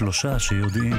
שלושה שיודעים.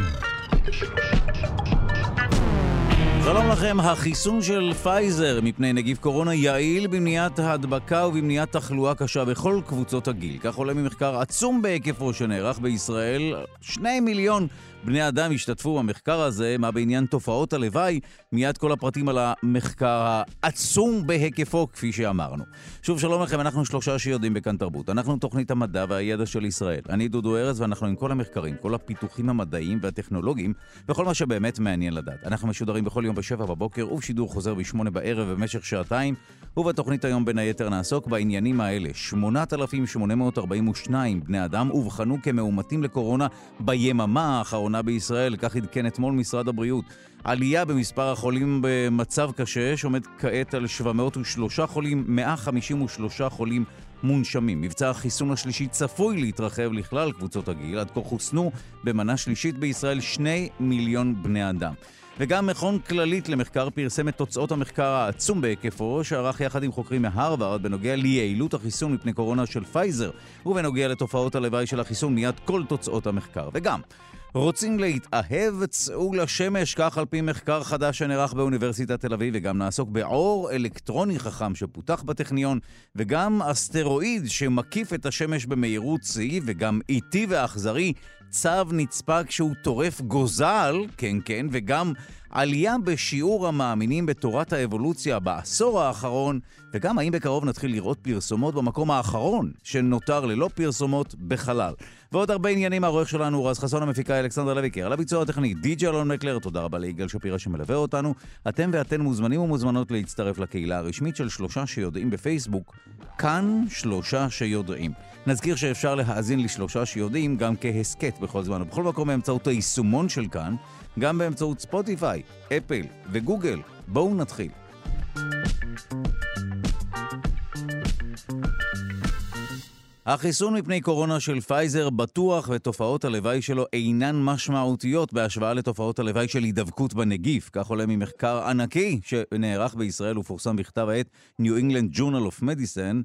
שלום לכם, החיסון של פייזר מפני נגיף קורונה יעיל במניעת ההדבקה ובמניעת תחלואה קשה בכל קבוצות הגיל. כך עולה ממחקר עצום בהיקפו שנערך בישראל. שני מיליון בני אדם השתתפו במחקר הזה, מה בעניין תופעות הלוואי? מיד כל הפרטים על המחקר העצום בהיקפו, כפי שאמרנו. שוב, שלום לכם, אנחנו שלושה שיודעים בכאן תרבות. אנחנו תוכנית המדע והידע של ישראל. אני דודו ארז, ואנחנו עם כל המחקרים, כל הפיתוחים המדעיים והטכנולוגיים, וכל מה שבאמת מעניין לדעת. אנחנו משודרים בכל יום בשבע בבוקר, ובשידור חוזר בשמונה בערב במשך שעתיים, ובתוכנית היום בין היתר נעסוק בעניינים האלה. 8,842 בני אדם אובחנו כמאומתים לקורונה ביממה האחרונה בישראל, כך עדכן אתמול משרד הבריאות. עלייה במספר החולים במצב קשה, שעומד כעת על 703 חולים, 153 חולים מונשמים. מבצע החיסון השלישי צפוי להתרחב לכלל קבוצות הגיל, עד כה חוסנו במנה שלישית בישראל 2 מיליון בני אדם. וגם מכון כללית למחקר פרסם את תוצאות המחקר העצום בהיקפו, שערך יחד עם חוקרים מהרווארד בנוגע ליעילות החיסון מפני קורונה של פייזר, ובנוגע לתופעות הלוואי של החיסון מיד כל תוצאות המחקר. וגם, רוצים להתאהב? צאו לשמש, כך על פי מחקר חדש שנערך באוניברסיטת תל אביב, וגם נעסוק בעור אלקטרוני חכם שפותח בטכניון, וגם אסטרואיד שמקיף את השמש במהירות שיא, וגם איטי ואכזרי, צו נצפה כשהוא טורף גוזל, כן כן, וגם עלייה בשיעור המאמינים בתורת האבולוציה בעשור האחרון, וגם האם בקרוב נתחיל לראות פרסומות במקום האחרון שנותר ללא פרסומות בחלל. ועוד הרבה עניינים, העורך שלנו רז חסון, המפיקה אלכסנדר לויקר, על הביצוע הטכני די.ג'י אלון מקלר, תודה רבה ליגאל שפירא שמלווה אותנו. אתם ואתן מוזמנים ומוזמנות להצטרף לקהילה הרשמית של שלושה שיודעים בפייסבוק, כאן שלושה שיודעים. נזכיר שאפשר להאזין לשלושה שיודעים גם כהסכת בכל זמן ובכל מקום באמצעות היישומון של כאן, גם באמצעות ספוטיפיי, אפל וגוגל. בואו נתחיל. החיסון מפני קורונה של פייזר בטוח ותופעות הלוואי שלו אינן משמעותיות בהשוואה לתופעות הלוואי של הידבקות בנגיף. כך עולה ממחקר ענקי שנערך בישראל ופורסם בכתב העת New England Journal of Medicine.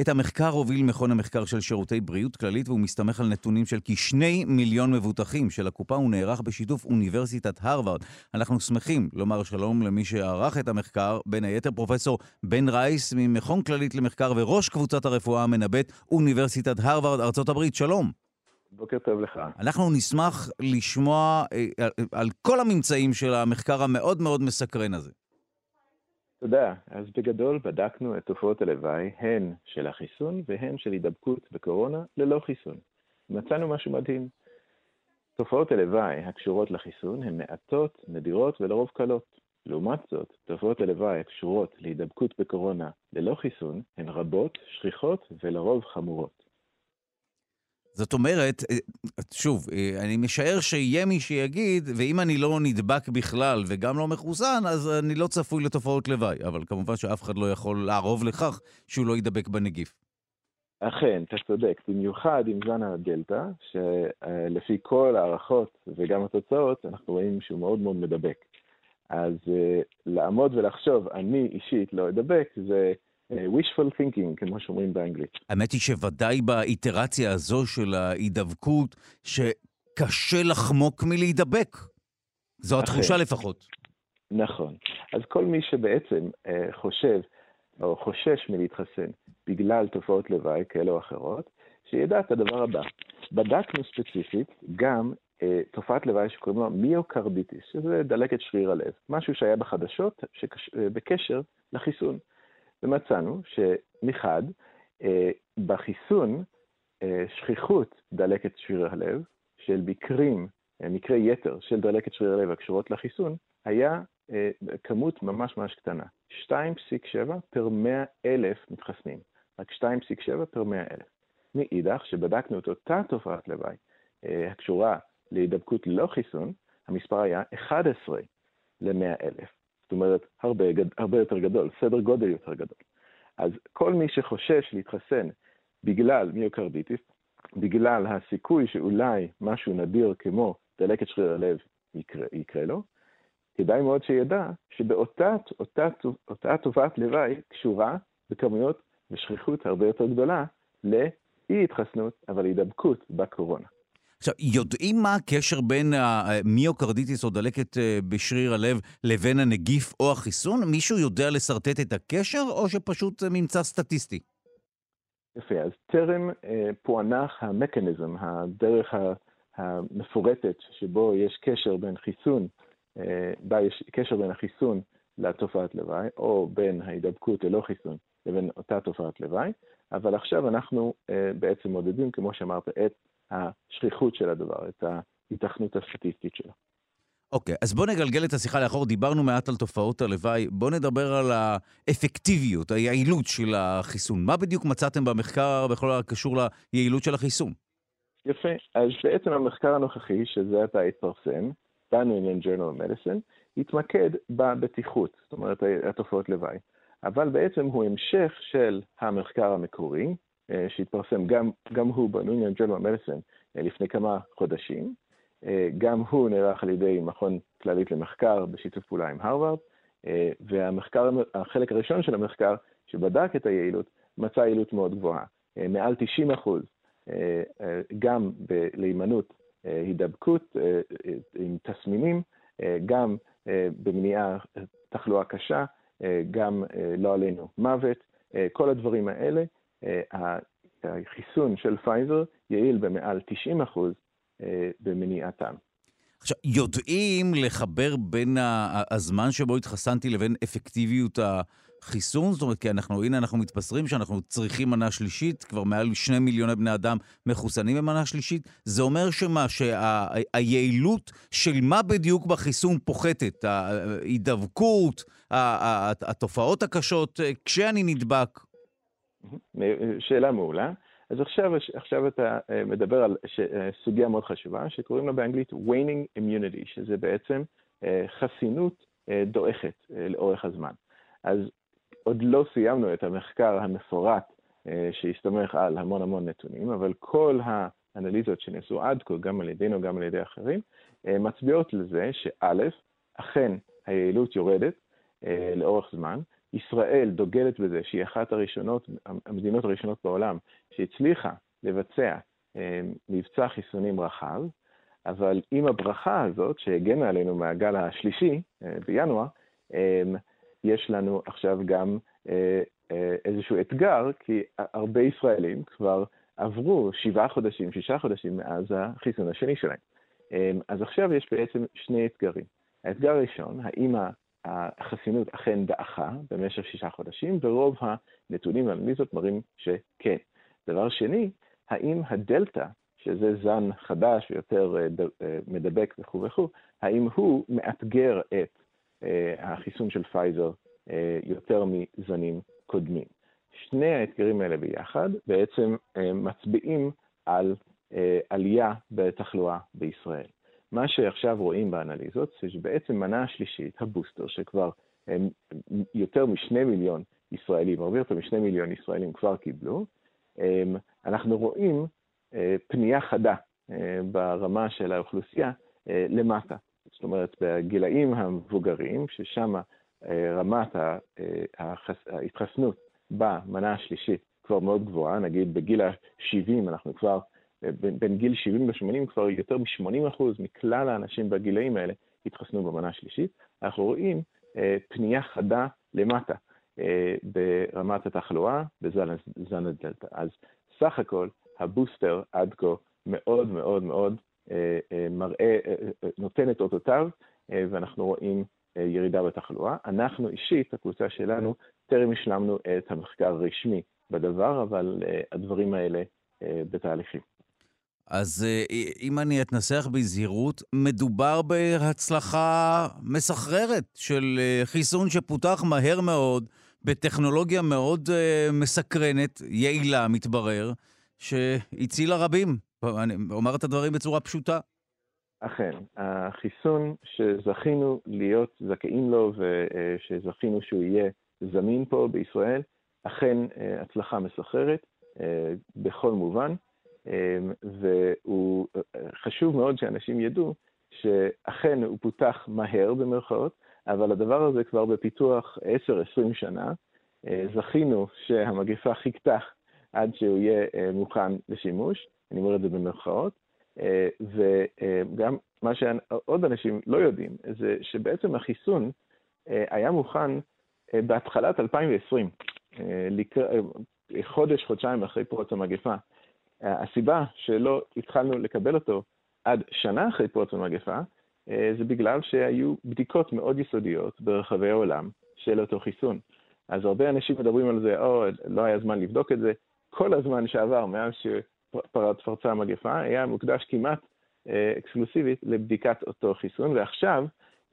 את המחקר הוביל מכון המחקר של שירותי בריאות כללית והוא מסתמך על נתונים של כשני מיליון מבוטחים של הקופה. הוא נערך בשיתוף אוניברסיטת הרווארד. אנחנו שמחים לומר שלום למי שערך את המחקר, בין היתר פרופסור בן רייס ממכון כללית למחקר וראש קבוצת הרפואה המנבאת אוניברסיטת הרווארד, ארצות הברית. שלום. בוקר טוב לך. אנחנו נשמח לשמוע אה, על, על כל הממצאים של המחקר המאוד מאוד מסקרן הזה. תודה. אז בגדול בדקנו את תופעות הלוואי, הן של החיסון והן של הידבקות בקורונה ללא חיסון. מצאנו משהו מדהים. תופעות הלוואי הקשורות לחיסון הן מעטות, נדירות ולרוב קלות. לעומת זאת, תופעות הלוואי הקשורות להידבקות בקורונה ללא חיסון הן רבות, שכיחות ולרוב חמורות. זאת אומרת, אה, שוב, אה, אני משער שיהיה מי שיגיד, ואם אני לא נדבק בכלל וגם לא מחוסן, אז אני לא צפוי לתופעות לוואי. אבל כמובן שאף אחד לא יכול לערוב לכך שהוא לא יידבק בנגיף. אכן, אתה צודק. במיוחד עם זן הדלתא, שלפי כל ההערכות וגם התוצאות, אנחנו רואים שהוא מאוד מאוד מדבק. אז uh, לעמוד ולחשוב, אני אישית לא אדבק, זה אה, wishful thinking, כמו שאומרים באנגלית. האמת היא שוודאי באיטרציה הזו של ההידבקות, שקשה לחמוק מלהידבק. זו התחושה לפחות. נכון. אז כל מי שבעצם אה, חושב או חושש מלהתחסן בגלל תופעות לוואי כאלה או אחרות, שידע את הדבר הבא. בדקנו ספציפית גם אה, תופעת לוואי שקוראים לה מיוקרדיטיס, שזה דלקת שריר הלב, משהו שהיה בחדשות שקש... אה, בקשר לחיסון. ומצאנו שמחד, אה, בחיסון, אה, שכיחות דלקת שריר הלב, של מקרים, אה, מקרי יתר של דלקת שריר הלב הקשורות לחיסון, היה כמות ממש ממש קטנה, 2.7 פר 100 אלף מתחסנים, רק 2.7 פר 100 אלף. מאידך, שבדקנו את אותה תופעת לוואי הקשורה להידבקות ללא חיסון, המספר היה 11 ל-100 אלף. זאת אומרת, הרבה, הרבה יותר גדול, סדר גודל יותר גדול. אז כל מי שחושש להתחסן בגלל מיוקרדיטיס, בגלל הסיכוי שאולי משהו נדיר כמו דלקת שריר הלב יקרה, יקרה לו, כדאי מאוד שידע שבאותה אותה, תופעת לוואי קשורה בכמויות ושכיחות הרבה יותר גדולה לאי התחסנות, אבל הידבקות בקורונה. עכשיו, יודעים מה הקשר בין המיוקרדיטיס או דלקת בשריר הלב לבין הנגיף או החיסון? מישהו יודע לשרטט את הקשר, או שפשוט זה ממצא סטטיסטי? יפה, אז טרם פוענח המכניזם, הדרך המפורטת שבו יש קשר בין חיסון, בה יש קשר בין החיסון לתופעת לוואי, או בין ההידבקות ללא חיסון לבין אותה תופעת לוואי, אבל עכשיו אנחנו בעצם מודדים, כמו שאמרת, את השכיחות של הדבר, את ההיתכנות הסטטיסטית שלו. אוקיי, okay, אז בוא נגלגל את השיחה לאחור. דיברנו מעט על תופעות הלוואי. בוא נדבר על האפקטיביות, היעילות של החיסון. מה בדיוק מצאתם במחקר בכל הקשור ליעילות של החיסון? יפה. אז בעצם המחקר הנוכחי, שזה עתה התפרסם, ב-New Journal of Medicine, התמקד בבטיחות, זאת אומרת, התופעות לוואי. אבל בעצם הוא המשך של המחקר המקורי, שהתפרסם גם, גם הוא ב-New Journal of Medicine אה, לפני כמה חודשים. אה, גם הוא נערך על ידי מכון כללית למחקר בשיתוף פעולה עם הרווארד, והמחקר, החלק הראשון של המחקר, שבדק את היעילות, מצא יעילות מאוד גבוהה, מעל 90 אחוז, גם להימנעות הידבקות עם תסמינים, גם במניעה תחלואה קשה, גם לא עלינו מוות, כל הדברים האלה החיסון של פייזר יעיל במעל 90 אחוז אה, במניעתם. עכשיו, יודעים לחבר בין הזמן שבו התחסנתי לבין אפקטיביות החיסון? זאת אומרת, כי אנחנו, הנה, אנחנו מתבשרים שאנחנו צריכים מנה שלישית, כבר מעל שני מיליוני בני אדם מחוסנים במנה שלישית. זה אומר שמה, שהיעילות של מה בדיוק בחיסון פוחתת? ההידבקות, התופעות הקשות, כשאני נדבק, שאלה מעולה. אז עכשיו, עכשיו אתה אה, מדבר על אה, סוגיה מאוד חשובה, שקוראים לה באנגלית waning immunity, שזה בעצם אה, חסינות דועכת לאורך הזמן. אז עוד לא סיימנו את המחקר המפורט שהסתמך על המון המון נתונים, אבל כל האנליזות שנעשו עד כה, גם על ידינו, גם על ידי אחרים, מצביעות לזה שא', אכן היעילות יורדת לאורך זמן, ישראל דוגלת בזה שהיא אחת הראשונות, המדינות הראשונות בעולם שהצליחה לבצע אה, מבצע חיסונים רחב, אבל עם הברכה הזאת שהגנה עלינו מהגל השלישי אה, בינואר, אה, יש לנו עכשיו גם איזשהו אתגר, כי הרבה ישראלים כבר עברו שבעה חודשים, שישה חודשים מאז החיסון השני שלהם. אז עכשיו יש בעצם שני אתגרים. האתגר הראשון, האם החסינות אכן דעכה במשך שישה חודשים, ורוב הנתונים והאנליזות מראים שכן. דבר שני, האם הדלתא, שזה זן חדש ויותר אה, אה, מדבק וכו' וכו', האם הוא מאתגר את אה, החיסון של פייזר יותר מזנים קודמים. שני האתגרים האלה ביחד בעצם מצביעים על עלייה בתחלואה בישראל. מה שעכשיו רואים באנליזות זה שבעצם מנה השלישית, הבוסטר, שכבר הם יותר משני מיליון ישראלים, הרבה יותר משני מיליון ישראלים כבר קיבלו, אנחנו רואים אה, פנייה חדה אה, ברמה של האוכלוסייה אה, למטה. זאת אומרת, בגילאים המבוגרים, ששם רמת ההתחסנות במנה השלישית כבר מאוד גבוהה, נגיד בגיל ה-70 אנחנו כבר בין, בין גיל 70 ל-80 כבר יותר מ-80% מכלל האנשים בגילאים האלה התחסנו במנה השלישית. אנחנו רואים אה, פנייה חדה למטה אה, ברמת התחלואה בזן הדלתא. אז סך הכל הבוסטר עד כה מאוד מאוד מאוד אה, אה, מראה, אה, אה, נותן את אותותיו, אה, ואנחנו רואים אה, ירידה בתחלואה. אנחנו אישית, הקבוצה שלנו, טרם השלמנו את המחקר הרשמי בדבר, אבל uh, הדברים האלה uh, בתהליכים. אז אה, אם אני אתנסח בזהירות, מדובר בהצלחה מסחררת של אה, חיסון שפותח מהר מאוד, בטכנולוגיה מאוד אה, מסקרנת, יעילה, מתברר, שהצילה רבים. אני אומר את הדברים בצורה פשוטה. אכן, החיסון שזכינו להיות זכאים לו ושזכינו שהוא יהיה זמין פה בישראל, אכן הצלחה מסחררת בכל מובן. אמ, והוא חשוב מאוד שאנשים ידעו שאכן הוא פותח מהר במרכאות, אבל הדבר הזה כבר בפיתוח 10-20 שנה. אה, זכינו שהמגפה חיכתה עד שהוא יהיה אה, מוכן לשימוש, אני אומר את זה במרכאות, וגם מה שעוד אנשים לא יודעים, זה שבעצם החיסון היה מוכן בהתחלת 2020, חודש, חודשיים אחרי פרוץ המגפה. הסיבה שלא התחלנו לקבל אותו עד שנה אחרי פרוץ המגפה, זה בגלל שהיו בדיקות מאוד יסודיות ברחבי העולם של אותו חיסון. אז הרבה אנשים מדברים על זה, או, לא היה זמן לבדוק את זה. כל הזמן שעבר מאז שפרצה המגפה היה מוקדש כמעט אה, אקסקלוסיבית לבדיקת אותו חיסון, ועכשיו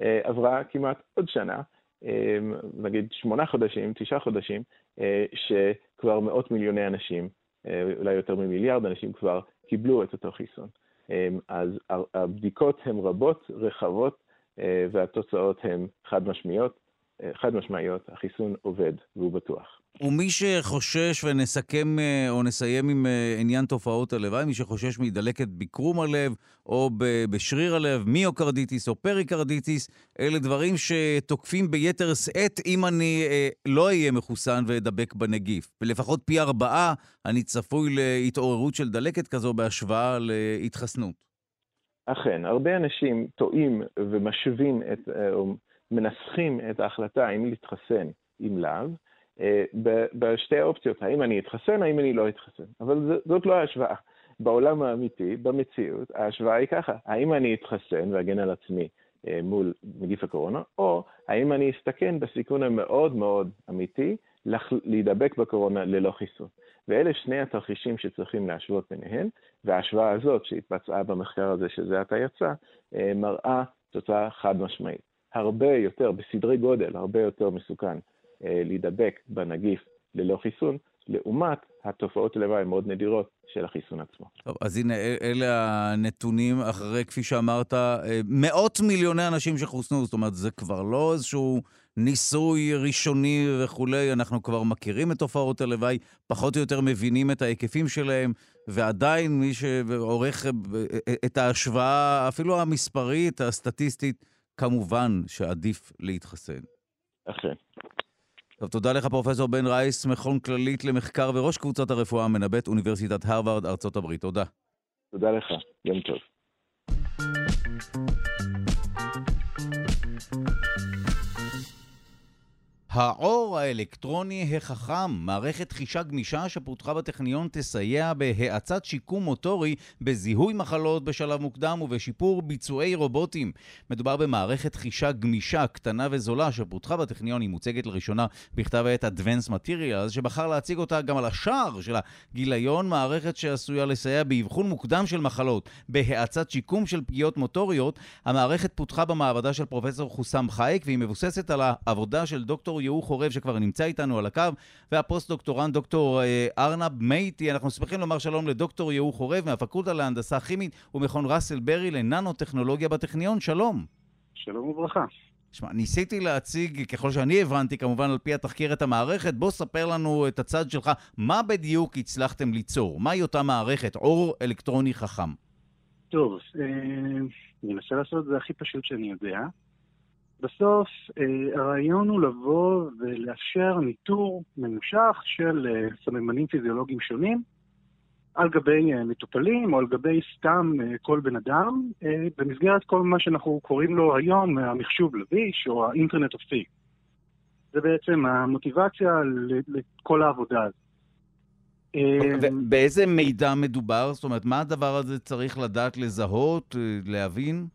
אה, עברה כמעט עוד שנה, אה, נגיד שמונה חודשים, תשעה חודשים, אה, שכבר מאות מיליוני אנשים, אה, אולי יותר ממיליארד אנשים כבר קיבלו את אותו חיסון. אה, אז הבדיקות הן רבות, רחבות, אה, והתוצאות הן חד משמעיות. חד משמעיות, החיסון עובד והוא בטוח. ומי שחושש, ונסכם אה, או נסיים עם אה, עניין תופעות הלוואי, מי שחושש מדלקת בקרום הלב או בשריר הלב, מיוקרדיטיס או פריקרדיטיס, אלה דברים שתוקפים ביתר שאת אם אני אה, לא אהיה מחוסן ואדבק בנגיף. ולפחות פי ארבעה אני צפוי להתעוררות של דלקת כזו בהשוואה להתחסנות. אכן, הרבה אנשים טועים ומשווים את, או מנסחים את ההחלטה האם להתחסן אם לאו, אה, בשתי האופציות, האם אני אתחסן, האם אני לא אתחסן. אבל זאת לא ההשוואה. בעולם האמיתי, במציאות, ההשוואה היא ככה, האם אני אתחסן ואגן על עצמי אה, מול נגיף הקורונה, או האם אני אסתכן בסיכון המאוד מאוד אמיתי להידבק בקורונה ללא חיסון. ואלה שני התרחישים שצריכים להשוות ביניהם, וההשוואה הזאת שהתבצעה במחקר הזה שזה עתה יצא, אה, מראה תוצאה חד משמעית. הרבה יותר, בסדרי גודל, הרבה יותר מסוכן אה, להידבק בנגיף ללא חיסון, לעומת התופעות לוואי המאוד נדירות של החיסון עצמו. טוב, אז הנה, אלה הנתונים אחרי, כפי שאמרת, אה, מאות מיליוני אנשים שחוסנו, זאת אומרת, זה כבר לא איזשהו ניסוי ראשוני וכולי, אנחנו כבר מכירים את תופעות הלוואי, פחות או יותר מבינים את ההיקפים שלהם, ועדיין מי שעורך אה, את ההשוואה, אפילו המספרית, הסטטיסטית, כמובן שעדיף להתחסן. אכן. טוב, תודה לך, פרופ' בן רייס, מכון כללית למחקר וראש קבוצת הרפואה המנבאת, אוניברסיטת הרווארד, ארצות הברית. תודה. תודה לך, יום טוב. העור האלקטרוני החכם, מערכת חישה גמישה שפותחה בטכניון, תסייע בהאצת שיקום מוטורי, בזיהוי מחלות בשלב מוקדם ובשיפור ביצועי רובוטים. מדובר במערכת חישה גמישה, קטנה וזולה, שפותחה בטכניון, היא מוצגת לראשונה בכתב העת Advanced Materials, שבחר להציג אותה גם על השער של הגיליון, מערכת שעשויה לסייע באבחון מוקדם של מחלות, בהאצת שיקום של פגיעות מוטוריות. המערכת פותחה במעבדה של פרופסור חוסם חייק, והיא מבוססת על העבודה של דוקטור יהוא חורב שכבר נמצא איתנו על הקו, והפוסט-דוקטורנט דוקטור אה, ארנב מייטי. אנחנו שמחים לומר שלום לדוקטור יהוא חורב מהפקולטה להנדסה כימית ומכון ראסל ברי לננו-טכנולוגיה בטכניון. שלום. שלום וברכה. שמע, ניסיתי להציג, ככל שאני הבנתי, כמובן על פי התחקיר, את המערכת. בוא ספר לנו את הצד שלך, מה בדיוק הצלחתם ליצור? מהי אותה מערכת, אור אלקטרוני חכם? טוב, אה, אני אנסה לעשות את זה הכי פשוט שאני יודע. בסוף אה, הרעיון הוא לבוא ולאפשר ניטור ממושך של אה, סממנים פיזיולוגיים שונים על גבי אה, מטופלים או על גבי סתם כל בן אדם, במסגרת כל מה שאנחנו קוראים לו היום המחשוב לביש או האינטרנט אוף פי. זה בעצם המוטיבציה לכל העבודה הזאת. באיזה מידע מדובר? זאת אומרת, מה הדבר הזה צריך לדעת לזהות, להבין?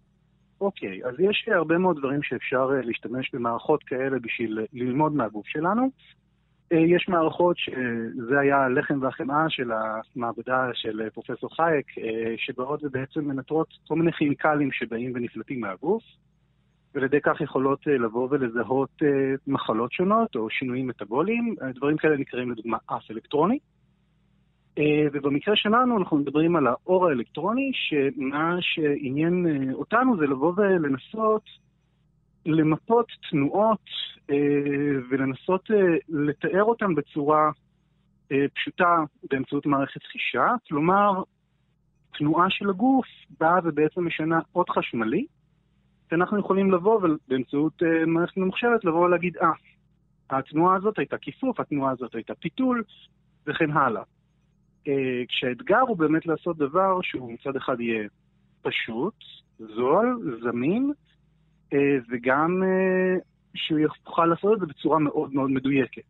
אוקיי, אז יש הרבה מאוד דברים שאפשר אה, להשתמש במערכות כאלה בשביל ללמוד מהגוף שלנו. אה, יש מערכות שזה היה הלחם והחמאה של המעבדה של אה, פרופסור חייק, שבאות ובעצם מנטרות כל מיני כימיקלים שבאים ונפלטים מהגוף, ועל ידי כך יכולות לבוא ולזהות מחלות שונות או שינויים מטאבוליים. דברים כאלה נקראים לדוגמה אף אלקטרוני. אה, ובמקרה שלנו אנחנו מדברים על האור האלקטרוני, שמה שעניין אה, אותנו זה לבוא ולנסות למפות תנועות אה, ולנסות לתאר אותן בצורה פשוטה באמצעות מערכת חישה. כלומר, תנועה של הגוף באה ובעצם משנה אות חשמלי, שאנחנו יכולים לבוא ובאמצעות מערכת ממוחשבת לבוא ולהגיד, אה, התנועה הזאת הייתה כיפוף, התנועה הזאת הייתה פיתול, וכן הלאה. אה, כשהאתגר הוא באמת לעשות דבר שהוא מצד אחד יהיה פשוט, זול, זמין, וגם שהוא יוכל לעשות את זה בצורה מאוד מאוד מדויקת.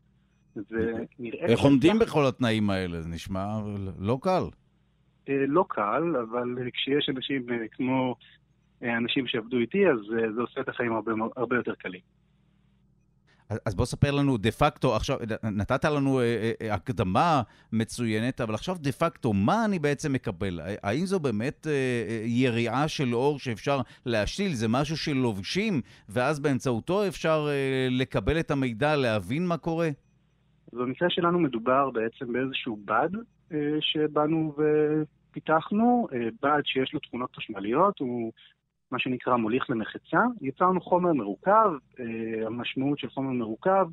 איך עומדים בכל התנאים האלה? זה נשמע לא קל. לא קל, אבל כשיש אנשים כמו אנשים שעבדו איתי, אז זה עושה את החיים הרבה, הרבה יותר קלים. אז בוא ספר לנו דה פקטו, עכשיו, נתת לנו אה, אה, הקדמה מצוינת, אבל עכשיו דה פקטו, מה אני בעצם מקבל? האם זו באמת אה, יריעה של אור שאפשר להשתיל? זה משהו שלובשים, ואז באמצעותו אפשר לקבל את המידע, להבין מה קורה? במקרה שלנו מדובר בעצם באיזשהו בד שבאנו ופיתחנו, בד שיש לו תכונות חשמליות, הוא... מה שנקרא מוליך למחצה. יצרנו חומר מרוכב, אה, המשמעות של חומר מרוכב,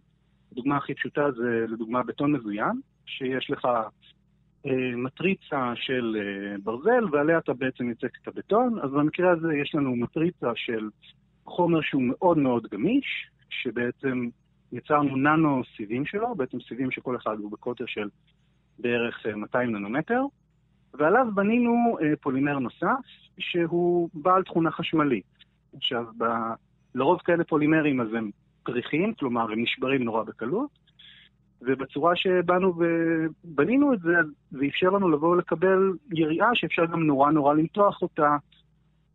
הדוגמה הכי פשוטה זה לדוגמה בטון מזוין, שיש לך אה, מטריצה של אה, ברזל ועליה אתה בעצם יוצק את הבטון, אז במקרה הזה יש לנו מטריצה של חומר שהוא מאוד מאוד גמיש, שבעצם יצרנו ננו סיבים שלו, בעצם סיבים שכל אחד הוא בקוטר של בערך 200 ננומטר, ועליו בנינו אה, פולימר נוסף, שהוא בעל תכונה חשמלית. עכשיו, ב... לרוב כאלה פולימרים אז הם פריחים, כלומר הם נשברים נורא בקלות, ובצורה שבאנו ובנינו את זה, זה אפשר לנו לבוא ולקבל יריעה שאפשר גם נורא נורא למתוח אותה,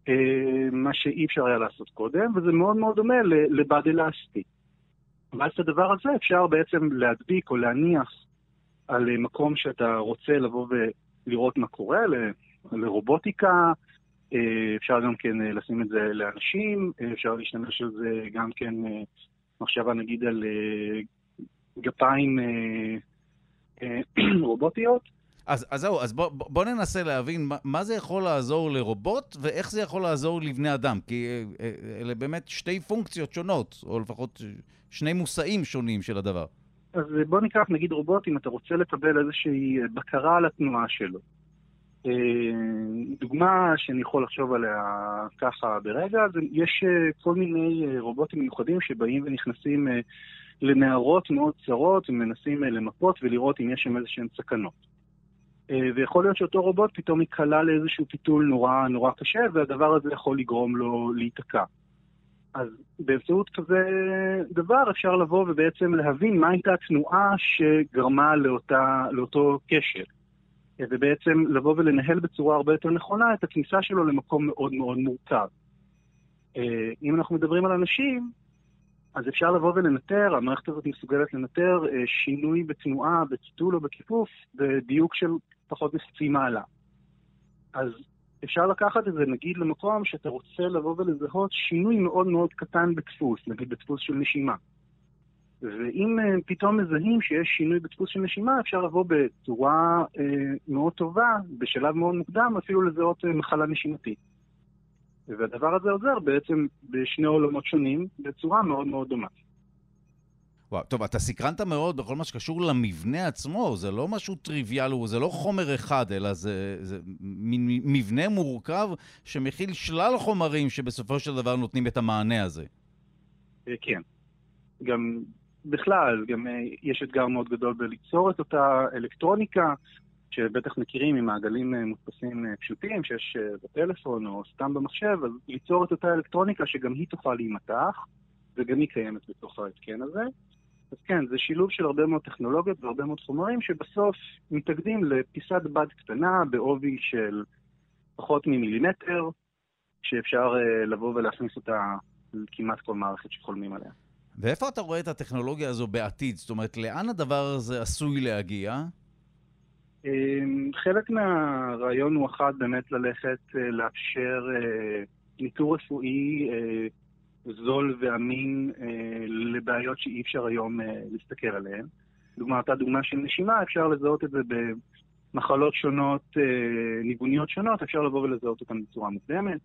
אה, מה שאי אפשר היה לעשות קודם, וזה מאוד מאוד דומה לבד אלסטי. ואז את הדבר הזה אפשר בעצם להדביק או להניח על מקום שאתה רוצה לבוא לראות מה קורה, לרובוטיקה, אה, אפשר גם כן אה, לשים את זה לאנשים, אה, אפשר להשתמש על זה גם כן, מחשבה נגיד על גפיים רובוטיות. אז, אז זהו, אז בוא, בוא ננסה להבין מה, מה זה יכול לעזור לרובוט ואיך זה יכול לעזור לבני אדם, כי אלה באמת שתי פונקציות שונות, או לפחות שני מושאים שונים של הדבר. אז בוא ניקח נגיד רובוט, אם אתה רוצה לקבל איזושהי בקרה על התנועה שלו. אה, דוגמה שאני יכול לחשוב עליה ככה ברגע, זה יש אה, כל מיני אה, רובוטים מיוחדים שבאים ונכנסים לנערות מאוד צרות ומנסים למפות ולראות אם יש שם איזה שהן סכנות. ויכול להיות שאותו רובוט פתאום ייקלע לאיזשהו פיתול נורא נורא קשה, והדבר הזה יכול לגרום לו להיתקע. אז באמצעות כזה דבר אפשר לבוא ובעצם להבין מה הייתה התנועה שגרמה לאותה, לאותו כשל. ובעצם לבוא ולנהל בצורה הרבה יותר נכונה את הכניסה שלו למקום מאוד מאוד מורכב. אה, אם אנחנו מדברים על אנשים, אז אפשר לבוא ולנטר, המערכת הזאת מסוגלת לנטר אה, שינוי בתנועה, בציטול או בכיפוף, בדיוק של פחות מחצי מעלה. אז אפשר לקחת את זה, נגיד, למקום שאתה רוצה לבוא ולזהות שינוי מאוד מאוד קטן בדפוס, נגיד בדפוס של נשימה. ואם אה, פתאום מזהים שיש שינוי בדפוס של נשימה, אפשר לבוא בצורה אה, מאוד טובה, בשלב מאוד מוקדם, אפילו לזהות אה, מחלה נשימתית. והדבר הזה עוזר בעצם בשני עולמות שונים, בצורה מאוד מאוד דומה. וואו, טוב, אתה סקרנת מאוד בכל מה שקשור למבנה עצמו, זה לא משהו טריוויאלי, זה לא חומר אחד, אלא זה, זה מבנה מורכב שמכיל שלל חומרים שבסופו של דבר נותנים את המענה הזה. אה, כן. גם בכלל, גם אה, יש אתגר מאוד גדול בליצור את אותה אלקטרוניקה, שבטח מכירים ממעגלים אה, מודפסים פשוטים שיש בטלפון או סתם במחשב, אז ליצור את אותה אלקטרוניקה שגם היא תוכל להימתח, וגם היא קיימת בתוך ההתקן הזה. אז כן, זה שילוב של הרבה מאוד טכנולוגיות והרבה מאוד חומרים שבסוף מתאגדים לפיסת בד קטנה בעובי של פחות ממילימטר, שאפשר uh, לבוא ולהכניס אותה לכמעט כל מערכת שחולמים עליה. ואיפה אתה רואה את הטכנולוגיה הזו בעתיד? זאת אומרת, לאן הדבר הזה עשוי להגיע? אמ, חלק מהרעיון הוא אחד באמת ללכת, uh, לאפשר uh, ניטור רפואי זול ואמין אה, לבעיות שאי אפשר היום אה, להסתכל עליהן. דוגמא, אותה דוגמה של נשימה, אפשר לזהות את זה במחלות שונות, אה, ניגוניות שונות, אפשר לבוא ולזהות אותן בצורה מוקדמת.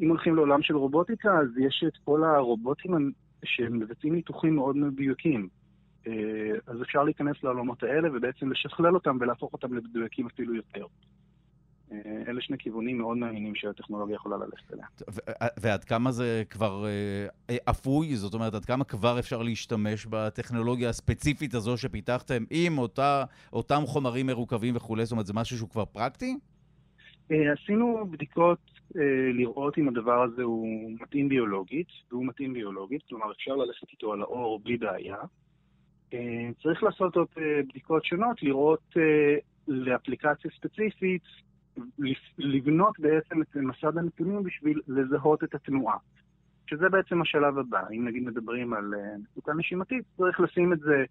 אם הולכים לעולם של רובוטיקה, אז יש את כל הרובוטים שמבצעים ניתוחים מאוד מדויקים. אה, אז אפשר להיכנס לעולמות האלה ובעצם לשכלל אותם ולהפוך אותם למדויקים אפילו יותר. אה, אלה שני כיוונים מאוד מעניינים שהטכנולוגיה יכולה ללכת אליה. ועד כמה זה כבר אה, אפוי? זאת אומרת, עד כמה כבר אפשר להשתמש בטכנולוגיה הספציפית הזו שפיתחתם עם אותה, אותם חומרים מרוכבים וכולי? זאת אומרת, זה משהו שהוא כבר פרקטי? עשינו בדיקות לראות אם הדבר הזה הוא מתאים ביולוגית, והוא מתאים ביולוגית, כלומר אפשר ללכת איתו על האור בלי בעיה. צריך לעשות עוד בדיקות שונות, לראות לאפליקציה ספציפית, לבנות בעצם את מסד הנתונים בשביל לזהות את התנועה. שזה בעצם השלב הבא. אם נגיד מדברים על אה, מצוקה נשימתית, צריך לשים את זה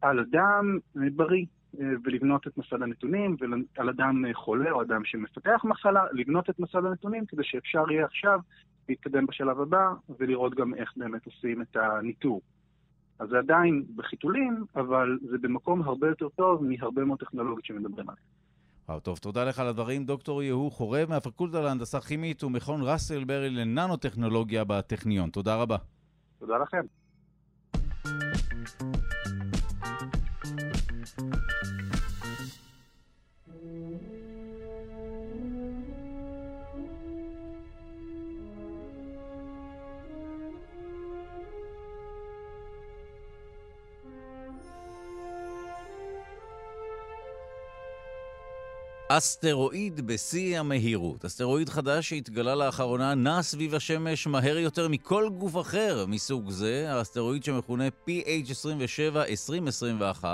על אדם אה, בריא אה, ולבנות את מסד הנתונים, ועל אדם חולה או אדם שמפתח מחלה, לבנות את מסד הנתונים כדי שאפשר יהיה עכשיו להתקדם בשלב הבא ולראות גם איך באמת עושים את הניטור. אז זה עדיין בחיתולים, אבל זה במקום הרבה יותר טוב מהרבה מאוד טכנולוגיות שמדברים עליהן. טוב, תודה לך על הדברים. דוקטור יהוא חורב מהפקולטה להנדסה כימית ומכון ראסל ברי לננו-טכנולוגיה בטכניון. תודה רבה. תודה לכם. אסטרואיד בשיא המהירות. אסטרואיד חדש שהתגלה לאחרונה נע סביב השמש מהר יותר מכל גוף אחר מסוג זה. האסטרואיד שמכונה PH27-2021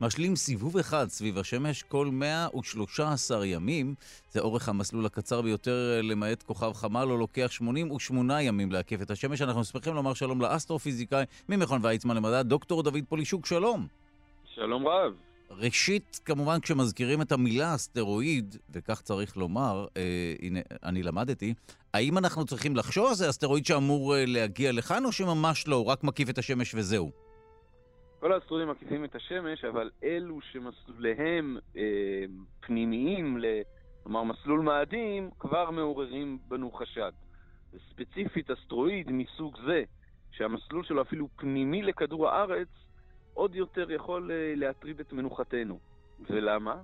משלים סיבוב אחד סביב השמש כל 113 ימים. זה אורך המסלול הקצר ביותר למעט כוכב חמה, לו לוקח 88 ימים להקיף את השמש. אנחנו שמחים לומר שלום לאסטרופיזיקאי ממכון ויצמן למדע, דוקטור דוד פולישוק, שלום. שלום רב. ראשית, כמובן, כשמזכירים את המילה אסטרואיד, וכך צריך לומר, אה, הנה, אני למדתי, האם אנחנו צריכים לחשוב על זה אסטרואיד שאמור אה, להגיע לכאן, או שממש לא, הוא רק מקיף את השמש וזהו? כל האסטרואידים מקיפים את השמש, אבל אלו שמסלוליהם אה, פנימיים, כלומר מסלול מאדים, כבר מעוררים בנו חשד. ספציפית אסטרואיד מסוג זה, שהמסלול שלו אפילו פנימי לכדור הארץ, עוד יותר יכול אה, להטריד את מנוחתנו. ולמה?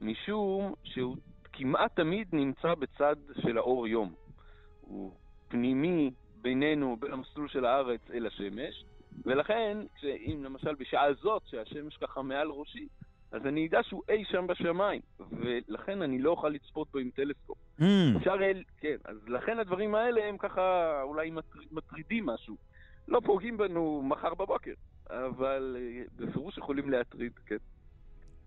משום שהוא כמעט תמיד נמצא בצד של האור יום. הוא פנימי בינינו, בין המסלול של הארץ אל השמש, ולכן, אם למשל בשעה זאת, שהשמש ככה מעל ראשי, אז אני אדע שהוא אי שם בשמיים, ולכן אני לא אוכל לצפות בו עם טלסקופ. Mm. אפשר, אל... כן, אז לכן הדברים האלה הם ככה אולי מטרידים משהו. לא פוגעים בנו מחר בבוקר. אבל אה, בפירוש יכולים להטריד, כן.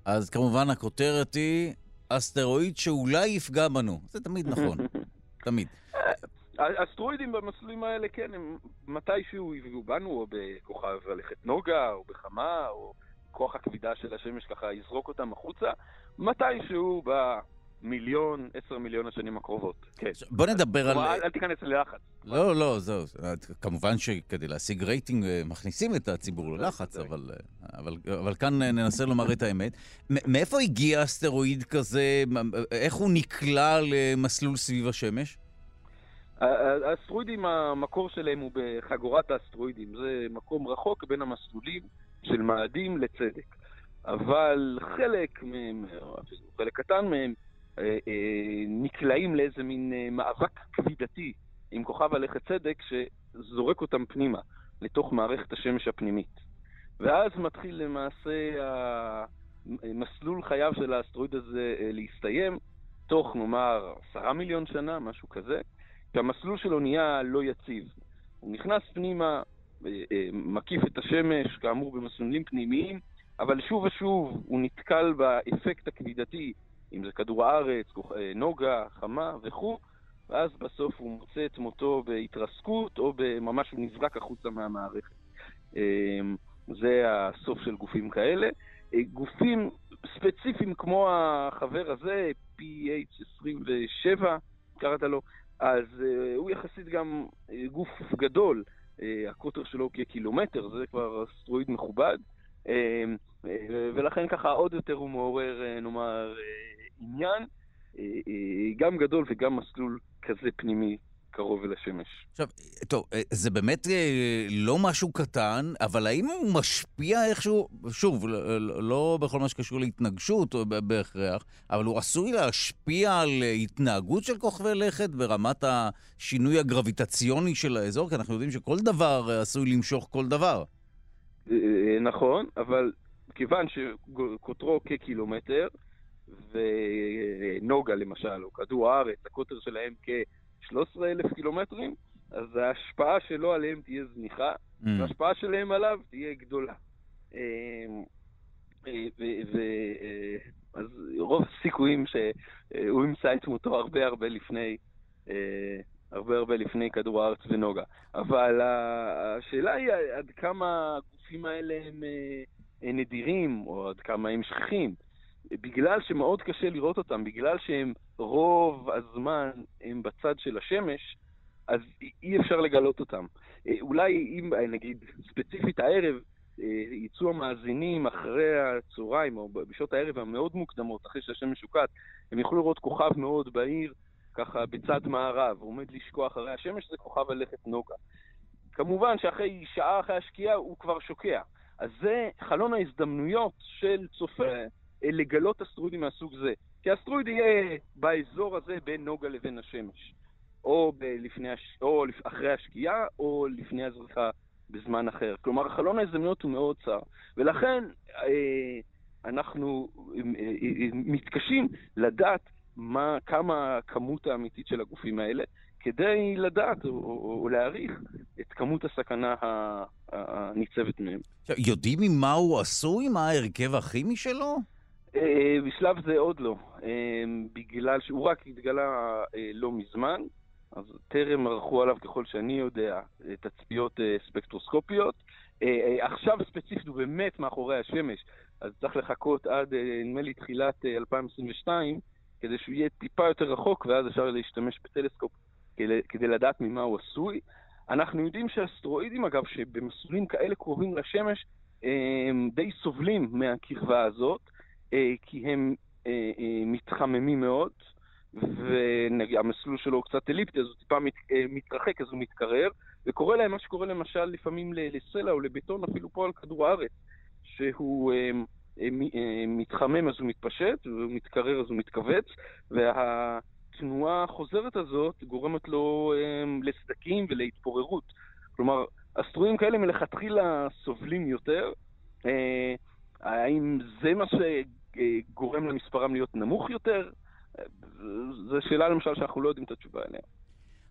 אז כמובן הכותרת היא אסטרואיד שאולי יפגע בנו. זה תמיד נכון, תמיד. אה, אסטרואידים במסלולים האלה, כן, הם מתישהו יפגעו בנו, או בכוכב הלכת נוגה, או בחמה, או כוח הכבידה של השמש ככה יזרוק אותם החוצה. מתישהו מיליון, עשר מיליון השנים הקרובות. כן. בוא נדבר על... אל, אל תיכנס ללחץ. לא, לא, זהו. כמובן שכדי להשיג רייטינג אה, מכניסים את הציבור ללחץ, אבל, אה, אבל, אבל כאן ננסה לומר את האמת. מאיפה הגיע אסטרואיד כזה? איך הוא נקלע למסלול סביב השמש? האסטרואידים, המקור שלהם הוא בחגורת האסטרואידים. זה מקום רחוק בין המסלולים של מאדים לצדק. אבל חלק מהם, חלק קטן מהם, אה, אה, נקלעים לאיזה מין אה, מאבק כבידתי עם כוכב הלכת צדק שזורק אותם פנימה, לתוך מערכת השמש הפנימית. ואז מתחיל למעשה מסלול חייו של האסטרואיד הזה להסתיים, תוך נאמר עשרה מיליון שנה, משהו כזה, והמסלול שלו נהיה לא יציב. הוא נכנס פנימה, מקיף את השמש, כאמור במסלולים פנימיים, אבל שוב ושוב הוא נתקל באפקט הכבידתי אם זה כדור הארץ, אה, נוגה, חמה וכו', ואז בסוף הוא מוצא את מותו בהתרסקות, או ממש הוא נזרק החוצה מהמערכת. אמ, זה הסוף של גופים כאלה. אה, גופים ספציפיים כמו החבר הזה, PH27, קראת לו, אז uh, הוא יחסית גם גוף גדול, הקוטר שלו כקילומטר, זה כבר אסטרואיד מכובד, uh, ולכן ככה עוד יותר הוא מעורר, uh, נאמר, עניין אה, אה, גם גדול וגם מסלול כזה פנימי קרוב אל השמש. עכשיו, טוב, אה, זה באמת לא משהו קטן, אבל האם הוא משפיע איכשהו, שוב, לא, לא בכל מה שקשור להתנגשות בהכרח, אבל הוא עשוי להשפיע על התנהגות של כוכבי לכת ברמת השינוי הגרביטציוני של האזור? כי אנחנו יודעים שכל דבר עשוי למשוך כל דבר. נכון, אבל כיוון שקוטרו כקילומטר, ונוגה למשל, או כדור הארץ, הקוטר שלהם כ-13 אלף קילומטרים, אז ההשפעה שלו עליהם תהיה זניחה, mm. וההשפעה שלהם עליו תהיה גדולה. אמ, אה, אז רוב הסיכויים שהוא ימצא את מותו הרבה הרבה לפני, אה, הרבה הרבה לפני כדור הארץ ונוגה. אבל השאלה היא עד כמה הגופים האלה הם אה, נדירים, או עד כמה הם שכיחים. בגלל שמאוד קשה לראות אותם, בגלל שהם רוב הזמן הם בצד של השמש, אז אי אפשר לגלות אותם. אולי אם, נגיד, ספציפית הערב, יצאו המאזינים אחרי הצהריים או בשעות הערב המאוד מוקדמות, אחרי שהשמש שוקעת, הם יוכלו לראות כוכב מאוד בהיר, ככה בצד מערב, עומד לשקוע אחרי השמש, זה כוכב הלכת נוגה. כמובן שאחרי שעה אחרי השקיעה הוא כבר שוקע. אז זה חלון ההזדמנויות של צופה אה, לגלות אסטרואידים מהסוג זה. כי האסטרואיד יהיה באזור הזה בין נוגה לבין השמש. או, לפני הש... או אחרי השקיעה, או לפני הזריחה בזמן אחר. כלומר, חלון ההזדמנויות הוא מאוד צר. ולכן אה, אנחנו אה, מתקשים לדעת מה, כמה הכמות האמיתית של הגופים האלה, כדי לדעת או, או, או להעריך את כמות הסכנה הניצבת מהם. יודעים ממה הוא עשוי? מה ההרכב הכימי שלו? בשלב זה עוד לא, בגלל שהוא רק התגלה לא מזמן, אז טרם ערכו עליו, ככל שאני יודע, תצפיות אה, ספקטרוסקופיות. אה, אה, עכשיו ספציפית הוא באמת מאחורי השמש, אז צריך לחכות עד, נדמה לי, תחילת 2022, כדי שהוא יהיה טיפה יותר רחוק, ואז אפשר להשתמש בטלסקופ כדי, לדעת ממה הוא עשוי. אנחנו יודעים שאסטרואידים, אגב, שבמסלולים כאלה קרובים לשמש, הם די סובלים מהקרבה הזאת, כי הם מתחממים מאוד. והמסלול שלו הוא קצת אליפטי, אז הוא טיפה מת, אה, מתרחק, אז הוא מתקרר, וקורה להם מה שקורה למשל לפעמים לסלע או לבטון, אפילו פה על כדור הארץ, שהוא אה, אה, מתחמם אז הוא מתפשט, והוא מתקרר אז הוא מתכווץ, והתנועה החוזרת הזאת גורמת לו לסדקים ולהתפוררות. כלומר, אסטרואים כאלה מלכתחילה סובלים יותר. האם זה מה שגורם למספרם להיות נמוך יותר? זו שאלה למשל שאנחנו לא יודעים את התשובה עליה.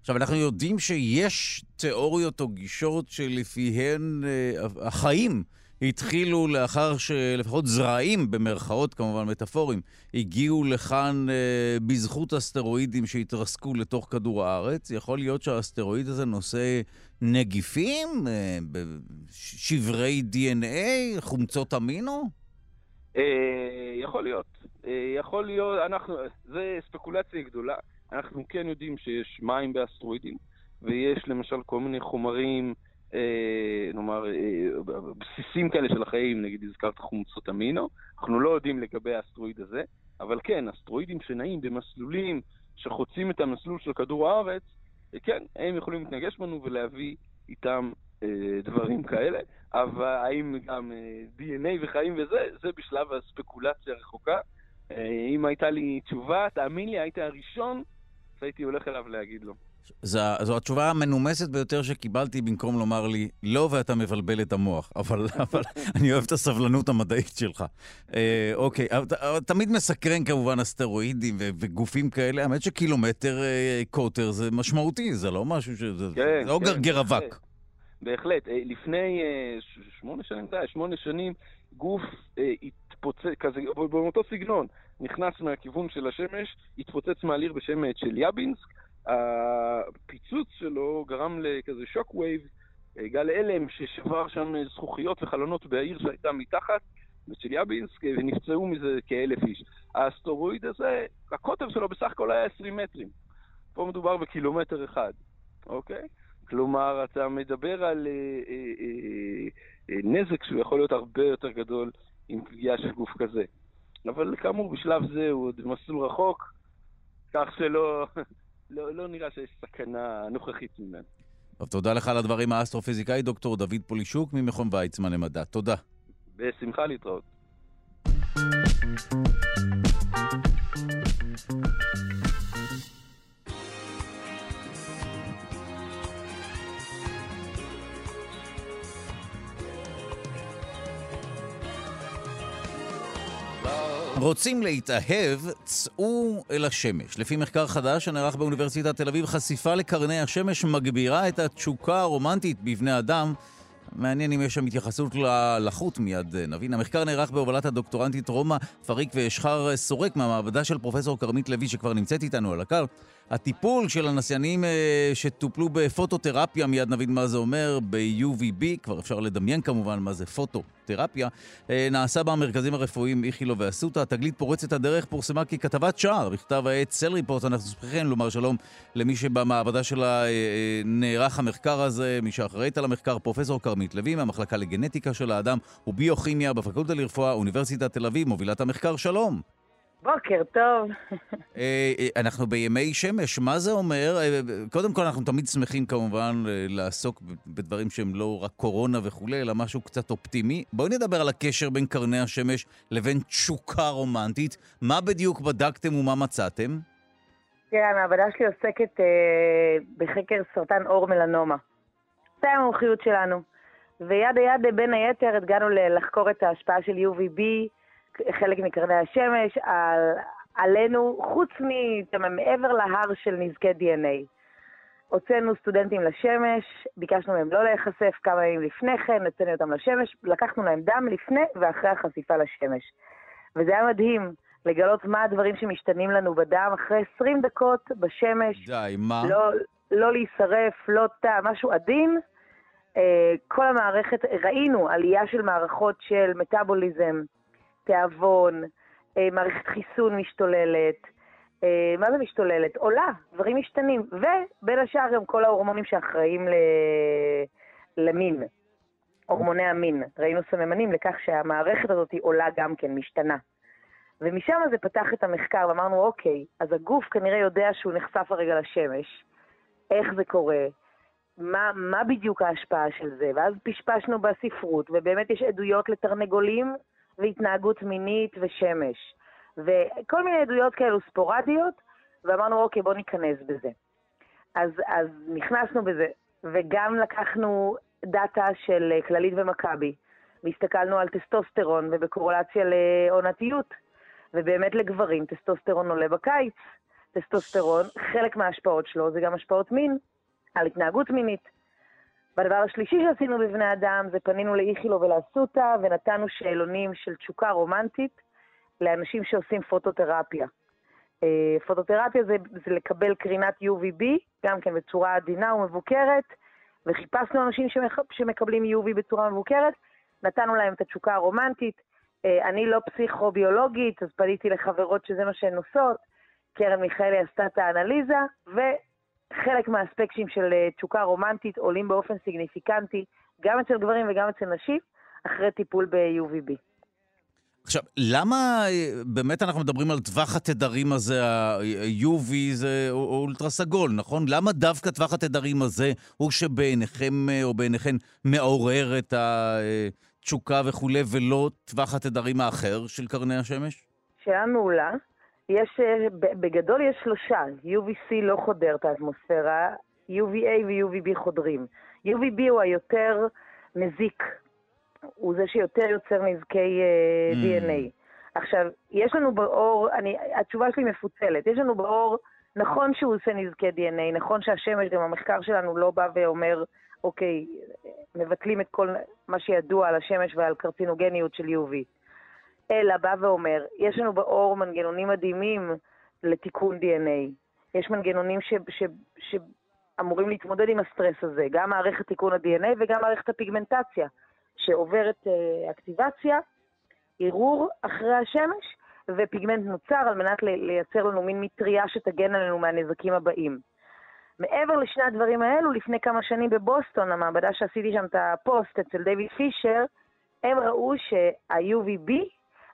עכשיו, אנחנו יודעים שיש תיאוריות או גישות שלפיהן אה, החיים התחילו לאחר שלפחות זרעים, במרכאות כמובן מטאפוריים, הגיעו לכאן אה, בזכות אסטרואידים שהתרסקו לתוך כדור הארץ. יכול להיות שהאסטרואיד הזה נושא נגיפים, אה, שברי DNA, חומצות אמינו? אה, יכול להיות. אה, יכול להיות, אנחנו, זה ספקולציה גדולה. אנחנו כן יודעים שיש מים באסטרואידים, ויש למשל כל מיני חומרים, נאמר, אה, בסיסים כאלה של החיים, נגיד הזכרת חומצות אמינו, אנחנו לא יודעים לגבי האסטרואיד הזה, אבל כן, אסטרואידים שנעים במסלולים שחוצים את המסלול של כדור הארץ, אה, כן, הם יכולים להתנגש בנו ולהביא איתם אה, דברים כאלה, אבל האם גם אה, DNA וחיים וזה, זה בשלב הספקולציה הרחוקה. אה, אם הייתה לי תשובה, תאמין לי, היית הראשון שהייתי הולך אליו להגיד לו. זו, זו התשובה המנומסת ביותר שקיבלתי במקום לומר לי, לא ואתה מבלבל את המוח, אבל, אבל אני אוהב את הסבלנות המדעית שלך. אה, אוקיי, תמיד מסקרן כמובן אסטרואידים ו, וגופים כאלה, האמת שקילומטר אה, קוטר זה משמעותי, זה לא משהו ש... זה כן, לא כן, גרגר אבק. בהחלט. אה, לפני אה, שמונה שנים, שמונה שנים, גוף אה, התפוצץ, כזה, באותו סגנון, נכנס מהכיוון של השמש, התפוצץ מעליר בשם צ'ליאבינסק. הפיצוץ שלו גרם לכזה shock wave, גל הלם ששבר שם זכוכיות וחלונות בעיר שהייתה מתחת, בצ'ליאבינסק, ונפצעו מזה כאלף איש. האסטרואיד הזה, הקוטר שלו בסך הכל היה 20 מטרים. פה מדובר בקילומטר אחד, אוקיי? כלומר, אתה מדבר על אה, אה, אה, אה, נזק שהוא יכול להיות הרבה יותר גדול עם פגיעה של גוף כזה. אבל כאמור, בשלב זה הוא עוד מסלול רחוק, כך שלא לא, לא נראה שיש סכנה נוכחית ממנו. טוב, תודה לך על הדברים, האסטרופיזיקאי דוקטור דוד פולישוק ממכון ויצמן למדע. תודה. בשמחה להתראות. רוצים להתאהב, צאו אל השמש. לפי מחקר חדש שנערך באוניברסיטת תל אביב, חשיפה לקרני השמש מגבירה את התשוקה הרומנטית בבני אדם. מעניין אם יש שם התייחסות ללחות מיד נבין. המחקר נערך בהובלת הדוקטורנטית רומא פריק ואשחר סורק מהמעבדה של פרופסור כרמית לוי שכבר נמצאת איתנו על הקר. הטיפול של הנסיינים אה, שטופלו בפוטותרפיה, מיד נבין מה זה אומר, ב-UVB, כבר אפשר לדמיין כמובן מה זה פוטותרפיה, אה, נעשה במרכזים הרפואיים איכילו ואסותא. התגלית פורצת הדרך פורסמה ככתבת שער בכתב העת סל ריפורט. אנחנו שמחים לומר שלום למי שבמעבדה שלה אה, נערך המחקר הזה, מי שאחראית על המחקר, פרופסור כרמית לוי, מהמחלקה לגנטיקה של האדם וביוכימיה בפקולטה לרפואה, אוניברסיטת תל אביב, מובילת המחקר. שלום. בוקר טוב. אה, אה, אנחנו בימי שמש, מה זה אומר? אה, קודם כל, אנחנו תמיד שמחים כמובן לעסוק בדברים שהם לא רק קורונה וכולי, אלא משהו קצת אופטימי. בואי נדבר על הקשר בין קרני השמש לבין תשוקה רומנטית. מה בדיוק בדקתם ומה מצאתם? תראה, המעבדה שלי עוסקת אה, בחקר סרטן עור מלנומה. זה המומחיות שלנו. ויד ליד, בין היתר, הגענו לחקור את ההשפעה של UVB, חלק מקרני השמש, על, עלינו, חוץ מעבר להר של נזקי DNA. הוצאנו סטודנטים לשמש, ביקשנו מהם לא להיחשף כמה ימים לפני כן, הוצאנו אותם לשמש, לקחנו להם דם לפני ואחרי החשיפה לשמש. וזה היה מדהים לגלות מה הדברים שמשתנים לנו בדם אחרי 20 דקות בשמש. די, מה? לא, לא להישרף, לא תא, משהו עדין. אה, כל המערכת, ראינו עלייה של מערכות של מטאבוליזם, תיאבון, אה, מערכת חיסון משתוללת. אה, מה זה משתוללת? עולה, דברים משתנים. ובין השאר גם כל ההורמונים שאחראים ל... למין, הורמוני המין. ראינו סממנים לכך שהמערכת הזאת עולה גם כן, משתנה. ומשם זה פתח את המחקר, ואמרנו, אוקיי, אז הגוף כנראה יודע שהוא נחשף הרגע לשמש, איך זה קורה, מה, מה בדיוק ההשפעה של זה, ואז פשפשנו בספרות, ובאמת יש עדויות לתרנגולים והתנהגות מינית ושמש. וכל מיני עדויות כאלו ספורדיות, ואמרנו, אוקיי, בואו ניכנס בזה. אז, אז נכנסנו בזה, וגם לקחנו data של כללית ומכבי, והסתכלנו על טסטוסטרון ובקורולציה לעונתיות, ובאמת לגברים טסטוסטרון עולה בקיץ. טסטוסטרון, חלק מההשפעות שלו זה גם השפעות מין, על התנהגות מינית. והדבר השלישי שעשינו בבני אדם זה פנינו לאיכילוב ולאסותא ונתנו שאלונים של תשוקה רומנטית לאנשים שעושים פוטותרפיה. אה, פוטותרפיה זה, זה לקבל קרינת UVB, גם כן בצורה עדינה ומבוקרת, וחיפשנו אנשים שמח, שמקבלים UV בצורה מבוקרת, נתנו להם את התשוקה הרומנטית. אה, אני לא פסיכוביולוגית, אז פניתי לחברות שזה מה שהן עושות. קרן מיכאלי עשתה את האנליזה. חלק מהאספקטים של אה, תשוקה רומנטית עולים באופן סיגניפיקנטי, גם אצל גברים וגם אצל נשים, אחרי טיפול ב-UVB. עכשיו, למה אה, באמת אנחנו מדברים על טווח התדרים הזה, ה-UV זה אולטרה סגול, נכון? למה דווקא טווח התדרים הזה הוא שבעיניכם אה, או בעיניכן מעורר את התשוקה וכולי, ולא טווח התדרים האחר של קרני השמש? שאלה מעולה. יש, אה, בגדול יש שלושה, UVC לא חודר את האטמוספירה, UVA ו-UVB חודרים. UVB הוא היותר מזיק, הוא זה שיותר יוצר נזקי uh, mm. DNA. עכשיו, יש לנו באור, אני, התשובה שלי מפוצלת, יש לנו באור, נכון שהוא עושה נזקי DNA, נכון שהשמש, גם המחקר שלנו לא בא ואומר, אוקיי, מבטלים את כל מה שידוע על השמש ועל קרצינוגניות של UV. אלא בא ואומר, יש לנו באור מנגנונים מדהימים לתיקון DNA. יש מנגנונים ש, ש, שאמורים להתמודד עם הסטרס הזה, גם מערכת תיקון ה-DNA וגם מערכת הפיגמנטציה, שעוברת uh, אקטיבציה, ערעור אחרי השמש, ופיגמנט נוצר על מנת לייצר לנו מין מטריה שתגן עלינו מהנזקים הבאים. מעבר לשני הדברים האלו, לפני כמה שנים בבוסטון, המעבדה שעשיתי שם את הפוסט אצל דיוויד פישר, הם ראו שה-UVB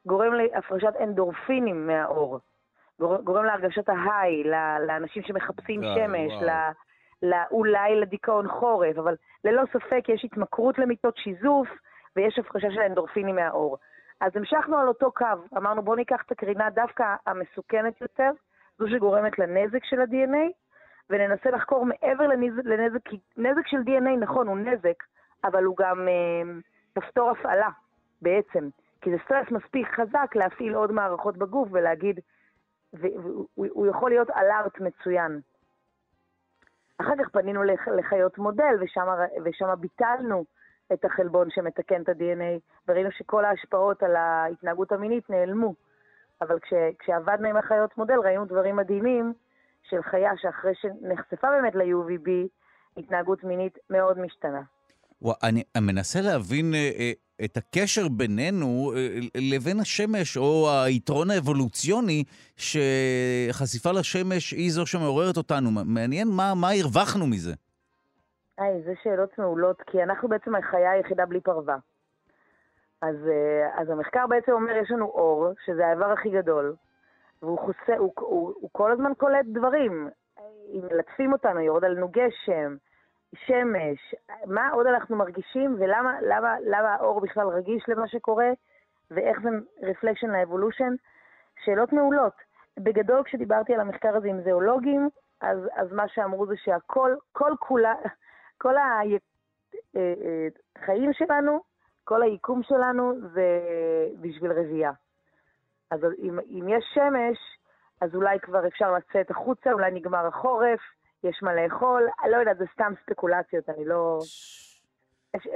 גורם להפרשת אנדורפינים מהאור. גורם להרגשת ההיי, לאנשים שמחפשים וואו, שמש, וואו. לא, אולי לדיכאון חורף, אבל ללא ספק יש התמכרות למיטות שיזוף ויש הפרשה של אנדורפינים מהאור. אז המשכנו על אותו קו, אמרנו בואו ניקח את הקרינה דווקא המסוכנת יותר, זו שגורמת לנזק של ה-DNA, וננסה לחקור מעבר לנזק, לנזק, כי נזק של DNA, נכון, הוא נזק, אבל הוא גם אה, כפתור הפעלה בעצם. כי זה סטרס מספיק חזק להפעיל עוד מערכות בגוף ולהגיד, והוא יכול להיות אלארט מצוין. אחר כך פנינו לחיות מודל, ושם ביטלנו את החלבון שמתקן את ה-DNA, וראינו שכל ההשפעות על ההתנהגות המינית נעלמו. אבל כש, כשעבדנו עם החיות מודל ראינו דברים מדהימים של חיה שאחרי שנחשפה באמת ל-UVB, התנהגות מינית מאוד משתנה. אני מנסה להבין אה, אה, את הקשר בינינו אה, לבין השמש, או היתרון האבולוציוני שחשיפה לשמש היא זו שמעוררת אותנו. מעניין מה, מה הרווחנו מזה. היי, זה שאלות מעולות, כי אנחנו בעצם החיה היחידה בלי פרווה. אז, אז המחקר בעצם אומר, יש לנו אור, שזה האיבר הכי גדול, והוא חוסה, הוא, הוא, הוא כל הזמן קולט דברים. אם מלטפים אותנו, יורד עלינו גשם, שמש, מה עוד אנחנו מרגישים ולמה למה, למה העור בכלל רגיש למה שקורה ואיך זה reflection ל evolution? שאלות מעולות. בגדול, כשדיברתי על המחקר הזה עם זואולוגים, אז, אז מה שאמרו זה שהכל, כל כולה, כל החיים אה, אה, שלנו, כל היקום שלנו זה בשביל רבייה. אז אם, אם יש שמש, אז אולי כבר אפשר לצאת החוצה, אולי נגמר החורף, יש מה לאכול, לא יודעת, זה סתם ספקולציות, אני לא...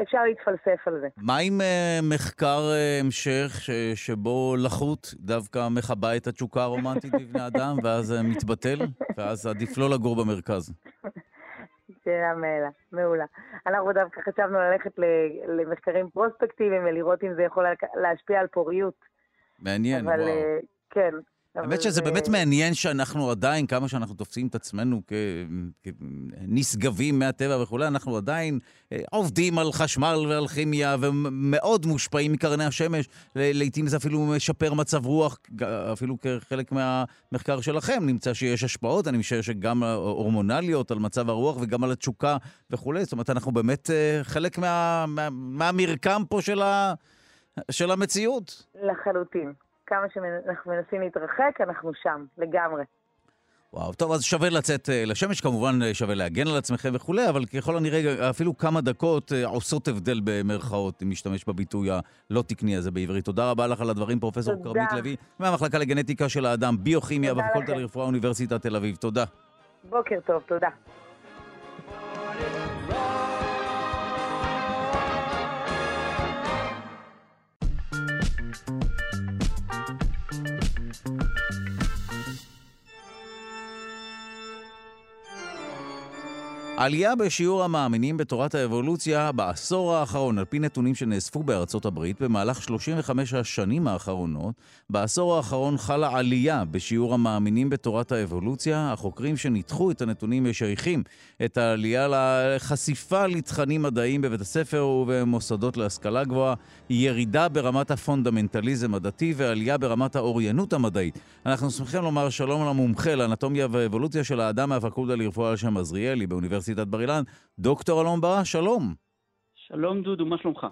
אפשר להתפלסף על זה. מה עם uh, מחקר uh, המשך ש, שבו לחות דווקא מכבה את התשוקה הרומנטית בבני אדם, ואז זה מתבטל, ואז עדיף לא לגור במרכז? שאלה מעולה, מעולה. אנחנו דווקא חשבנו ללכת למחקרים פרוספקטיביים ולראות אם זה יכול להשפיע על פוריות. מעניין, אבל, וואו. Uh, כן, האמת שזה באמת מעניין שאנחנו עדיין, כמה שאנחנו תופסים את עצמנו כנשגבים מהטבע וכולי, אנחנו עדיין אה, עובדים על חשמל ועל כימיה ומאוד מושפעים מקרני השמש. לעתים זה אפילו משפר מצב רוח, אפילו כחלק מהמחקר שלכם. נמצא שיש השפעות, אני משער שגם הורמונליות על מצב הרוח וגם על התשוקה וכולי. זאת אומרת, אנחנו באמת אה, חלק מה, מה, מהמרקם פה של, ה, של המציאות. לחלוטין. כמה שאנחנו מנסים להתרחק, אנחנו שם, לגמרי. וואו, טוב, אז שווה לצאת אה, לשמש, כמובן אה, שווה להגן על עצמכם וכולי, אבל ככל הנראה אפילו כמה דקות אה, עושות הבדל במרכאות, אם נשתמש בביטוי הלא תקני הזה בעברית. תודה רבה לך על הדברים, פרופ' כרמית לוי, מהמחלקה לגנטיקה של האדם, ביוכימיה בפקולטה לרפואה אוניברסיטת תל אביב. תודה. בוקר טוב, תודה. עלייה בשיעור המאמינים בתורת האבולוציה בעשור האחרון, על פי נתונים שנאספו בארצות הברית במהלך 35 השנים האחרונות, בעשור האחרון חלה עלייה בשיעור המאמינים בתורת האבולוציה. החוקרים שניתחו את הנתונים משייכים את העלייה לחשיפה לתכנים מדעיים בבית הספר ובמוסדות להשכלה גבוהה, ירידה ברמת הפונדמנטליזם הדתי ועלייה ברמת האוריינות המדעית. אנחנו שמחים לומר שלום למומחה לאנטומיה ואבולוציה של האדם מהפקולטה לרפואה על שם עזריאלי באוניברסיטת באוניברסיטת בר אילן. דוקטור אלון ברא, שלום. שלום דודו, מה שלומך?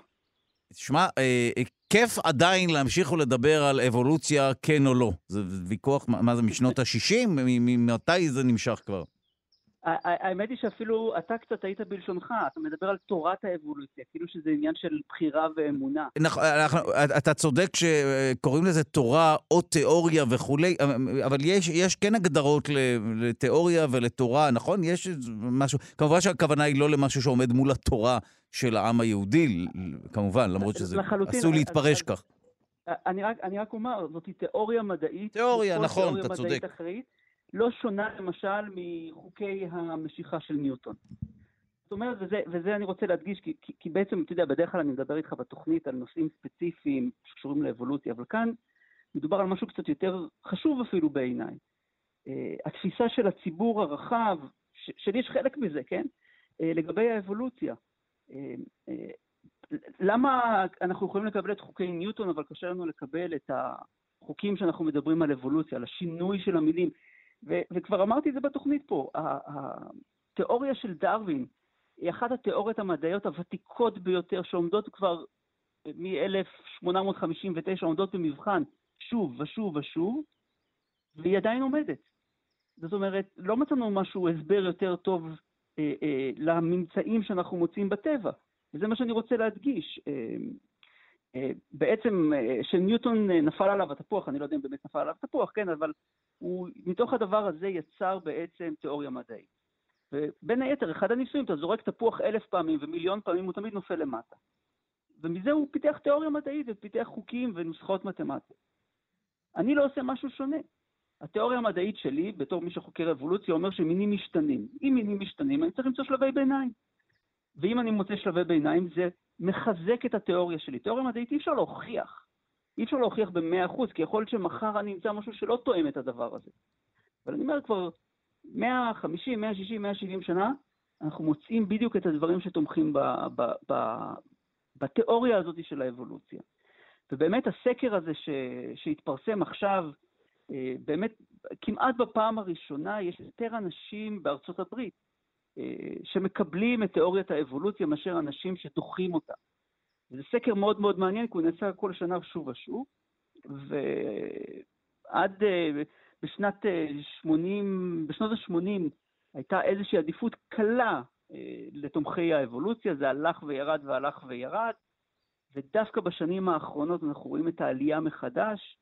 תשמע, אה, אה, כיף עדיין להמשיך ולדבר על אבולוציה כן או לא. זה ויכוח, מה זה, משנות ה-60? ממתי זה נמשך כבר? האמת היא שאפילו אתה קצת היית בלשונך, אתה מדבר על תורת האבולוציה, כאילו שזה עניין של בחירה ואמונה. נכון, אתה צודק שקוראים לזה תורה או תיאוריה וכולי, אבל יש, יש כן הגדרות לתיאוריה ולתורה, נכון? יש משהו, כמובן שהכוונה היא לא למשהו שעומד מול התורה של העם היהודי, כמובן, למרות שזה עשוי להתפרש כך. אני רק, אני רק אומר, זאת תיאוריה מדעית. תיאוריה, נכון, אתה צודק. אחראית. לא שונה למשל מחוקי המשיכה של ניוטון. זאת אומרת, וזה, וזה אני רוצה להדגיש, כי, כי, כי בעצם, אתה יודע, בדרך כלל אני מדבר איתך בתוכנית על נושאים ספציפיים שקשורים לאבולוציה, אבל כאן מדובר על משהו קצת יותר חשוב אפילו בעיניי. Uh, התפיסה של הציבור הרחב, שלי יש חלק מזה, כן? Uh, לגבי האבולוציה. Uh, uh, למה אנחנו יכולים לקבל את חוקי ניוטון, אבל קשה לנו לקבל את החוקים שאנחנו מדברים על אבולוציה, על השינוי של המילים? ו- וכבר אמרתי את זה בתוכנית פה, התיאוריה של דרווין היא אחת התיאוריות המדעיות הוותיקות ביותר שעומדות כבר מ-1859, עומדות במבחן שוב ושוב ושוב, והיא עדיין עומדת. זאת אומרת, לא מצאנו משהו, הסבר יותר טוב אה, אה, לממצאים שאנחנו מוצאים בטבע, וזה מה שאני רוצה להדגיש. אה, בעצם שניוטון נפל עליו התפוח, אני לא יודע אם באמת נפל עליו התפוח, כן, אבל הוא, מתוך הדבר הזה יצר בעצם תיאוריה מדעית. ובין היתר, אחד הניסויים, אתה זורק תפוח אלף פעמים ומיליון פעמים, הוא תמיד נופל למטה. ומזה הוא פיתח תיאוריה מדעית ופיתח חוקים ונוסחאות מתמטיות. אני לא עושה משהו שונה. התיאוריה המדעית שלי, בתור מי שחוקר אבולוציה, אומר שמינים משתנים. אם מינים משתנים, אני צריך למצוא שלבי ביניים. ואם אני מוצא שלבי ביניים, זה מחזק את התיאוריה שלי. תיאוריה מדעית אי אפשר להוכיח. אי אפשר להוכיח ב-100%, כי יכול להיות שמחר אני אמצא משהו שלא תואם את הדבר הזה. אבל אני אומר כבר 150, 160, 170 שנה, אנחנו מוצאים בדיוק את הדברים שתומכים ב, ב, ב, בתיאוריה הזאת של האבולוציה. ובאמת הסקר הזה ש, שהתפרסם עכשיו, אה, באמת כמעט בפעם הראשונה יש יותר אנשים בארצות הברית אה, שמקבלים את תיאוריית האבולוציה מאשר אנשים שדוחים אותה. זה סקר מאוד מאוד מעניין, כי הוא נעשה כל שנה שוב ושוב, ועד אה, בשנת 80, בשנות ה-80 הייתה איזושהי עדיפות קלה לתומכי האבולוציה, זה הלך וירד והלך וירד, ודווקא בשנים האחרונות אנחנו רואים את העלייה מחדש,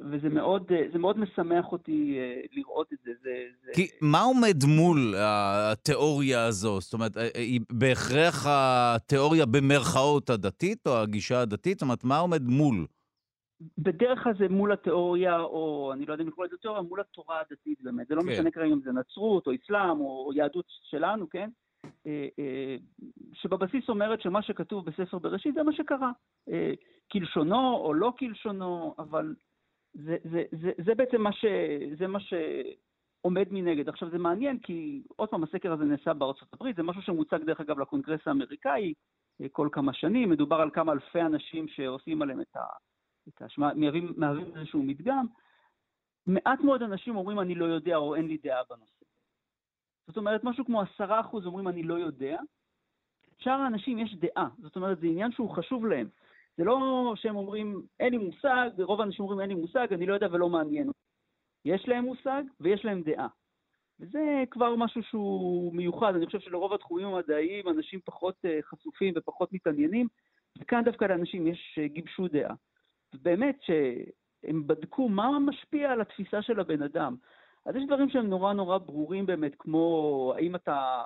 וזה מאוד, מאוד משמח אותי אה, לראות את זה. זה, זה... כי מה עומד מול התיאוריה הזו? זאת אומרת, אה, אה, היא בהכרח התיאוריה במרכאות הדתית, או הגישה הדתית? זאת אומרת, מה עומד מול? בדרך כלל זה מול התיאוריה, או אני לא יודע אם לקרוא לזה תיאוריה, מול התורה הדתית באמת. זה לא כן. משנה כרגע אם זה נצרות, או אסלאם, או יהדות שלנו, כן? אה, אה, שבבסיס אומרת שמה שכתוב בספר בראשית זה מה שקרה. אה, כלשונו או לא כלשונו, אבל זה, זה, זה, זה בעצם מה, ש, זה מה שעומד מנגד. עכשיו זה מעניין כי עוד פעם הסקר הזה נעשה בארצות הברית, זה משהו שמוצג דרך אגב לקונגרס האמריקאי כל כמה שנים, מדובר על כמה אלפי אנשים שעושים עליהם את ה... את השמה, מהווים, מהווים איזשהו מדגם. מעט מאוד אנשים אומרים אני לא יודע או אין לי דעה בנושא. זאת אומרת, משהו כמו עשרה אחוז אומרים אני לא יודע, שאר האנשים יש דעה, זאת אומרת, זה עניין שהוא חשוב להם. זה לא שהם אומרים אין לי מושג, רוב האנשים אומרים אין לי מושג, אני לא יודע ולא מעניין אותי. יש להם מושג ויש להם דעה. וזה כבר משהו שהוא מיוחד, אני חושב שלרוב התחומים המדעיים אנשים פחות אה, חשופים ופחות מתעניינים, וכאן דווקא לאנשים יש אה, גיבשו דעה. באמת שהם בדקו מה משפיע על התפיסה של הבן אדם. אז יש דברים שהם נורא נורא ברורים באמת, כמו האם אתה,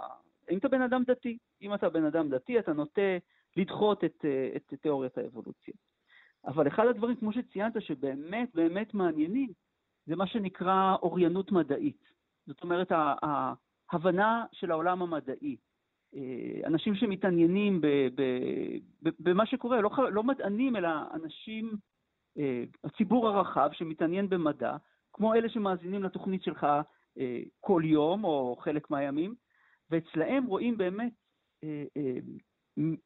האם אתה בן אדם דתי. אם אתה בן אדם דתי, אתה נוטה לדחות את, את תיאוריית האבולוציה. אבל אחד הדברים, כמו שציינת, שבאמת באמת מעניינים, זה מה שנקרא אוריינות מדעית. זאת אומרת, ההבנה של העולם המדעי. אה, אנשים שמתעניינים במה שקורה, לא, לא מדענים, אלא אנשים, אה, הציבור הרחב שמתעניין במדע, כמו אלה שמאזינים לתוכנית שלך אה, כל יום או חלק מהימים, ואצלהם רואים באמת אה, אה,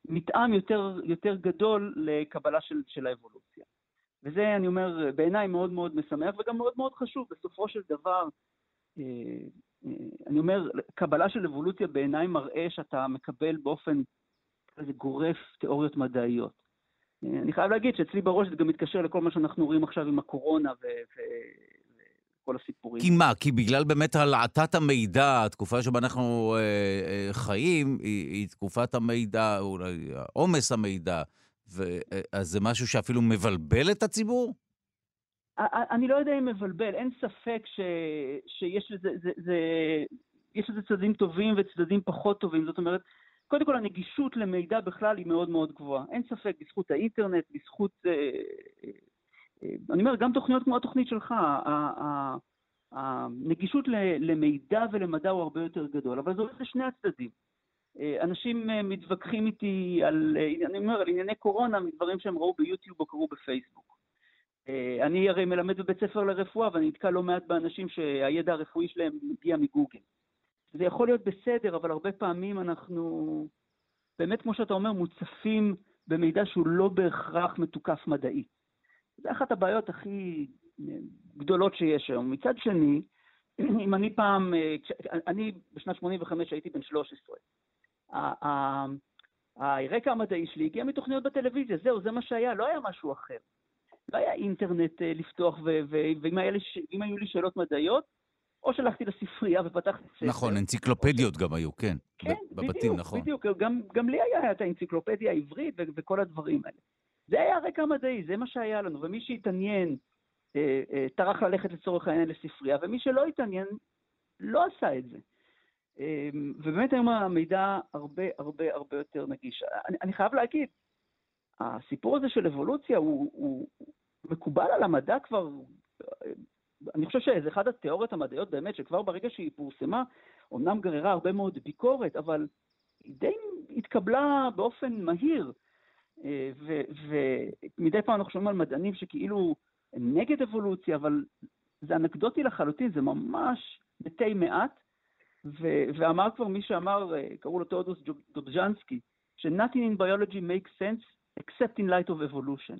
מתאם יותר, יותר גדול לקבלה של, של האבולוציה. וזה, אני אומר, בעיניי מאוד מאוד משמח וגם מאוד מאוד חשוב. בסופו של דבר, אה, אה, אני אומר, קבלה של אבולוציה בעיניי מראה שאתה מקבל באופן איזה גורף תיאוריות מדעיות. אה, אני חייב להגיד שאצלי בראש זה גם מתקשר לכל מה שאנחנו רואים עכשיו עם הקורונה כל הסיפורים. כי מה? כי בגלל באמת הלעטת המידע, התקופה שבה אנחנו אה, אה, חיים, היא, היא תקופת המידע, אולי עומס המידע, ו, אה, אז זה משהו שאפילו מבלבל את הציבור? אני לא יודע אם מבלבל, אין ספק ש, שיש לזה, זה, זה, יש לזה צדדים טובים וצדדים פחות טובים. זאת אומרת, קודם כל הנגישות למידע בכלל היא מאוד מאוד גבוהה. אין ספק, בזכות האינטרנט, בזכות אה, אני אומר, גם תוכניות כמו התוכנית שלך, הנגישות למידע ולמדע הוא הרבה יותר גדול, אבל זה הולך לשני הצדדים. אנשים מתווכחים איתי על, אני אומר, על ענייני קורונה מדברים שהם ראו ביוטיוב או קראו בפייסבוק. אני הרי מלמד בבית ספר לרפואה ואני נתקע לא מעט באנשים שהידע הרפואי שלהם מגיע מגוגל. זה יכול להיות בסדר, אבל הרבה פעמים אנחנו, באמת כמו שאתה אומר, מוצפים במידע שהוא לא בהכרח מתוקף מדעית. זה אחת הבעיות הכי אה, גדולות שיש היום. מצד שני, אם אני פעם, אה, אני בשנת 85 הייתי בן 13. הרקע המדעי שלי הגיע מתוכניות בטלוויזיה, זהו, זה מה שהיה, לא היה משהו אחר. לא היה אינטרנט אה, לפתוח, ואם היו לי שאלות מדעיות, או שהלכתי לספרייה ופתחתי ספר. נכון, אנציקלופדיות גם היו, כן. כן, בבתים, בדיוק, נכון. בדיוק. גם, גם לי היה את האנציקלופדיה העברית וכל הדברים האלה. זה היה הרקע המדעי, זה מה שהיה לנו, ומי שהתעניין אה, אה, טרח ללכת לצורך העניין לספרייה, ומי שלא התעניין לא עשה את זה. אה, ובאמת היום המידע הרבה הרבה הרבה יותר נגיש. אני, אני חייב להגיד, הסיפור הזה של אבולוציה הוא, הוא מקובל על המדע כבר, אה, אני חושב שזה אחד התיאוריות המדעיות באמת, שכבר ברגע שהיא פורסמה, אומנם גררה הרבה מאוד ביקורת, אבל היא די התקבלה באופן מהיר. אה, ומדי פעם אנחנו שומעים על מדענים שכאילו נגד אבולוציה, אבל זה אנקדוטי לחלוטין, זה ממש מתי מעט. ו- ואמר כבר מי שאמר, אה, קראו לו תאודוס דובז'נסקי, ש-Nothing in biology makes sense except in light of evolution.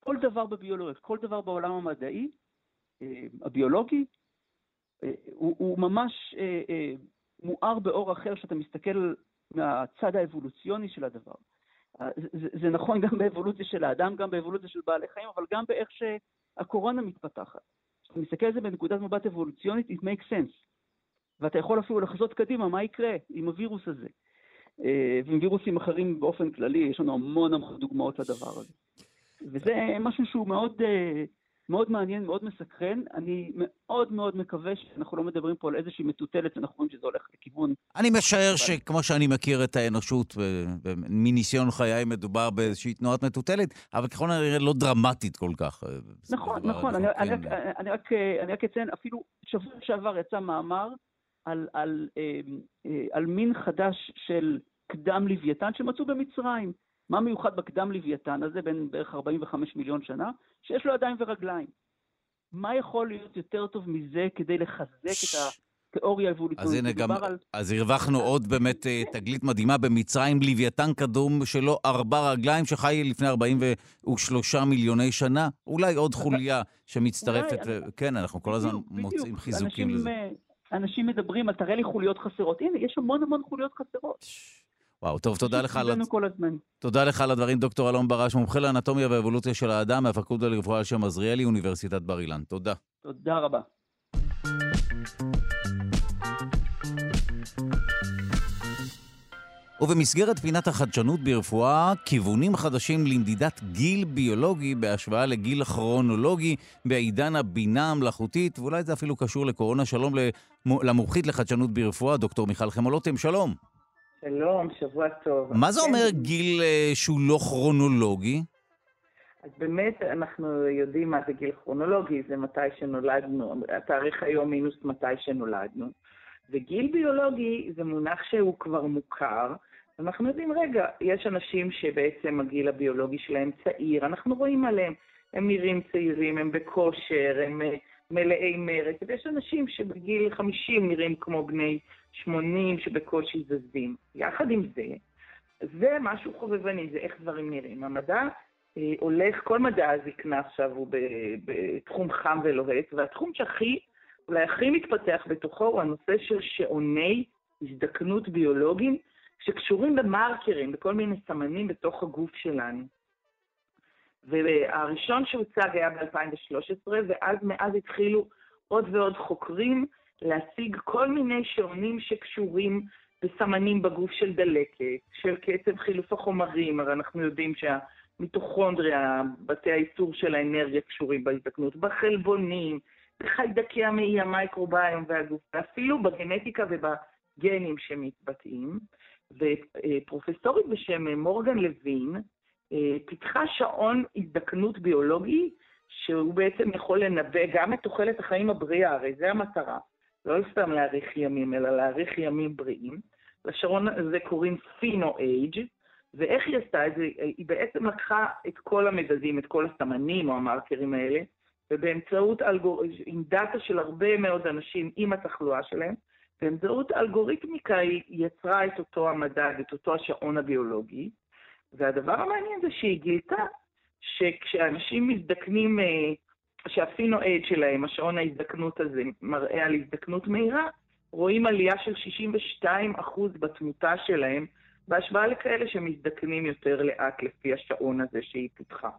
כל דבר בביולוגיה, כל דבר בעולם המדעי, אה, הביולוגי, הוא, הוא ממש מואר באור אחר כשאתה מסתכל מהצד האבולוציוני של הדבר. זה, זה נכון גם באבולוציה של האדם, גם באבולוציה של בעלי חיים, אבל גם באיך שהקורונה מתפתחת. כשאתה מסתכל על זה בנקודת מבט אבולוציונית, it makes sense. ואתה יכול אפילו לחזות קדימה מה יקרה עם הווירוס הזה. ועם וירוסים אחרים באופן כללי, יש לנו המון המון דוגמאות לדבר הזה. וזה משהו שהוא מאוד, מאוד מעניין, מאוד מסקרן. אני מאוד מאוד מקווה שאנחנו לא מדברים פה על איזושהי מטוטלת, אנחנו רואים שזה הולך לכיוון... אני משער שכמו שאני מכיר את האנושות, מניסיון חיי מדובר באיזושהי תנועת מטוטלת, אבל ככל הנראה לא דרמטית כל כך. נכון, נכון. אני, אני, רק, אציין, אפילו שבוע שעבר יצא מאמר על, על, על מין חדש של קדם לוויתן שמצאו במצרים. מה מיוחד בקדם לוויתן הזה, בין בערך 45 מיליון שנה? שיש לו ידיים ורגליים. מה יכול להיות יותר טוב מזה כדי לחזק את התיאוריה האבולוציונית? אז הנה גם, על... אז הרווחנו עוד באמת תגלית מדהימה במצרים, לוויתן קדום שלו ארבע רגליים, שחי לפני 43 מיליוני שנה. אולי עוד חוליה שמצטרפת, ו... כן, אנחנו כל הזמן מוצאים חיזוקים לזה. אנשים מדברים על תראה לי חוליות חסרות. הנה, יש המון המון חוליות חסרות. וואו, טוב, תודה לך, על... תודה לך על הדברים, דוקטור אלון ברש, מומחה לאנטומיה ואבולוציה של האדם מהפקולטה לרפואה על שם עזריאלי, אוניברסיטת בר אילן. תודה. תודה רבה. ובמסגרת פינת החדשנות ברפואה, כיוונים חדשים למדידת גיל ביולוגי בהשוואה לגיל כרונולוגי בעידן הבינה המלאכותית, ואולי זה אפילו קשור לקורונה. שלום למומחית לחדשנות ברפואה, דוקטור מיכל חמולוטם, שלום. שלום, שבוע טוב. מה זה אומר גיל שהוא לא כרונולוגי? אז באמת אנחנו יודעים מה זה גיל כרונולוגי, זה מתי שנולדנו, התאריך היום מינוס מתי שנולדנו. וגיל ביולוגי זה מונח שהוא כבר מוכר. אנחנו יודעים, רגע, יש אנשים שבעצם הגיל הביולוגי שלהם צעיר, אנחנו רואים עליהם, הם נראים צעירים, הם בכושר, הם מלאי מרץ, ויש אנשים שבגיל 50 נראים כמו בני 80 שבקושי זזים. יחד עם זה, זה משהו חובבני, זה איך דברים נראים. המדע אה, הולך, כל מדע הזקנה עכשיו הוא בתחום חם ולוהט, והתחום שהכי, אולי הכי מתפתח בתוכו הוא הנושא של שעוני הזדקנות ביולוגיים שקשורים במרקרים, בכל מיני סמנים בתוך הגוף שלנו. והראשון שהוצג היה ב-2013, ואז מאז התחילו עוד ועוד חוקרים להשיג כל מיני שעונים שקשורים בסמנים בגוף של דלקת, של קצב חילוף החומרים, הרי אנחנו יודעים שהמיטוכונדריה, בתי הייצור של האנרגיה קשורים בהזדקנות, בחלבונים, בחיידקי המעי, המייקרוביום והגוף, ואפילו בגנטיקה ובגנים שמתבטאים. ופרופסורית בשם מורגן לוין פיתחה שעון הזדקנות ביולוגי, שהוא בעצם יכול לנבא גם את תוחלת החיים הבריאה, הרי זה המטרה. לא סתם להאריך ימים, אלא להאריך ימים בריאים. לשעון הזה קוראים פינו-אייג', ואיך היא עשתה את זה? היא בעצם לקחה את כל המדדים, את כל הסמנים או המרקרים האלה, ובאמצעות אלגור... עם דאטה של הרבה מאוד אנשים עם התחלואה שלהם, באמצעות אלגוריתמיקה היא יצרה את אותו המדד, את אותו השעון הביולוגי, והדבר המעניין זה שהיא גילתה שכשאנשים מזדקנים, שהפינו-אייד שלהם, השעון ההזדקנות הזה, מראה על הזדקנות מהירה, רואים עלייה של 62% בתמותה שלהם, בהשוואה לכאלה שמזדקנים יותר לאט לפי השעון הזה שהיא פיתחה.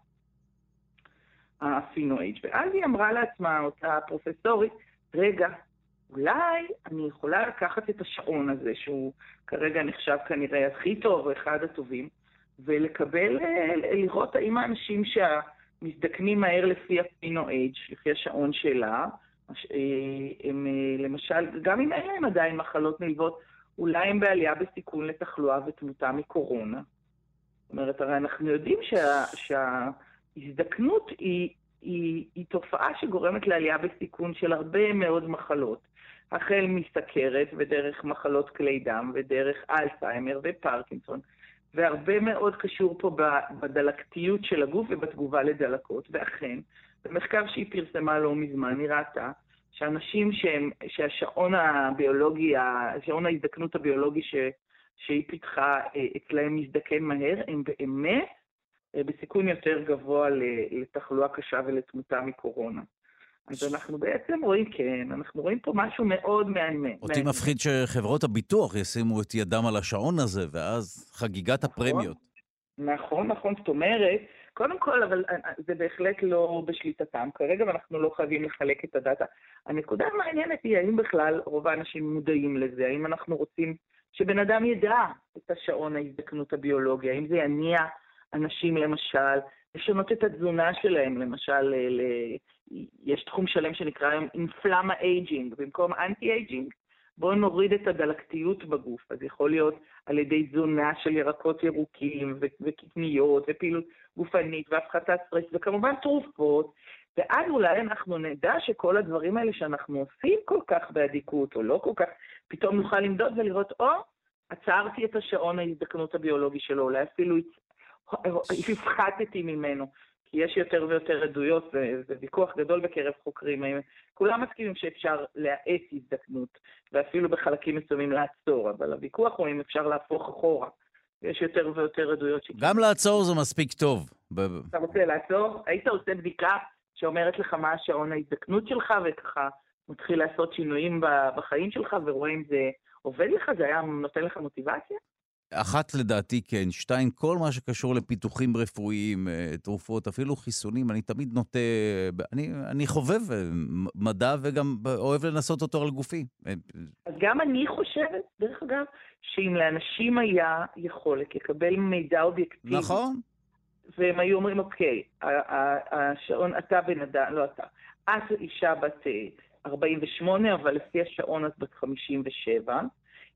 הפינו-אייד. ואז היא אמרה לעצמה, אותה פרופסורית, רגע, אולי אני יכולה לקחת את השעון הזה, שהוא כרגע נחשב כנראה הכי טוב, אחד הטובים, ולקבל, אה, לראות האם האנשים שהמזדקנים מהר לפי הפינו אייג', לפי השעון שלה, אה, הם אה, למשל, גם אם אין להם עדיין מחלות נלוות, אולי הם בעלייה בסיכון לתחלואה ותמותה מקורונה. זאת אומרת, הרי אנחנו יודעים שה, שההזדקנות היא, היא, היא תופעה שגורמת לעלייה בסיכון של הרבה מאוד מחלות. החל מסכרת ודרך מחלות כלי דם ודרך אלצהיימר ופרקינסון. והרבה מאוד קשור פה בדלקתיות של הגוף ובתגובה לדלקות. ואכן, במחקר שהיא פרסמה לא מזמן, היא ראתה שאנשים שהם, שהשעון הביולוגי, השעון ההזדקנות הביולוגי ש, שהיא פיתחה אה, אצלהם מזדקן מהר, הם באמת אה, בסיכון יותר גבוה לתחלואה קשה ולתמותה מקורונה. אז אנחנו בעצם רואים, כן, אנחנו רואים פה משהו מאוד מעניין. אותי מפחיד שחברות הביטוח ישימו את ידם על השעון הזה, ואז חגיגת נכון, הפרמיות. נכון, נכון, זאת אומרת, קודם כל, אבל אה, אה, זה בהחלט לא בשליטתם כרגע, ואנחנו לא חייבים לחלק את הדאטה. הנקודה המעניינת היא, האם בכלל רוב האנשים מודעים לזה? האם אנחנו רוצים שבן אדם ידע את השעון ההזדקנות הביולוגי? האם זה יניע אנשים, למשל, לשנות את התזונה שלהם, למשל, ל... יש תחום שלם שנקרא היום inflammaging, במקום anti-aging, בואו נוריד את הדלקתיות בגוף. אז יכול להיות על ידי תזונה של ירקות ירוקים וקטניות ופעילות גופנית והפחתת סטרס, וכמובן תרופות, ואז אולי אנחנו נדע שכל הדברים האלה שאנחנו עושים כל כך באדיקות, או לא כל כך, פתאום נוכל למדוד ולראות, או, עצרתי את השעון ההזדקנות הביולוגי שלו, אולי אפילו הפחתתי ממנו. כי יש יותר ויותר עדויות, זה ויכוח גדול בקרב חוקרים. כולם מסכימים שאפשר להאט הזדקנות, ואפילו בחלקים מסוימים לעצור, אבל הוויכוח הוא אם אפשר להפוך אחורה. יש יותר ויותר עדויות ש... גם לעצור זה מספיק טוב. אתה רוצה לעצור? היית עושה בדיקה שאומרת לך מה השעון ההזדקנות שלך, וככה מתחיל לעשות שינויים בחיים שלך, ורואה אם זה עובד לך, זה היה נותן לך מוטיבציה? אחת לדעתי כן, שתיים, כל מה שקשור לפיתוחים רפואיים, אה, תרופות, אפילו חיסונים, אני תמיד נוטה, אני, אני חובב אה, מדע וגם אוהב לנסות אותו על גופי. אה, אז גם אני חושבת, דרך אגב, שאם לאנשים היה יכולת לקבל מידע אובייקטיבי, נכון. והם היו אומרים, אוקיי, השעון, אתה בן אדם, לא אתה, את אישה בת 48, אבל לפי השעון את בת 57,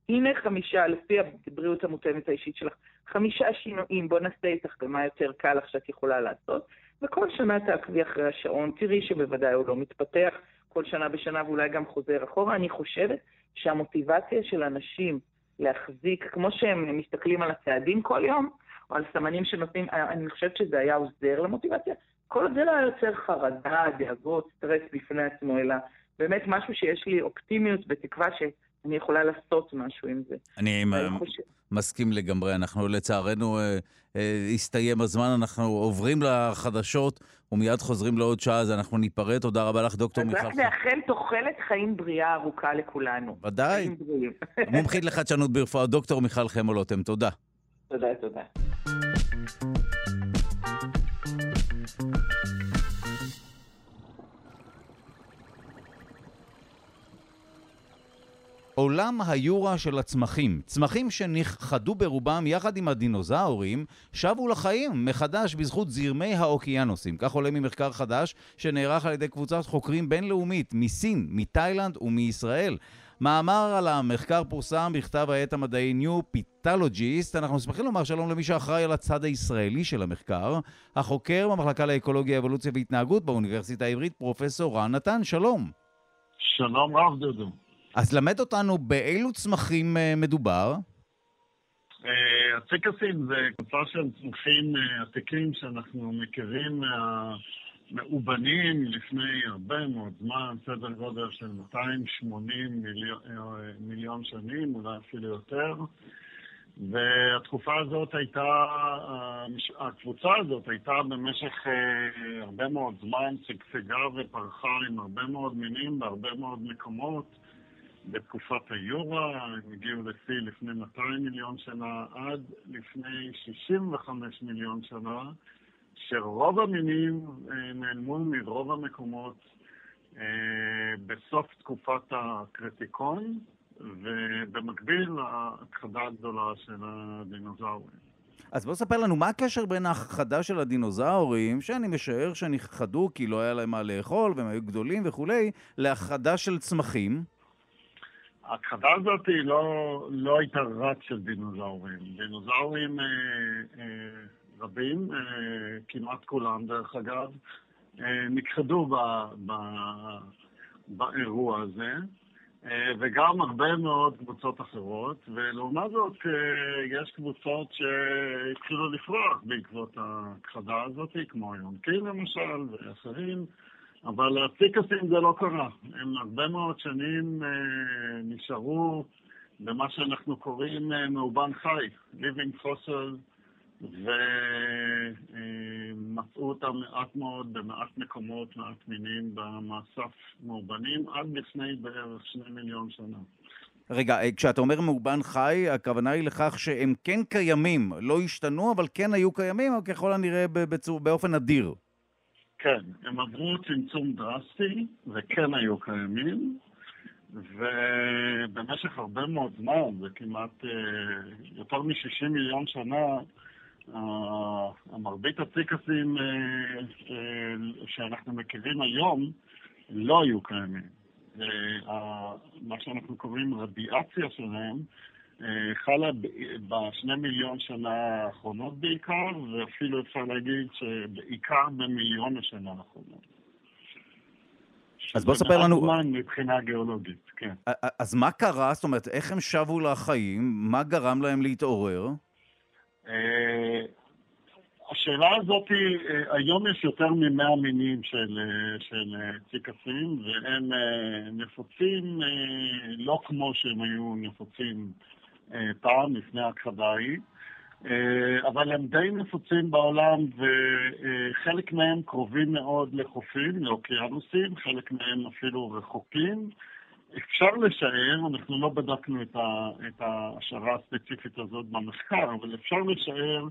הנה חמישה, לפי הבריאות המותאמת האישית שלך, חמישה שינויים, בוא נעשה איתך במה יותר קל לך שאת יכולה לעשות, וכל שנה תעקבי אחרי השעון, תראי שבוודאי הוא לא מתפתח כל שנה בשנה ואולי גם חוזר אחורה. אני חושבת שהמוטיבציה של אנשים להחזיק, כמו שהם מסתכלים על הצעדים כל יום, או על סמנים שנותנים, אני חושבת שזה היה עוזר למוטיבציה. כל זה לא היה יוצר חרדה, דאגות, סטרס בפני עצמו, אלא באמת משהו שיש לי אופטימיות ותקווה ש... אני יכולה לעשות משהו עם זה. אני חושב... מסכים לגמרי. אנחנו לצערנו, אה, אה, הסתיים הזמן, אנחנו עוברים לחדשות ומיד חוזרים לעוד שעה, אז אנחנו ניפרד. תודה רבה לך, דוקטור מיכל. אז רק נאחל תוחלת חיים בריאה ארוכה לכולנו. ודאי. מומחית לחדשנות ברפואה, דוקטור מיכל חמולוטם, תודה. תודה, תודה. עולם היורה של הצמחים. צמחים שנכחדו ברובם יחד עם הדינוזאורים, שבו לחיים מחדש בזכות זרמי האוקיינוסים. כך עולה ממחקר חדש שנערך על ידי קבוצת חוקרים בינלאומית מסין, מתאילנד ומישראל. מאמר על המחקר פורסם בכתב העת המדעי New Pitologist. אנחנו שמחים לומר שלום למי שאחראי על הצד הישראלי של המחקר, החוקר במחלקה לאקולוגיה, אבולוציה והתנהגות באוניברסיטה העברית, פרופסור רן נתן. שלום. שלום רב, דודו. אז למד אותנו באילו צמחים אה, מדובר. אה, הציקסים זה קבוצה של צמחים אה, עתיקים שאנחנו מכירים מהמאובנים לפני הרבה מאוד זמן, סדר גודל של 280 מיליון, מיליון שנים, אולי אפילו יותר. והתקופה הזאת הייתה, הקבוצה הזאת הייתה במשך הרבה מאוד זמן שגשגה ופרחה עם הרבה מאוד מינים בהרבה מאוד מקומות. בתקופת היורה, הם הגיעו לשיא לפני 200 מיליון שנה עד לפני 65 מיליון שנה, שרוב המינים אה, נעלמו מרוב המקומות בסוף תקופת הקריטיקון, ובמקביל להכחדה הגדולה של הדינוזאורים. אז בוא ספר לנו, מה הקשר בין ההכחדה של הדינוזאורים, שאני משער שנכחדו כי לא היה להם מה לאכול והם היו גדולים וכולי, להכחדה של צמחים? ההכחדה הזאת היא לא, לא הייתה רק של דינוזאורים. דינוזאורים אה, אה, רבים, אה, כמעט כולם דרך אגב, אה, נכחדו ב, ב, באירוע הזה. אה, וגם הרבה מאוד קבוצות אחרות, ולעומת זאת אה, יש קבוצות שהתחילו לפרוח בעקבות ההכחדה הזאת, כמו יונקים למשל ואחרים, אבל הציקסים זה לא קרה. הם הרבה מאוד שנים אה, נשארו במה שאנחנו קוראים מאובן חי, living fossil, ומצאו אותם מעט מאוד במעט מקומות, מעט מינים במאסף מאובנים, עד לפני בערך שני מיליון שנה. רגע, אה, כשאתה אומר מאובן חי, הכוונה היא לכך שהם כן קיימים, לא השתנו, אבל כן היו קיימים, ככל הנראה בצור, באופן אדיר. כן, הם עברו צמצום דרסטי, וכן היו קיימים, ובמשך הרבה מאוד זמן, זה כמעט אה, יותר מ-60 מיליון שנה, המרבית הציקסים אה, אה, שאנחנו מכירים היום לא היו קיימים. מה שאנחנו קוראים רדיאציה שלהם אה, חלה בשני מיליון שנה האחרונות בעיקר, ואפילו אפשר להגיד שבעיקר במיליון השנה האחרונות. אז בוא ספר לנו... זמן מבחינה גיאולוגית, כן. אז מה קרה? זאת אומרת, איך הם שבו לחיים? מה גרם להם להתעורר? אה, השאלה הזאת, אה, היום יש יותר ממאה מינים של, אה, של ציקסים, והם נפוצים לא כמו שהם היו נפוצים פעם, לפני הכחדה ההיא, אבל הם די נפוצים בעולם, וחלק מהם קרובים מאוד לחופים, לאוקיינוסים, חלק מהם אפילו רחוקים. אפשר לשער, אנחנו לא בדקנו את, ההשערה הספציפית הזאת במחקר, אבל אפשר לשער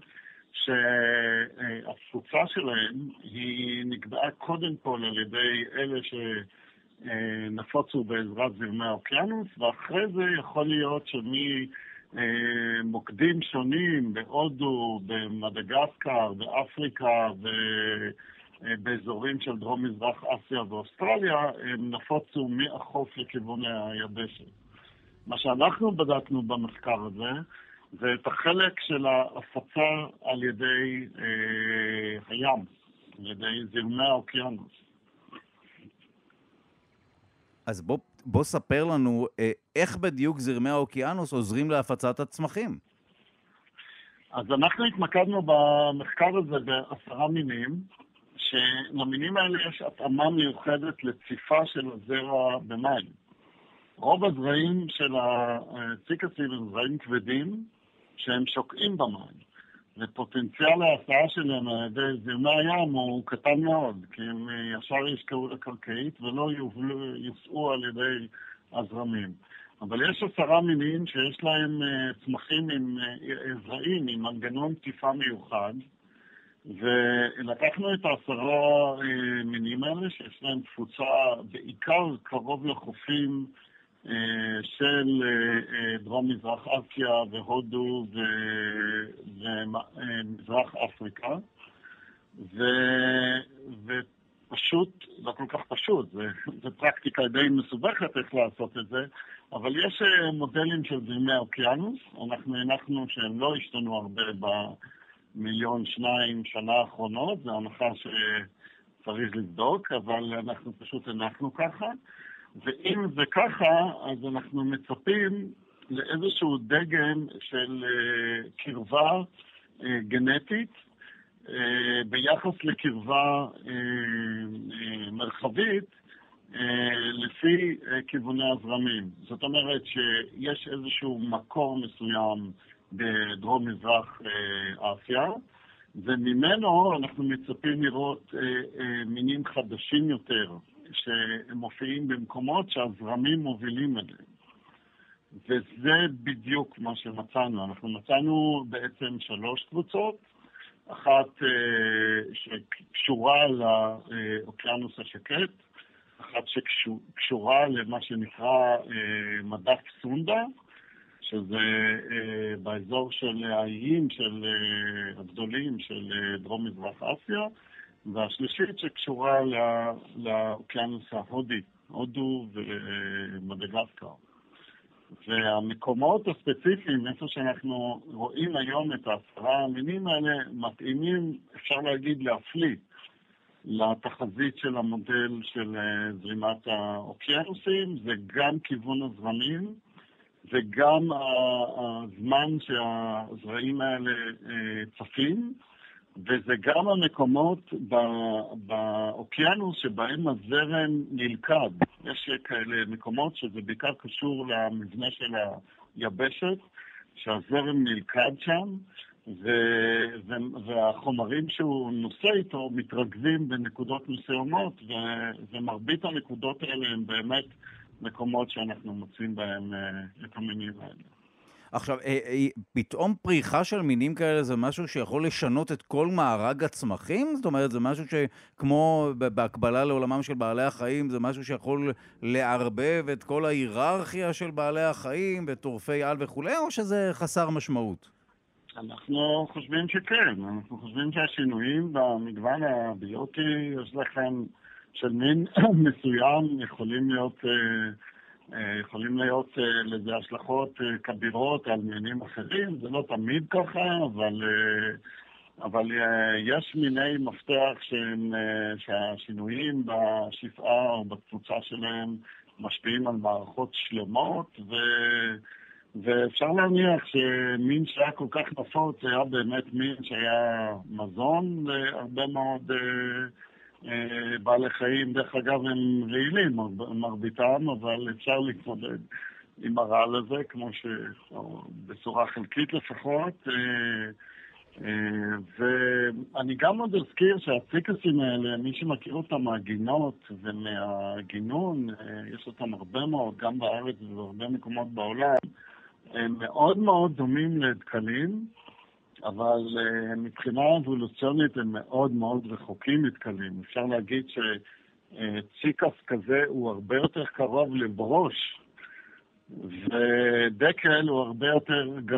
שהתפוצה שלהם היא נקבעה קודם כל על ידי אלה שנפוצו בעזרת זרמי האוקיינוס, ואחרי זה יכול להיות שממוקדים שונים בהודו, במדגסקר, באפריקה, ו... באזורים של דרום-מזרח אסיה ואוסטרליה, הם נפוצו מהחוף לכיוון היבשת. מה שאנחנו בדקנו במחקר הזה, זה את החלק של ההפצה על ידי אה, הים, על ידי זרמי האוקיינוס. אז בוא, בוא ספר לנו אה, איך בדיוק זרמי האוקיינוס עוזרים להפצת הצמחים. אז אנחנו התמקדנו במחקר הזה בעשרה מינים, שלמינים האלה יש התאמה מיוחדת לציפה של הזרע במים. רוב הזרעים של הציקסים הם זרעים כבדים שהם שוקעים במים, ופוטנציאל ההסעה שלהם על ידי זרמי הים הוא קטן מאוד, כי הם ישר ישקעו לקרקעית ולא יוסעו על ידי הזרמים. אבל יש עשרה מינים שיש להם אה, צמחים עם אה, זרעים, עם מנגנון תקיפה מיוחד, ולקחנו את העשרה אה, מינים האלה, שיש להם תפוצה בעיקר קרוב לחופים אה, של אה, דרום-מזרח אסיה והודו ומזרח אפריקה, ו... ופשוט, לא כל כך פשוט, זו פרקטיקה די מסובכת איך לעשות את זה, אבל יש מודלים של זרמי האוקיינוס, אנחנו הנחנו שהם לא השתנו הרבה ב... מיליון, שניים שנה האחרונות, זו הנחה שצריך לבדוק, אבל אנחנו פשוט הנחנו ככה. ואם זה ככה, אז אנחנו מצפים לאיזשהו דגם של uh, קרבה uh, גנטית uh, ביחס לקרבה מרחבית לפי כיווני הזרמים. זאת אומרת שיש איזשהו מקור מסוים בדרום-מזרח אה, אסיה, וממנו אנחנו מצפים לראות אה, אה, מינים חדשים יותר, שמופיעים במקומות שהזרמים מובילים אליהם. וזה בדיוק מה שמצאנו. אנחנו מצאנו בעצם שלוש קבוצות, אחת שקשורה לאוקיינוס השקט, אחת שקשורה למה שנקרא מדף סונדה, שזה באזור של האיים של, הגדולים של דרום-מזרח אסיה, והשלישית שקשורה לאוקיינוס ההודי, הודו ומדגסקר. והמקומות הספציפיים, איפה שאנחנו רואים היום את העשרה המינים האלה, מתאימים, אפשר להגיד, להפליא לתחזית של המודל של אה, זרימת האוקיינוסים, זה גם כיוון הזרמים, וגם הזמן שהזרעים האלה אה, צפים, וזה גם המקומות באוקיינוס שבהם הזרם נלכד. יש כאלה מקומות שזה בעיקר קשור למבנה של היבשת, שהזרם נלכד שם, ו, והחומרים שהוא נושא איתו מתרכזים בנקודות מסוימות, ו, ומרבית הנקודות האלה הן באמת מקומות שאנחנו מוצאים בהם את המינים האלה. עכשיו, אה, אה, פתאום פריחה של מינים כאלה זה משהו שיכול לשנות את כל מארג הצמחים? זאת אומרת, זה משהו שכמו בהקבלה לעולמם של בעלי החיים, זה משהו שיכול לערבב את כל ההיררכיה של בעלי החיים וטורפי על וכולי, או שזה חסר משמעות? אנחנו חושבים שכן, אנחנו חושבים שהשינויים במגוון הביוטי, יש לכם של מין מסוים, יכולים להיות... אה, יכולים להיות אה, לזה השלכות אה, כבירות על מינים אחרים, זה לא תמיד ככה, אבל, אבל יש מיני מפתח שהם, שהשינויים בשפעה או בתפוצה שלהם משפיעים על מערכות שלמות, ו, ואפשר להניח שמין שהיה כל כך נפוץ היה באמת מין שהיה מזון להרבה מאוד... אה, בעלי חיים, דרך אגב, הם רעילים, מרביתם, אבל אפשר להתמודד עם הרעל הזה, כמו ש... בצורה חלקית לפחות. אה, אה, ואני גם עוד אזכיר שהציקסים האלה, מי שמכיר אותם מהגינות ומהגינון, יש אותם הרבה מאוד, גם בארץ ובהרבה מקומות בעולם, הם מאוד מאוד דומים לדקלים. אבל uh, מבחינה אבולוציונית הם מאוד מאוד רחוקים מתקלים. אפשר להגיד שציקס uh, כזה הוא הרבה יותר קרוב לברוש, ודקל הוא הרבה יותר uh,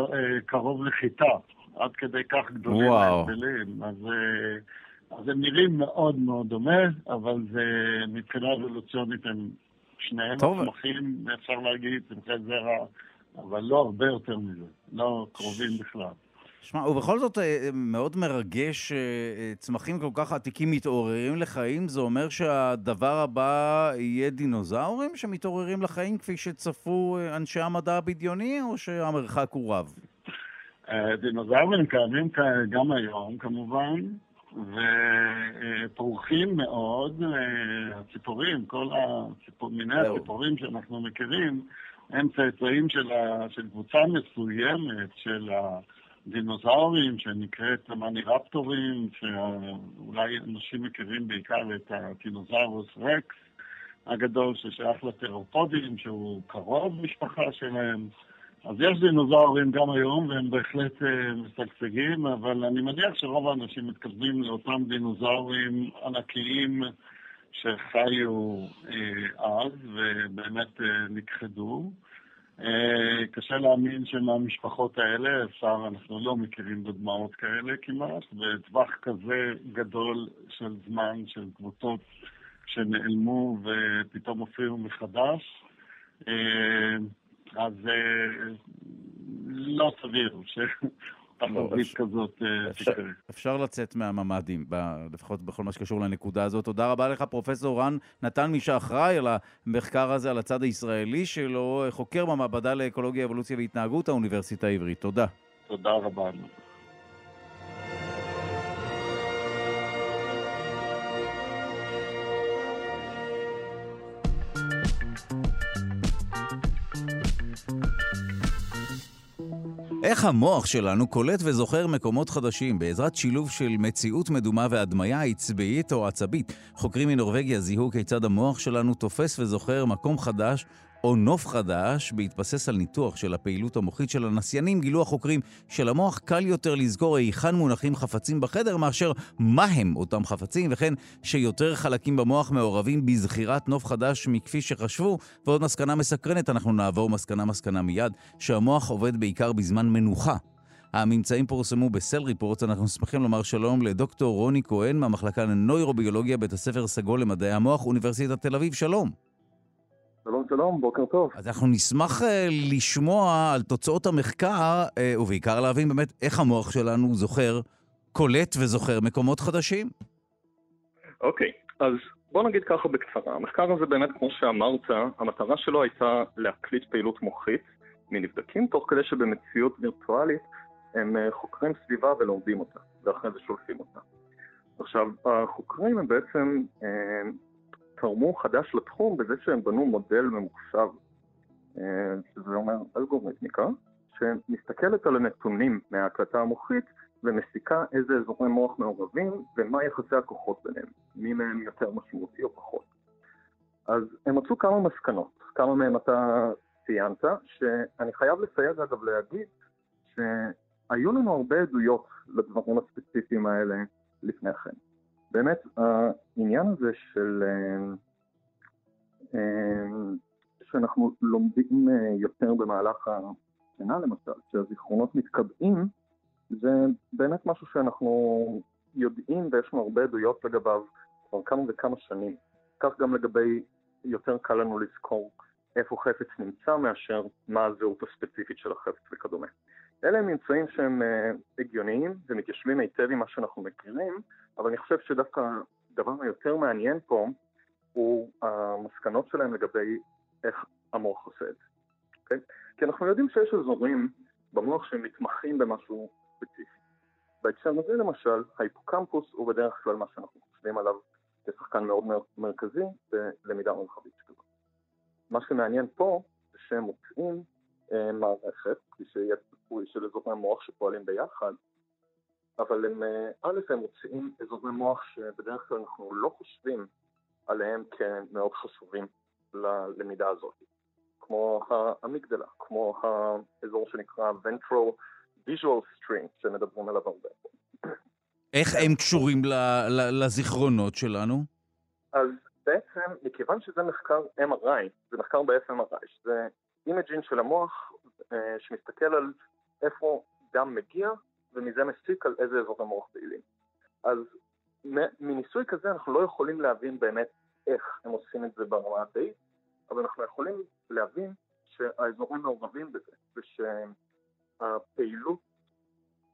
קרוב לחיטה, עד כדי כך גדולים ההבדלים. אז, אז הם נראים מאוד מאוד דומה, אבל זה, מבחינה אבולוציונית הם שניהם צמחים, אפשר להגיד, צמחי זרע, אבל לא הרבה יותר מזה, לא קרובים בכלל. שמע, ובכל זאת אה, מאוד מרגש אה, אה, צמחים כל כך עתיקים מתעוררים לחיים. זה אומר שהדבר הבא יהיה דינוזאורים שמתעוררים לחיים כפי שצפו אנשי המדע הבדיוני, או שהמרחק הוא רב? דינוזאורים קיימים גם היום, כמובן, ופורחים מאוד. הציפורים, כל הציפור, מיני הציפורים שאנחנו מכירים, הם צאצאים של, של קבוצה מסוימת של ה... דינוזאורים שנקראת המנירפטורים, שאולי אנשים מכירים בעיקר את הטינוזאורוס רקס הגדול ששייך לטרופודים, שהוא קרוב משפחה שלהם. אז יש דינוזאורים גם היום והם בהחלט אה, משגשגים, אבל אני מניח שרוב האנשים מתכוונים לאותם דינוזאורים ענקיים שחיו אה, אז ובאמת אה, נכחדו. אה, קשה להאמין שמהמשפחות האלה אפשר, אנחנו לא מכירים דוגמאות כאלה כמעט, בטווח כזה גדול של זמן של קבוצות שנעלמו ופתאום הופיעו מחדש. אה, אז אה, לא סביר תחזית כזאת אה, תקרה. אפשר לצאת מהממ"דים, לפחות בכל מה שקשור לנקודה הזאת. תודה רבה לך, פרופסור רן נתן מי שאחראי על המחקר הזה, על הצד הישראלי שלו, חוקר במעבדה לאקולוגיה, אבולוציה והתנהגות, האוניברסיטה העברית. תודה. תודה רבה. איך המוח שלנו קולט וזוכר מקומות חדשים בעזרת שילוב של מציאות מדומה והדמיה עצבאית או עצבית. חוקרים מנורבגיה זיהו כיצד המוח שלנו תופס וזוכר מקום חדש או נוף חדש, בהתבסס על ניתוח של הפעילות המוחית של הנסיינים, גילו החוקרים שלמוח קל יותר לזכור היכן מונחים חפצים בחדר מאשר מהם אותם חפצים, וכן שיותר חלקים במוח מעורבים בזכירת נוף חדש מכפי שחשבו. ועוד מסקנה מסקרנת, אנחנו נעבור מסקנה-מסקנה מיד, שהמוח עובד בעיקר בזמן מנוחה. הממצאים פורסמו בסל ריפורט, אנחנו שמחים לומר שלום לדוקטור רוני כהן מהמחלקה לנוירוביולוגיה, בית הספר סגול למדעי המוח, אוניברסיטת תל אביב, שלום. שלום, שלום, בוקר טוב. אז אנחנו נשמח uh, לשמוע על תוצאות המחקר, uh, ובעיקר להבין באמת איך המוח שלנו זוכר, קולט וזוכר מקומות חדשים. אוקיי, okay, אז בוא נגיד ככה בקצרה. המחקר הזה באמת, כמו שאמרת, המטרה שלו הייתה להקליט פעילות מוחית מנבדקים, תוך כדי שבמציאות וירטואלית הם אה, חוקרים סביבה ולומדים אותה, ואחרי זה שולפים אותה. עכשיו, החוקרים הם בעצם אה, תרמו חדש לתחום בזה שהם בנו מודל ממוחשב, אה, שזה אומר אלגוריתמיקה, שמסתכלת על הנתונים מההקלטה המוחית ומסיקה איזה אזורי מוח מעורבים ומה יחסי הכוחות ביניהם, מי מהם יותר משמעותי או פחות. אז הם מצאו כמה מסקנות, כמה מהם אתה ציינת, שאני חייב לסייג אגב להגיד שהיו לנו הרבה עדויות לדברים הספציפיים האלה לפני כן. באמת, העניין הזה של... אה, אה, שאנחנו לומדים אה, יותר במהלך השנה למשל, שהזיכרונות מתקבעים, זה באמת משהו שאנחנו יודעים ויש לנו הרבה עדויות לגביו כבר כמה וכמה שנים. כך גם לגבי, יותר קל לנו לזכור איפה חפץ נמצא מאשר מה הזהות הספציפית של החפץ וכדומה. אלה הם ממצאים שהם הגיוניים ומתיישבים היטב עם מה שאנחנו מכירים, אבל אני חושב שדווקא הדבר היותר מעניין פה הוא המסקנות שלהם לגבי איך המוח עושה את זה. Okay? כי אנחנו יודעים שיש אזורים במוח שמתמחים במשהו ספציפי. בהקשר הזה למשל, ההיפוקמפוס הוא בדרך כלל מה שאנחנו חושבים עליו כשחקן מאוד מרכזי בלמידה מרחבית כזאת. מה שמעניין פה זה שהם מוצאים אה, מערכת, כפי שיהיה סיכוי של אזורי מוח שפועלים ביחד, אבל הם, אה, א', הם מוצאים אזורי מוח שבדרך כלל אנחנו לא חושבים עליהם כמאוד חשובים ללמידה הזאת, כמו האמיגדלה, כמו האזור שנקרא ventral visual stream שמדברים עליו הרבה. איך הם קשורים לזיכרונות שלנו? אז בעצם, מכיוון שזה מחקר MRI, זה מחקר ב-FMRI, שזה imaging של המוח אה, שמסתכל על איפה דם מגיע ומזה מסיק על איזה אזורי מוח פעילים. אז מניסוי כזה אנחנו לא יכולים להבין באמת איך הם עושים את זה ברמה התאית, אבל אנחנו יכולים להבין שהאזורים מעורבים בזה, ושהפעילות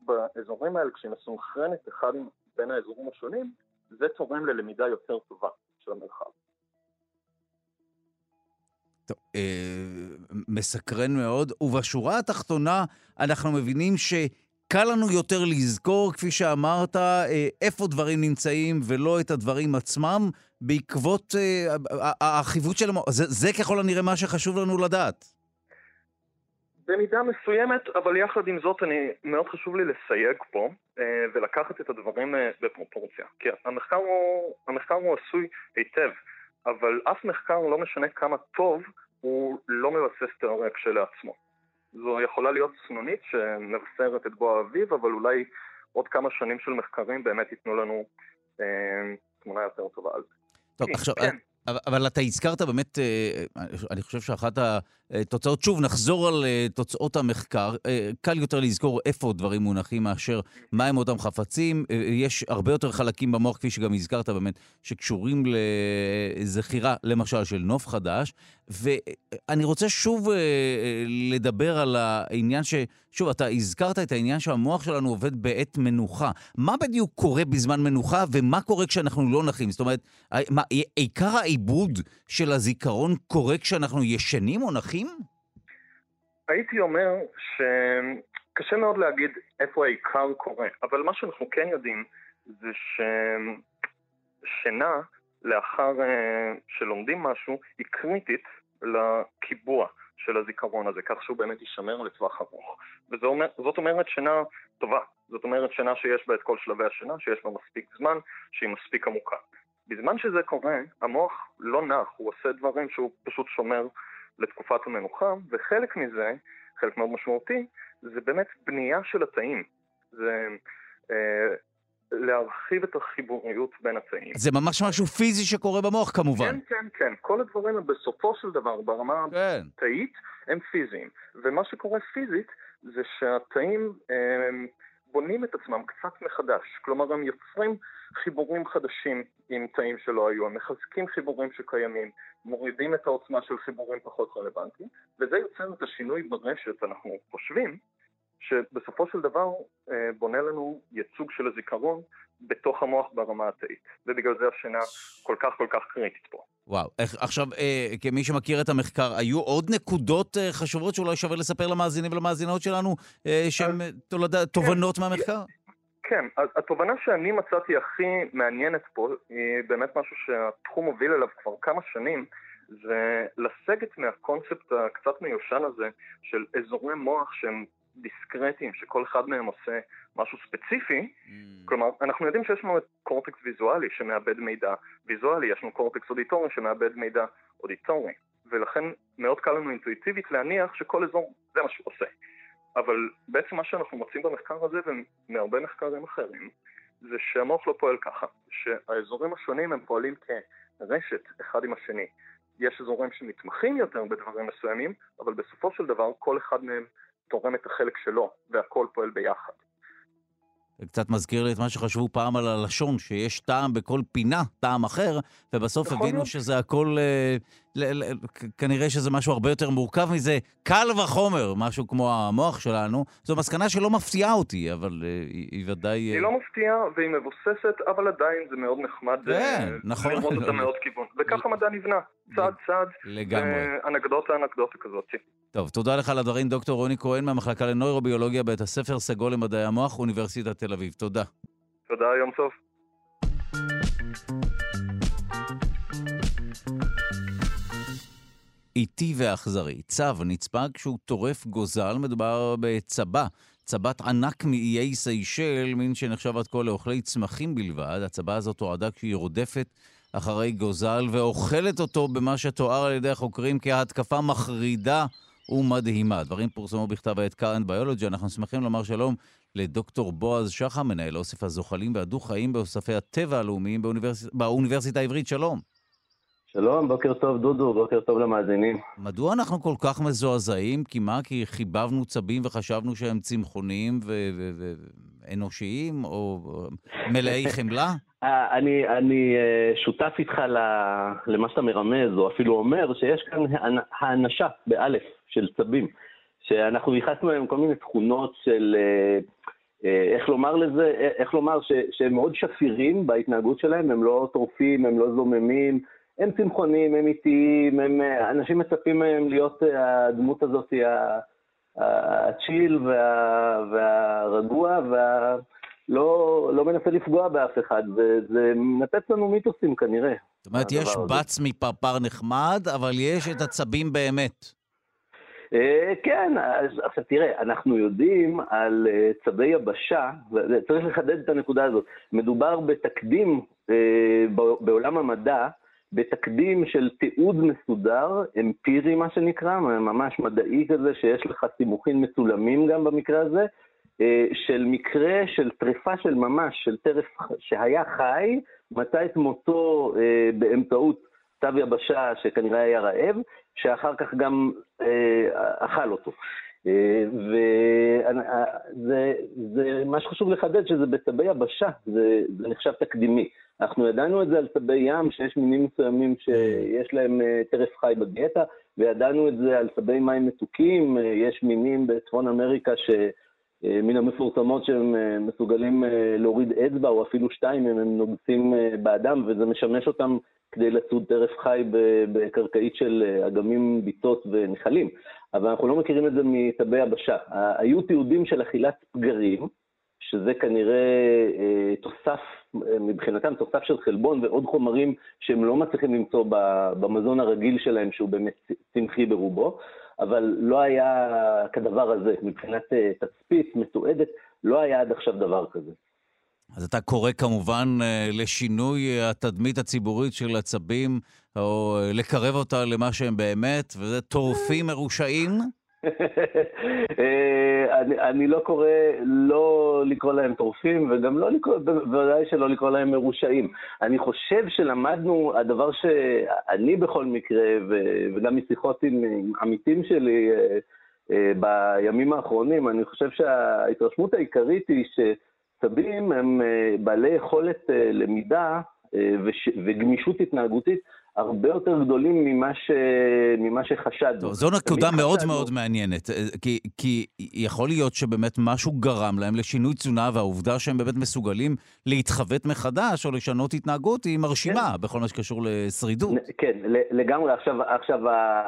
באזורים האלה, כשהיא מסונכרנת אחד בין האזורים השונים, זה תורם ללמידה יותר טובה. של המרחב. טוב, אה, מסקרן מאוד, ובשורה התחתונה אנחנו מבינים שקל לנו יותר לזכור, כפי שאמרת, אה, איפה דברים נמצאים ולא את הדברים עצמם, בעקבות אה, החיווט של המוח. זה, זה ככל הנראה מה שחשוב לנו לדעת. במידה מסוימת, אבל יחד עם זאת אני, מאוד חשוב לי לסייג פה אה, ולקחת את הדברים אה, בפרופורציה. כי המחקר הוא, המחקר הוא עשוי היטב, אבל אף מחקר לא משנה כמה טוב, הוא לא מבסס תיאוריה כשלעצמו. זו יכולה להיות סנונית שמבשרת את בוא האביב, אבל אולי עוד כמה שנים של מחקרים באמת ייתנו לנו אה, תמונה יותר טובה על זה. טוב, עכשיו, כן. אבל, אבל אתה הזכרת באמת, אה, אני חושב שאחת התוצאות, שוב, נחזור על אה, תוצאות המחקר. אה, קל יותר לזכור איפה דברים מונחים מאשר מהם אותם חפצים. יש הרבה יותר חלקים במוח, כפי שגם הזכרת באמת, שקשורים לזכירה, למשל, של נוף חדש. ואני רוצה שוב לדבר על העניין ש... שוב, אתה הזכרת את העניין שהמוח שלנו עובד בעת מנוחה. מה בדיוק קורה בזמן מנוחה ומה קורה כשאנחנו לא נחים? זאת אומרת, מה, עיקר העיבוד של הזיכרון קורה כשאנחנו ישנים או נחים? הייתי אומר שקשה מאוד להגיד איפה העיקר קורה, אבל מה שאנחנו כן יודעים זה ששינה לאחר אה, שלומדים משהו היא קריטית לקיבוע של הזיכרון הזה, כך שהוא באמת יישמר לטווח ארוך. וזאת אומרת שינה טובה, זאת אומרת שינה שיש בה את כל שלבי השינה, שיש בה מספיק זמן, שהיא מספיק עמוקה. בזמן שזה קורה, המוח לא נח, הוא עושה דברים שהוא פשוט שומר לתקופת המנוחה, וחלק מזה, חלק מאוד משמעותי, זה באמת בנייה של התאים. זה אה, להרחיב את החיבוריות בין התאים. זה ממש משהו פיזי שקורה במוח כמובן. כן, כן, כן. כל הדברים בסופו של דבר, ברמה כן. התאית, הם פיזיים. ומה שקורה פיזית זה שהתאים אה, בונים את עצמם קצת מחדש. כלומר, הם יוצרים חיבורים חדשים עם תאים שלא היו, הם מחזקים חיבורים שקיימים, מורידים את העוצמה של חיבורים פחות רלוונטיים, וזה יוצר את השינוי ברשת, אנחנו חושבים, שבסופו של דבר אה, בונה לנו ייצוג של הזיכרון בתוך המוח ברמה התאית, ובגלל זה השינה כל כך כל כך קריטית פה. וואו, איך, עכשיו, אה, כמי שמכיר את המחקר, היו עוד נקודות אה, חשובות שאולי שווה לספר למאזינים ולמאזינות שלנו, אה, שהן כן. תובנות כן, מהמחקר? כן, אז התובנה שאני מצאתי הכי מעניינת פה, היא באמת משהו שהתחום מוביל אליו כבר כמה שנים, זה לסגת מהקונספט הקצת מיושן הזה של אזורי מוח שהם דיסקרטיים, שכל אחד מהם עושה משהו ספציפי, mm. כלומר, אנחנו יודעים שיש לנו את קורטקס ויזואלי שמאבד מידע ויזואלי, יש לנו קורטקס אודיטורי שמאבד מידע אודיטורי, ולכן מאוד קל לנו אינטואיטיבית להניח שכל אזור זה מה שהוא עושה. אבל בעצם מה שאנחנו מוצאים במחקר הזה ומהרבה מחקרים אחרים, זה שהמוח לא פועל ככה, שהאזורים השונים הם פועלים כרשת אחד עם השני. יש אזורים שמתמחים יותר בדברים מסוימים, אבל בסופו של דבר כל אחד מהם תורם את החלק שלו, והכל פועל ביחד. זה קצת מזכיר לי את מה שחשבו פעם על הלשון, שיש טעם בכל פינה, טעם אחר, ובסוף הבינו להיות. שזה הכל, אה, כנראה שזה משהו הרבה יותר מורכב מזה. קל וחומר, משהו כמו המוח שלנו. זו מסקנה שלא מפתיעה אותי, אבל אה, היא, היא ודאי... היא לא מפתיעה והיא מבוססת, אבל עדיין זה מאוד נחמד כן, אה, נכון. לראות אותה מאוד כיוון. וככה מדע נבנה, צעד צעד. לגמרי. אנקדוטה אנקדוטה כזאת. טוב, תודה לך על הדברים, דוקטור רוני כהן מהמחלקה לנוירוביולוגיה בית הספר סגול למדעי המוח, אוניברסיטת תל אביב. תודה. תודה, יום טוב. איטי ואכזרי. צב נצפה כשהוא טורף גוזל, מדובר בצבה. צבת ענק מאיי סיישל, מין שנחשב עד כה לאוכלי צמחים בלבד. הצבה הזאת תועדה כשהיא רודפת אחרי גוזל ואוכלת אותו במה שתואר על ידי החוקרים כהתקפה מחרידה ומדהימה. דברים פורסמו בכתב העת קארנט ביולוגי. אנחנו שמחים לומר שלום לדוקטור בועז שחם, מנהל אוסף הזוחלים והדו-חיים באוספי הטבע הלאומיים באוניברס... באוניברסיטה העברית. שלום. שלום, בוקר טוב דודו, בוקר טוב למאזינים. מדוע אנחנו כל כך מזועזעים? כי מה? כי חיבבנו צבים וחשבנו שהם צמחוניים ואנושיים, או מלאי חמלה? אה, אני, אני אה, שותף איתך למה שאתה מרמז, או אפילו אומר, שיש כאן האנשה, באלף, של צבים, שאנחנו ייחסנו להם כל מיני תכונות של, אה, איך לומר לזה, איך לומר, ש, שהם מאוד שפירים בהתנהגות שלהם, הם לא טורפים, הם לא זוממים, הם צמחונים, הם איטיים, הם, אנשים מצפים מהם להיות הדמות הזאת, הצ'יל וה, והרגוע, וה... לא, לא מנסה לפגוע באף אחד, וזה מנפץ לנו מיתוסים כנראה. זאת אומרת, יש בץ מפרפר נחמד, אבל יש את הצבים באמת. אה, כן, עכשיו תראה, אנחנו יודעים על אה, צבי יבשה, וצריך לחדד את הנקודה הזאת. מדובר בתקדים אה, בעולם המדע, בתקדים של תיעוד מסודר, אמפירי מה שנקרא, ממש מדעי כזה, שיש לך סימוכים מצולמים גם במקרה הזה, אה, של מקרה של טריפה של ממש, של טרף שהיה חי, מצא את מותו אה, באמצעות צו יבשה שכנראה היה רעב, שאחר כך גם אה, אכל אותו. וזה, מה שחשוב לחדד, שזה בצבי יבשה, זה, זה נחשב תקדימי. אנחנו ידענו את זה על צבי ים, שיש מינים מסוימים שיש להם טרף חי בדיאטה, וידענו את זה על צבי מים מתוקים, יש מינים בצפון אמריקה ש... אה, מן המפורסמות שהם אה, מסוגלים אה, להוריד אצבע או אפילו שתיים אם הם נוגסים באדם, וזה משמש אותם כדי לצוד טרף חי בקרקעית של אגמים, ביצות ונחלים. אבל אנחנו לא מכירים את זה מטבי הבשה. היו תיעודים של אכילת פגרים, שזה כנראה תוסף, מבחינתם תוסף של חלבון ועוד חומרים שהם לא מצליחים למצוא במזון הרגיל שלהם, שהוא באמת צמחי ברובו. אבל לא היה כדבר הזה, מבחינת אה, תצפית מתועדת, לא היה עד עכשיו דבר כזה. אז אתה קורא כמובן אה, לשינוי התדמית הציבורית של עצבים, או לקרב אותה למה שהם באמת, וזה טורפים מרושעים? אה, אני, אני לא קורא לא לקרוא להם טורפים, וגם לא לקרוא, בוודאי שלא לקרוא להם מרושעים. אני חושב שלמדנו, הדבר שאני בכל מקרה, ו, וגם משיחות עם, עם עמיתים שלי אה, אה, בימים האחרונים, אני חושב שההתרשמות העיקרית היא שסבים הם בעלי יכולת למידה וש, וגמישות התנהגותית הרבה יותר גדולים ממה, ש... ממה שחשדנו. זו נקודה מאוד חשדנו. מאוד מעניינת, אה, כי, כי יכול להיות שבאמת משהו גרם להם לשינוי תזונה, והעובדה שהם באמת מסוגלים להתחוות מחדש או לשנות התנהגות היא מרשימה כן. בכל מה שקשור לשרידות. כן, לגמרי. עכשיו, עכשיו,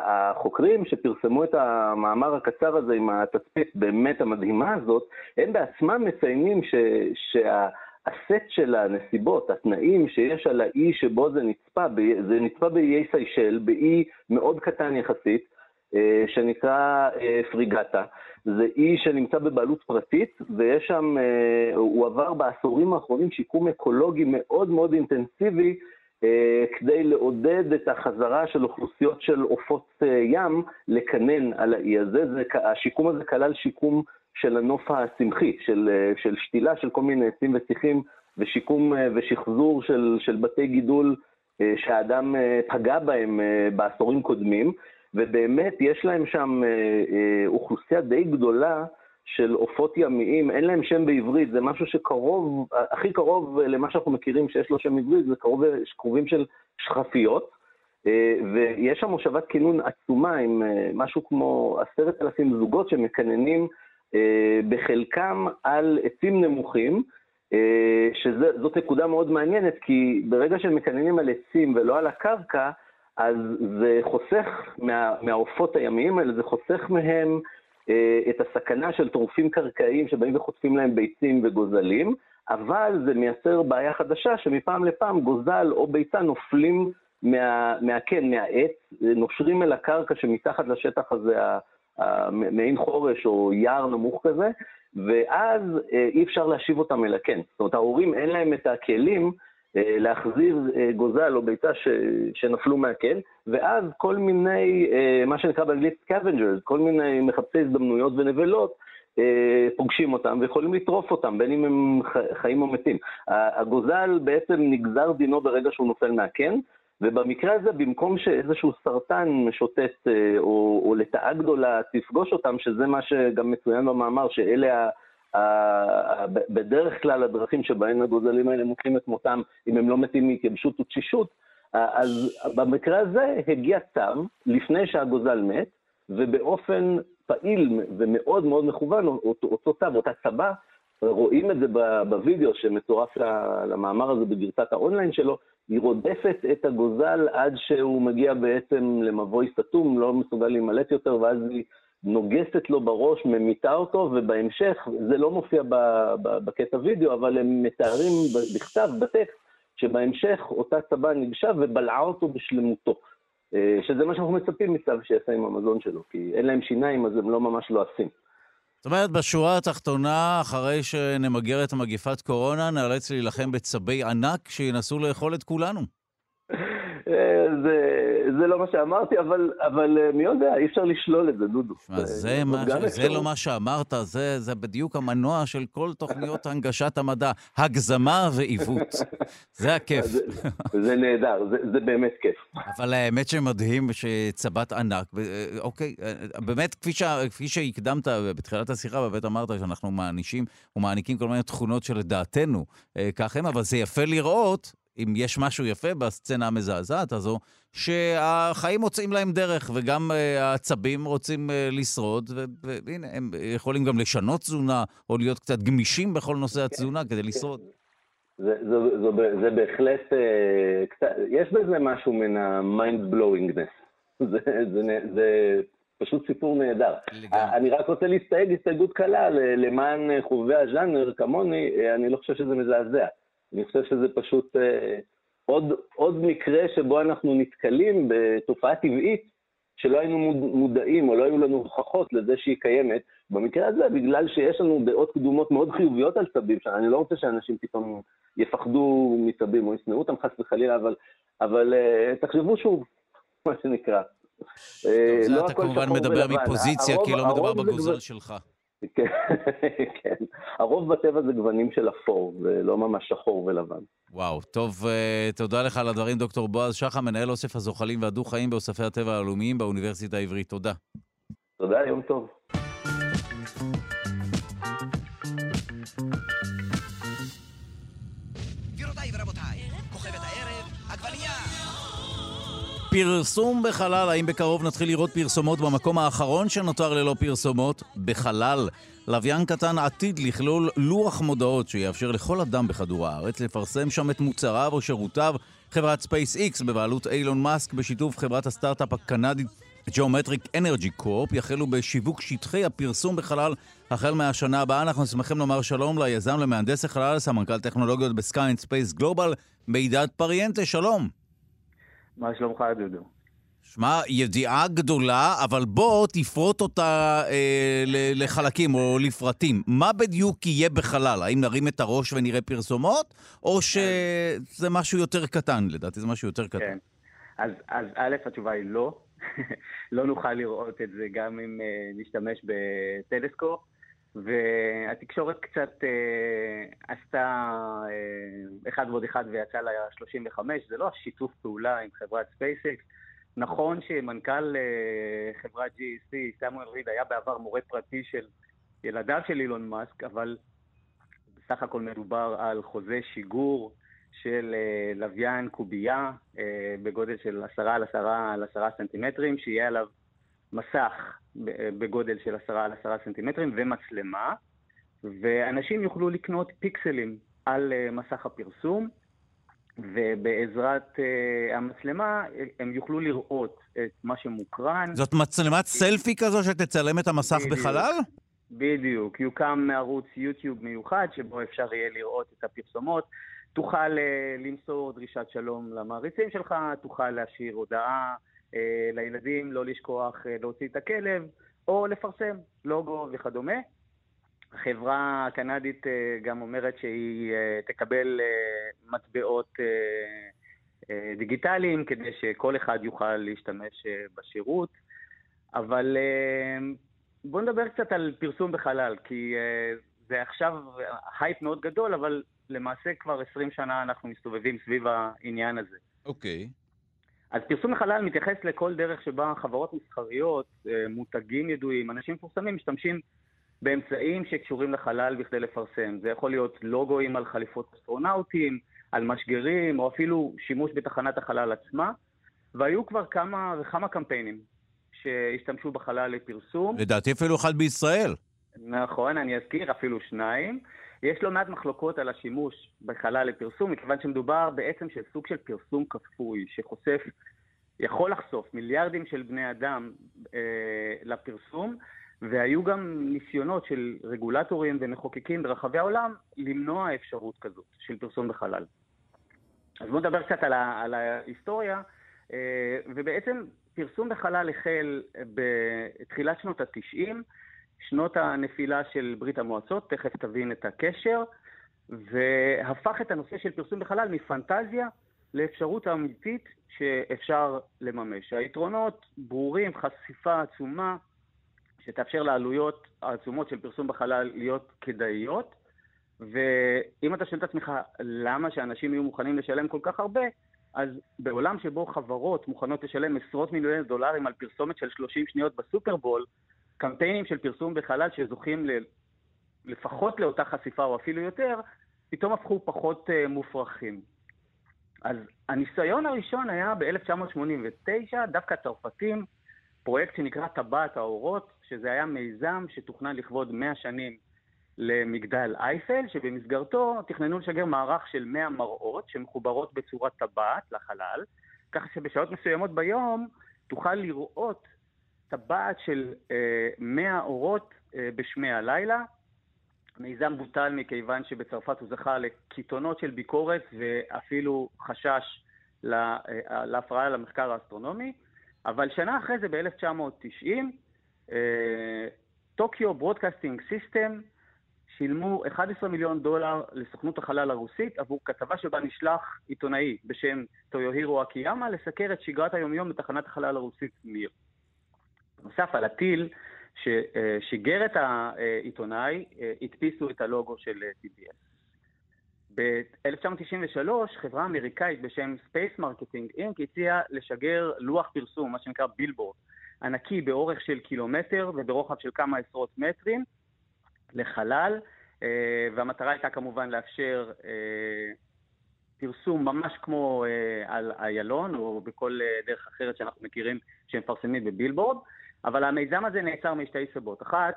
החוקרים שפרסמו את המאמר הקצר הזה עם התצפית באמת המדהימה הזאת, הם בעצמם מציינים ש... שה... הסט של הנסיבות, התנאים שיש על האי שבו זה נצפה, זה נצפה באיי סיישל, באי מאוד קטן יחסית, אה, שנקרא אה, פריגטה. זה אי שנמצא בבעלות פרטית, ויש שם, אה, הוא עבר בעשורים האחרונים שיקום אקולוגי מאוד מאוד אינטנסיבי, כדי לעודד את החזרה של אוכלוסיות של עופות ים לקנן על האי הזה. זה, השיקום הזה כלל שיקום של הנוף הצמחי, של, אה, של שתילה של כל מיני עצים ושיחים ושיקום אה, ושחזור של, של בתי גידול אה, שהאדם פגע בהם בעשורים קודמים, ובאמת יש להם שם אוכלוסייה די גדולה של עופות ימיים, אין להם שם בעברית, זה משהו שקרוב, הכי קרוב למה שאנחנו מכירים שיש לו שם עברית, זה קרוב, קרובים של שכפיות. ויש שם מושבת כינון עצומה עם משהו כמו עשרת אלפים זוגות שמקננים בחלקם על עצים נמוכים, אה, שזאת נקודה מאוד מעניינת, כי ברגע שהם מקננים על עצים ולא על הקרקע, אז זה חוסך מה, מהעופות הימיים האלה, זה חוסך מהם אה, את הסכנה של טורפים קרקעיים שבאים וחוטפים להם ביצים וגוזלים, אבל זה מייצר בעיה חדשה שמפעם לפעם גוזל או ביצה נופלים מה, מהקן, מהעץ, נושרים אל הקרקע שמתחת לשטח הזה מעין חורש או יער נמוך כזה, ואז אה, אי אפשר להשיב אותם אל הקן. זאת אומרת, ההורים אין להם את הכלים אה, להחזיר אה, גוזל או ביצה ש, שנפלו מהקן, ואז כל מיני, מה שנקרא באנגלית scavengers, כל מיני מחפשי הזדמנויות ונבלות, פוגשים אותם ויכולים לטרוף אותם, בין אם הם חיים או מתים. הגוזל בעצם נגזר דינו ברגע שהוא נופל מהקן, ובמקרה הזה, במקום שאיזשהו סרטן משוטט, אה, או, או לתאה גדולה תפגוש אותם, שזה מה שגם מצוין במאמר, שאלה ה... בדרך כלל הדרכים שבהן הגוזלים האלה מוצאים את מותם, אם הם לא מתים מהתייבשות ותשישות, אז במקרה הזה הגיע צו לפני שהגוזל מת, ובאופן פעיל ומאוד מאוד מכוון, אותו, אותו צב, אותה צבה, רואים את זה בווידאו שמצורף למאמר הזה בגרסת האונליין שלו, היא רודפת את הגוזל עד שהוא מגיע בעצם למבוי סתום, לא מסוגל להימלט יותר, ואז היא נוגסת לו בראש, ממיתה אותו, ובהמשך, זה לא מופיע בקטע וידאו, אבל הם מתארים בכתב, בטקסט, שבהמשך אותה צבה ניגשה ובלעה אותו בשלמותו. אה, שזה מה שאנחנו מצפים מצב שיעשה עם המזון שלו, כי אין להם שיניים, אז הם לא ממש לועסים. לא זאת אומרת, בשורה התחתונה, אחרי שנמגר את מגיפת קורונה, נאלץ להילחם בצבי ענק שינסו לאכול את כולנו. אה, זה, זה לא מה שאמרתי, אבל, אבל אה, מי יודע, אי אפשר לשלול את זה, דודו. זה, זה, מה, זה לא מה שאמרת, זה, זה בדיוק המנוע של כל תוכניות הנגשת המדע, הגזמה ועיוות. זה הכיף. זה, זה נהדר, זה, זה באמת כיף. אבל האמת שמדהים שצבת ענק, אה, אוקיי, באמת, כפי, ש, כפי שהקדמת בתחילת השיחה, באמת אמרת שאנחנו מענישים ומעניקים כל מיני תכונות שלדעתנו כך הם, אבל זה יפה לראות אם יש משהו יפה בסצנה המזעזעת הזו, שהחיים מוצאים להם דרך, וגם uh, העצבים רוצים uh, לשרוד, והנה, הם יכולים גם לשנות תזונה, או להיות קצת גמישים בכל נושא התזונה כדי לשרוד. זה, זה, זה, זה, זה בהחלט, uh, קצת, יש בזה משהו מן ה-mind blowingness. זה, זה, זה פשוט סיפור נהדר. לגמרי. אני רק רוצה להסתייג הסתייגות קלה למען חובבי הז'אנר כמוני, אני לא חושב שזה מזעזע. אני חושב שזה פשוט אה, עוד, עוד מקרה שבו אנחנו נתקלים בתופעה טבעית שלא היינו מודעים או לא היו לנו הוכחות לזה שהיא קיימת, במקרה הזה, בגלל שיש לנו דעות קדומות מאוד חיוביות על צבים, שאני לא רוצה שאנשים פתאום יפחדו מצבים או ישנאו אותם חס וחלילה, אבל, אבל uh, תחשבו שוב, מה שנקרא. טוב, זה לא אתה כמובן מדבר מפוזיציה, כי לא מדובר בגוזל שלך. כן, כן. הרוב בטבע זה גוונים של אפור, ולא ממש שחור ולבן. וואו, טוב, uh, תודה לך על הדברים, דוקטור בועז שחם, מנהל אוסף הזוחלים והדו-חיים באוספי הטבע הלאומיים באוניברסיטה העברית. תודה. תודה, יום טוב. פרסום בחלל, האם בקרוב נתחיל לראות פרסומות במקום האחרון שנותר ללא פרסומות? בחלל. לוויין קטן עתיד לכלול לוח מודעות שיאפשר לכל אדם בכדור הארץ לפרסם שם את מוצריו או שירותיו. חברת SpaceX בבעלות אילון מאסק בשיתוף חברת הסטארט-אפ הקנדית Geometric Energy Corp יחלו בשיווק שטחי הפרסום בחלל החל מהשנה הבאה. אנחנו שמחים לומר שלום ליזם, למהנדס החלל, סמנכ"ל טכנולוגיות ב Sky and Space Global, מידד פריאנטה, שלום. מה שלומך, דודו? שמע, ידיעה גדולה, אבל בוא תפרוט אותה אה, לחלקים או לפרטים. מה בדיוק יהיה בחלל? האם נרים את הראש ונראה פרסומות, או שזה משהו יותר קטן? לדעתי זה משהו יותר קטן. כן. אז, אז א', התשובה היא לא. לא נוכל לראות את זה גם אם uh, נשתמש בטלסקופ. והתקשורת קצת אה, עשתה אה, אחד ועוד אחד ויצא ל-35, זה לא השיתוף פעולה עם חברת ספייסקס. נכון שמנכ"ל אה, חברת GEC, סמואל ריד, היה בעבר מורה פרטי של ילדיו של אילון מאסק, אבל בסך הכל מדובר על חוזה שיגור של אה, לוויין קובייה אה, בגודל של עשרה על עשרה על עשרה סנטימטרים, שיהיה עליו מסך בגודל של עשרה על עשרה סנטימטרים ומצלמה, ואנשים יוכלו לקנות פיקסלים על אה, מסך הפרסום, ובעזרת uh, המצלמה הם יוכלו לראות את מה שמוקרן. זאת מצלמת סלפי כזו שתצלם את המסך בדיוק, בחלל? בדיוק. יוקם ערוץ יוטיוב מיוחד שבו אפשר יהיה לראות את הפרסומות. תוכל uh, למסור דרישת שלום למעריצים שלך, תוכל להשאיר הודעה אה, לילדים לא לשכוח אה, להוציא את הכלב, או לפרסם לוגו וכדומה. החברה הקנדית אה, גם אומרת שהיא תקבל מטבעות דיגיטליים כדי שכל אחד יוכל להשתמש בשירות. אבל בואו נדבר קצת על פרסום בחלל, כי זה עכשיו הייפ מאוד גדול, אבל למעשה כבר 20 שנה אנחנו מסתובבים סביב העניין הזה. אוקיי. Okay. אז פרסום החלל מתייחס לכל דרך שבה חברות מסחריות, אה, מותגים ידועים, אנשים מפורסמים משתמשים באמצעים שקשורים לחלל בכדי לפרסם. זה יכול להיות לוגוים על חליפות אסטרונאוטים, על משגרים, או אפילו שימוש בתחנת החלל עצמה. והיו כבר כמה וכמה קמפיינים שהשתמשו בחלל לפרסום. לדעתי אפילו אחד בישראל. נכון, אני אזכיר, אפילו שניים. יש לא מעט מחלוקות על השימוש בחלל לפרסום, מכיוון שמדובר בעצם של סוג של פרסום כפוי, שחושף, יכול לחשוף מיליארדים של בני אדם אה, לפרסום, והיו גם ניסיונות של רגולטורים ומחוקקים ברחבי העולם למנוע אפשרות כזאת של פרסום בחלל. אז בואו נדבר קצת על, ה, על ההיסטוריה, אה, ובעצם פרסום בחלל החל בתחילת שנות התשעים, שנות הנפילה של ברית המועצות, תכף תבין את הקשר, והפך את הנושא של פרסום בחלל מפנטזיה לאפשרות אמיתית שאפשר לממש. היתרונות ברורים, חשיפה עצומה, שתאפשר לעלויות העצומות של פרסום בחלל להיות כדאיות, ואם אתה שואל את עצמך למה שאנשים יהיו מוכנים לשלם כל כך הרבה, אז בעולם שבו חברות מוכנות לשלם עשרות מיליוני דולרים על פרסומת של 30 שניות בסופרבול, קמפיינים של פרסום בחלל שזוכים ל... לפחות לאותה חשיפה או אפילו יותר, פתאום הפכו פחות uh, מופרכים. אז הניסיון הראשון היה ב-1989, דווקא צרפתים, פרויקט שנקרא טבעת האורות, שזה היה מיזם שתוכנן לכבוד 100 שנים למגדל אייפל, שבמסגרתו תכננו לשגר מערך של 100 מראות שמחוברות בצורת טבעת לחלל, ככה שבשעות מסוימות ביום תוכל לראות טבעת של אה, 100 אורות אה, בשמי הלילה. מיזם בוטל מכיוון שבצרפת הוא זכה לקיתונות של ביקורת ואפילו חשש אה, להפרעה למחקר האסטרונומי. אבל שנה אחרי זה, ב-1990, אה, Tokyo Broadcasting System שילמו 11 מיליון דולר לסוכנות החלל הרוסית עבור כתבה שבה נשלח עיתונאי בשם טויוהירו אקיאמה לסקר את שגרת היומיום בתחנת החלל הרוסית מיר. נוסף על הטיל ששיגר את העיתונאי, הדפיסו את הלוגו של TBS. ב-1993 חברה אמריקאית בשם Space Marketing Inc. הציעה לשגר לוח פרסום, מה שנקרא בילבורד, ענקי באורך של קילומטר וברוחב של כמה עשרות מטרים לחלל, אה, והמטרה הייתה כמובן לאפשר אה, פרסום ממש כמו אה, על איילון או בכל דרך אחרת שאנחנו מכירים שמפרסמים בבילבורד, אבל המיזם הזה נעצר משתי סיבות. אחת,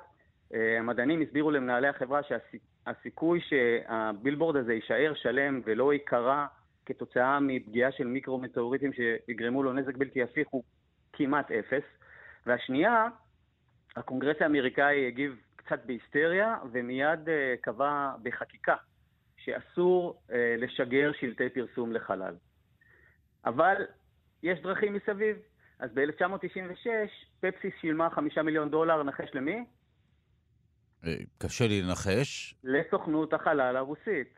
המדענים הסבירו למנהלי החברה שהסיכוי שהבילבורד הזה יישאר שלם ולא ייקרע כתוצאה מפגיעה של מיקרו-מטאוריטים שיגרמו לו נזק בלתי הפיך הוא כמעט אפס. והשנייה, הקונגרס האמריקאי הגיב קצת בהיסטריה ומיד uh, קבע בחקיקה שאסור uh, לשגר שלטי פרסום לחלל. אבל יש דרכים מסביב. אז ב-1996 פפסי שילמה חמישה מיליון דולר, נחש למי? אה, קשה לי לנחש. לסוכנות החלל הרוסית.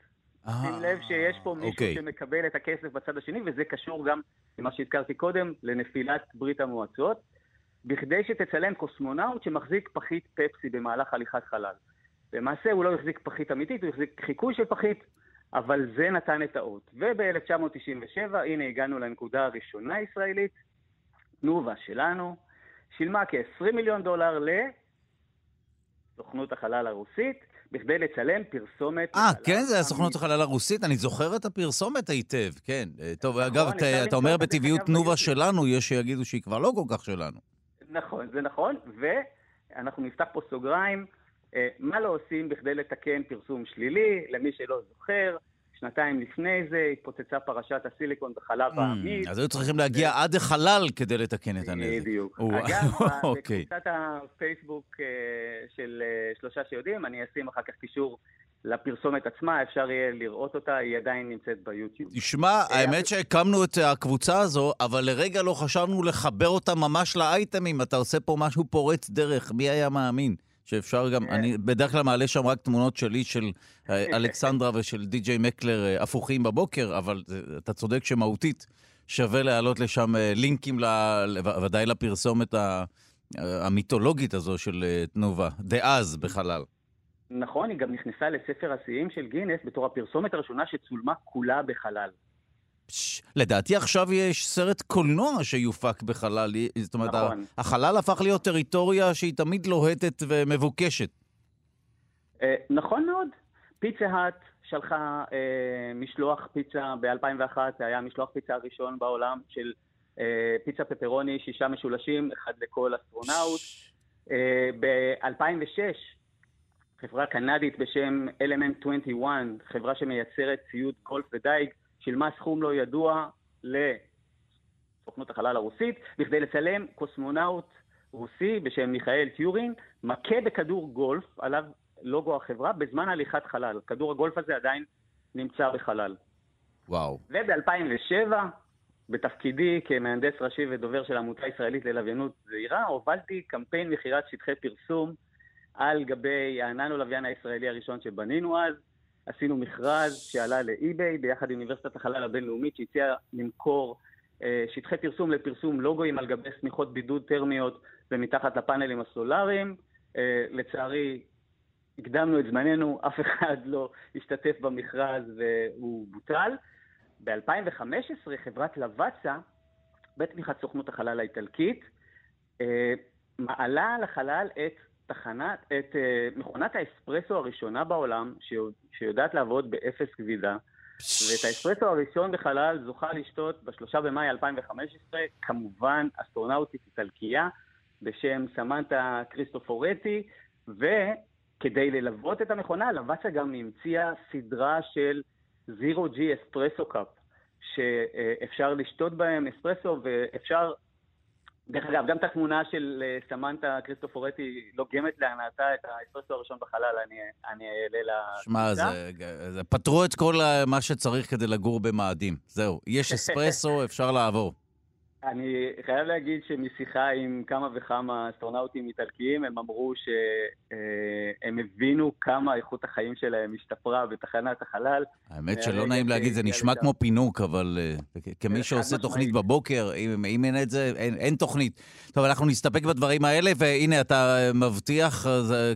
שים לב שיש פה מישהו אוקיי. שמקבל את הכסף בצד השני, וזה קשור גם למה שהזכרתי קודם, לנפילת ברית המועצות. בכדי שתצלם קוסמונאוט שמחזיק פחית פפסי במהלך הליכת חלל. למעשה הוא לא החזיק פחית אמיתית, הוא החזיק חיקוי של פחית, אבל זה נתן את האות. וב-1997, הנה הגענו לנקודה הראשונה הישראלית, תנובה שלנו, שילמה כ-20 מיליון דולר לסוכנות החלל הרוסית, בכדי לצלם פרסומת... אה, כן, זה הסוכנות החלל הרוסית? אני זוכר את הפרסומת היטב, כן. טוב, נכון, אגב, אתה אומר בטבעיות תנובה שלנו, יש שיגידו שהיא כבר לא כל כך שלנו. נכון, זה נכון, ואנחנו נפתח פה סוגריים, אה, מה לא עושים בכדי לתקן פרסום שלילי, למי שלא זוכר, שנתיים לפני זה התפוצצה פרשת הסיליקון בחלב mm, העמיד. אז היו צריכים להגיע עד החלל כדי לתקן את הנזק. בדיוק. אגב, אוקיי. בקבוצת הפייסבוק אה, של אה, שלושה שיודעים, אני אשים אחר כך קישור לפרסומת עצמה, אפשר יהיה לראות אותה, היא עדיין נמצאת ביוטיוב. תשמע, אה, האמת שהקמנו את הקבוצה הזו, אבל לרגע לא חשבנו לחבר אותה ממש לאייטמים. אתה עושה פה משהו פורץ דרך, מי היה מאמין? שאפשר גם, אני בדרך כלל מעלה שם רק תמונות שלי, של אה, אלכסנדרה ושל די.ג'יי מקלר אה, הפוכים בבוקר, אבל אתה צודק שמהותית שווה להעלות לשם לינקים, ודאי לפרסומת המיתולוגית הזו של תנובה, דאז בחלל. נכון, היא גם נכנסה לספר השיאים של גינס בתור הפרסומת הראשונה שצולמה כולה בחלל. לדעתי עכשיו יש סרט קולנוע שיופק בחלל. זאת אומרת, נכון. החלל הפך להיות טריטוריה שהיא תמיד לוהטת ומבוקשת. אה, נכון מאוד. פיצה האט שלחה אה, משלוח פיצה ב-2001, זה היה משלוח פיצה הראשון בעולם של אה, פיצה פפרוני, שישה משולשים, אחד לכל אסטרונאוט. אה, ב-2006 חברה קנדית בשם Element 21, חברה שמייצרת ציוד גולף ודייג, שילמה סכום לא ידוע לסוכנות החלל הרוסית, בכדי לצלם קוסמונאוט רוסי בשם מיכאיל טיורין, מכה בכדור גולף, עליו לוגו החברה, בזמן הליכת חלל. כדור הגולף הזה עדיין נמצא בחלל. וואו. וב-2007, בתפקידי כמהנדס ראשי ודובר של העמותה הישראלית ללוויינות זעירה, הובלתי קמפיין מכירת שטחי פרסום על גבי הננו לוויין הישראלי הראשון שבנינו אז. עשינו מכרז שעלה לאי-ביי ביחד עם אוניברסיטת החלל הבינלאומית שהציעה למכור אה, שטחי פרסום לפרסום לוגוים על גבי שמיכות בידוד טרמיות ומתחת לפאנלים הסולאריים. אה, לצערי, הקדמנו את זמננו, אף אחד לא השתתף במכרז והוא בוטל. ב-2015 חברת לבצה, בתמיכת סוכנות החלל האיטלקית, אה, מעלה לחלל את תחנת, את uh, מכונת האספרסו הראשונה בעולם, שיודעת לעבוד באפס כבידה, ואת האספרסו הראשון בחלל זוכה לשתות בשלושה במאי 2015, כמובן אסטרונאוטית איטלקייה בשם סמנטה קריסטופורטי, וכדי ללוות את המכונה, לוואצה גם המציאה סדרה של Zero G Espresso Cup, שאפשר לשתות בהם אספרסו ואפשר דרך אגב, גם את התמונה של אה, סמנטה כריסטופורטי לוגמת להנאתה את האספרסו הראשון בחלל, אני אעלה ל... שמע, זה, זה, פתרו את כל מה שצריך כדי לגור במאדים. זהו, יש אספרסו, אפשר לעבור. אני חייב להגיד שמשיחה עם כמה וכמה אסטרונאוטים איטלקיים, הם אמרו שהם הבינו כמה איכות החיים שלהם השתפרה בתחנת החלל. האמת שלא נעים להגיד, זה נשמע כמו פינוק, אבל אה, כמי שעושה תוכנית בבוקר, אם אין את זה, אין תוכנית. טוב, אנחנו נסתפק בדברים האלה, והנה, אתה מבטיח,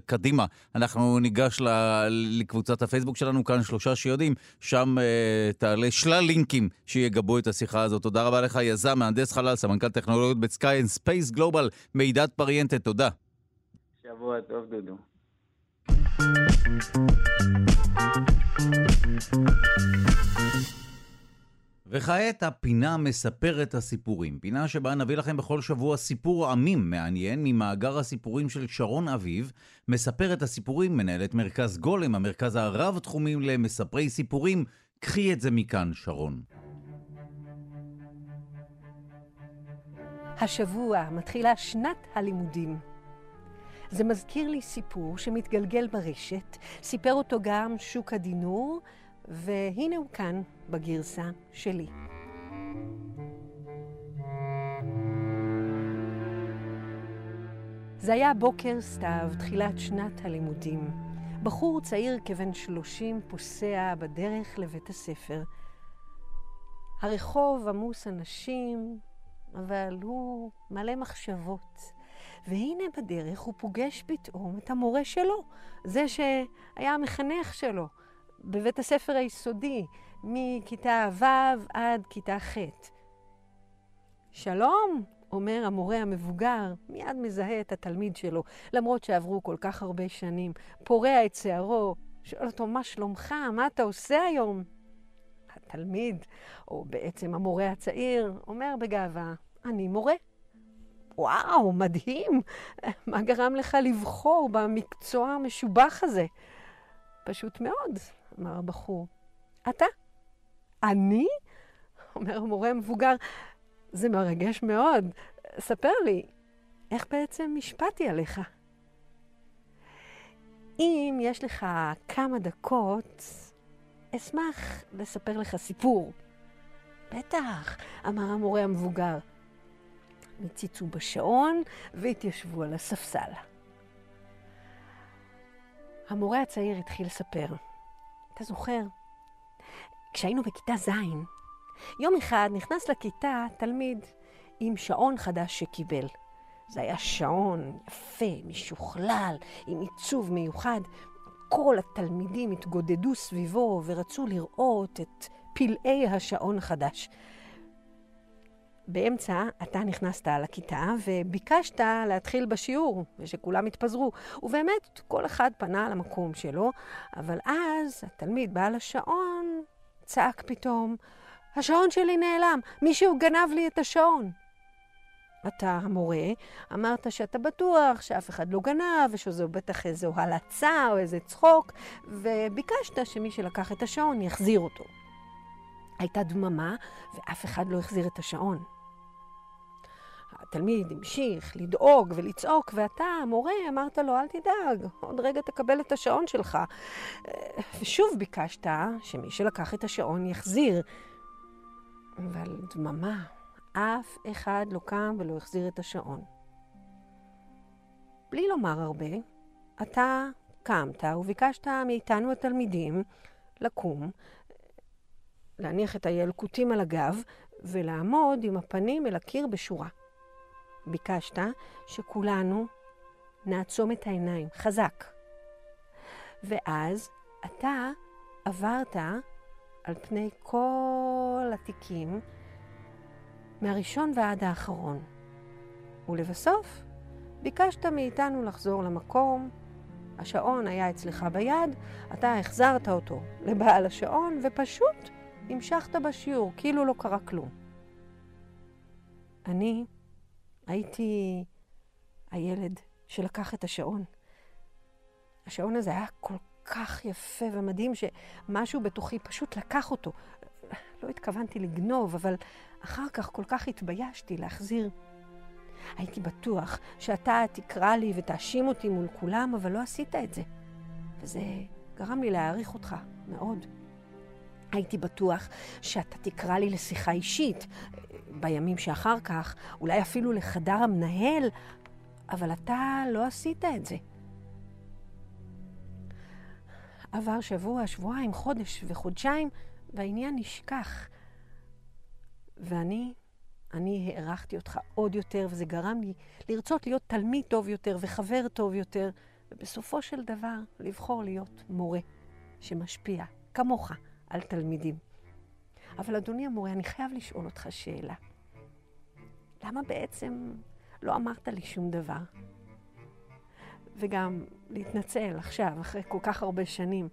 קדימה. אנחנו ניגש לקבוצת הפייסבוק שלנו, כאן שלושה שיודעים, שם אה, תעלה שלל לינקים שיגבו את השיחה הזאת. תודה רבה לך, יזם, מהנדס חלל, סמנכ"ל טכנולוגיות ב Sky and Space Global, מידד פריאנטה, תודה. שבוע טוב, דודו. וכעת הפינה מספרת הסיפורים. פינה שבה נביא לכם בכל שבוע סיפור עמים מעניין ממאגר הסיפורים של שרון אביב. מספרת הסיפורים מנהלת מרכז גולם, המרכז הרב-תחומים למספרי סיפורים. קחי את זה מכאן, שרון. השבוע מתחילה שנת הלימודים. זה מזכיר לי סיפור שמתגלגל ברשת, סיפר אותו גם שוק הדינור, והנה הוא כאן בגרסה שלי. זה היה בוקר סתיו, תחילת שנת הלימודים. בחור צעיר כבן שלושים פוסע בדרך לבית הספר. הרחוב עמוס אנשים, אבל הוא מלא מחשבות. והנה בדרך הוא פוגש פתאום את המורה שלו, זה שהיה המחנך שלו בבית הספר היסודי, מכיתה ו' עד כיתה ח'. שלום, אומר המורה המבוגר, מיד מזהה את התלמיד שלו, למרות שעברו כל כך הרבה שנים, פורע את שערו, שואל אותו, מה שלומך? מה אתה עושה היום? התלמיד, או בעצם המורה הצעיר, אומר בגאווה, אני מורה. וואו, מדהים. מה גרם לך לבחור במקצוע המשובח הזה? פשוט מאוד, אמר הבחור. אתה? אני? אומר המורה המבוגר, זה מרגש מאוד. ספר לי, איך בעצם השפעתי עליך? אם יש לך כמה דקות, אשמח לספר לך סיפור. בטח, אמר המורה המבוגר. הציצו בשעון והתיישבו על הספסל. המורה הצעיר התחיל לספר. אתה זוכר? כשהיינו בכיתה ז', יום אחד נכנס לכיתה תלמיד עם שעון חדש שקיבל. זה היה שעון יפה, משוכלל, עם עיצוב מיוחד. כל התלמידים התגודדו סביבו ורצו לראות את פלאי השעון החדש. באמצע אתה נכנסת לכיתה וביקשת להתחיל בשיעור, ושכולם התפזרו. ובאמת, כל אחד פנה למקום שלו, אבל אז התלמיד בעל השעון צעק פתאום, השעון שלי נעלם, מישהו גנב לי את השעון. אתה, המורה, אמרת שאתה בטוח שאף אחד לא גנב, ושזו בטח איזו הלצה או איזה צחוק, וביקשת שמי שלקח את השעון יחזיר אותו. הייתה דממה, ואף אחד לא החזיר את השעון. התלמיד המשיך לדאוג ולצעוק, ואתה, המורה, אמרת לו, אל תדאג, עוד רגע תקבל את השעון שלך. ושוב ביקשת שמי שלקח את השעון יחזיר. אבל דממה, אף אחד לא קם ולא החזיר את השעון. בלי לומר הרבה, אתה קמת וביקשת מאיתנו התלמידים לקום, להניח את הילקוטים על הגב ולעמוד עם הפנים אל הקיר בשורה. ביקשת שכולנו נעצום את העיניים, חזק. ואז אתה עברת על פני כל התיקים, מהראשון ועד האחרון. ולבסוף, ביקשת מאיתנו לחזור למקום, השעון היה אצלך ביד, אתה החזרת אותו לבעל השעון, ופשוט המשכת בשיעור, כאילו לא קרה כלום. אני הייתי הילד שלקח את השעון. השעון הזה היה כל כך יפה ומדהים, שמשהו בתוכי פשוט לקח אותו. לא התכוונתי לגנוב, אבל אחר כך כל כך התביישתי להחזיר. הייתי בטוח שאתה תקרא לי ותאשים אותי מול כולם, אבל לא עשית את זה. וזה גרם לי להעריך אותך מאוד. הייתי בטוח שאתה תקרא לי לשיחה אישית, בימים שאחר כך, אולי אפילו לחדר המנהל, אבל אתה לא עשית את זה. עבר שבוע, שבועיים, חודש וחודשיים, והעניין נשכח. ואני, אני הערכתי אותך עוד יותר, וזה גרם לי לרצות להיות תלמיד טוב יותר וחבר טוב יותר, ובסופו של דבר לבחור להיות מורה שמשפיע, כמוך, על תלמידים. אבל אדוני המורה, אני חייב לשאול אותך שאלה. למה בעצם לא אמרת לי שום דבר? וגם להתנצל עכשיו, אחרי כל כך הרבה שנים,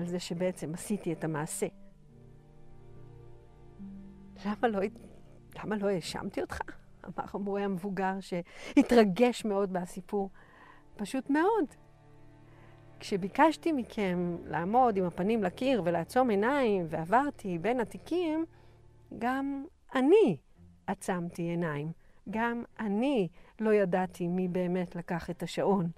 על זה שבעצם עשיתי את המעשה. למה לא, למה לא האשמתי אותך? אמר המורה המבוגר שהתרגש מאוד מהסיפור. פשוט מאוד. כשביקשתי מכם לעמוד עם הפנים לקיר ולעצום עיניים ועברתי בין התיקים, גם אני עצמתי עיניים. גם אני לא ידעתי מי באמת לקח את השעון.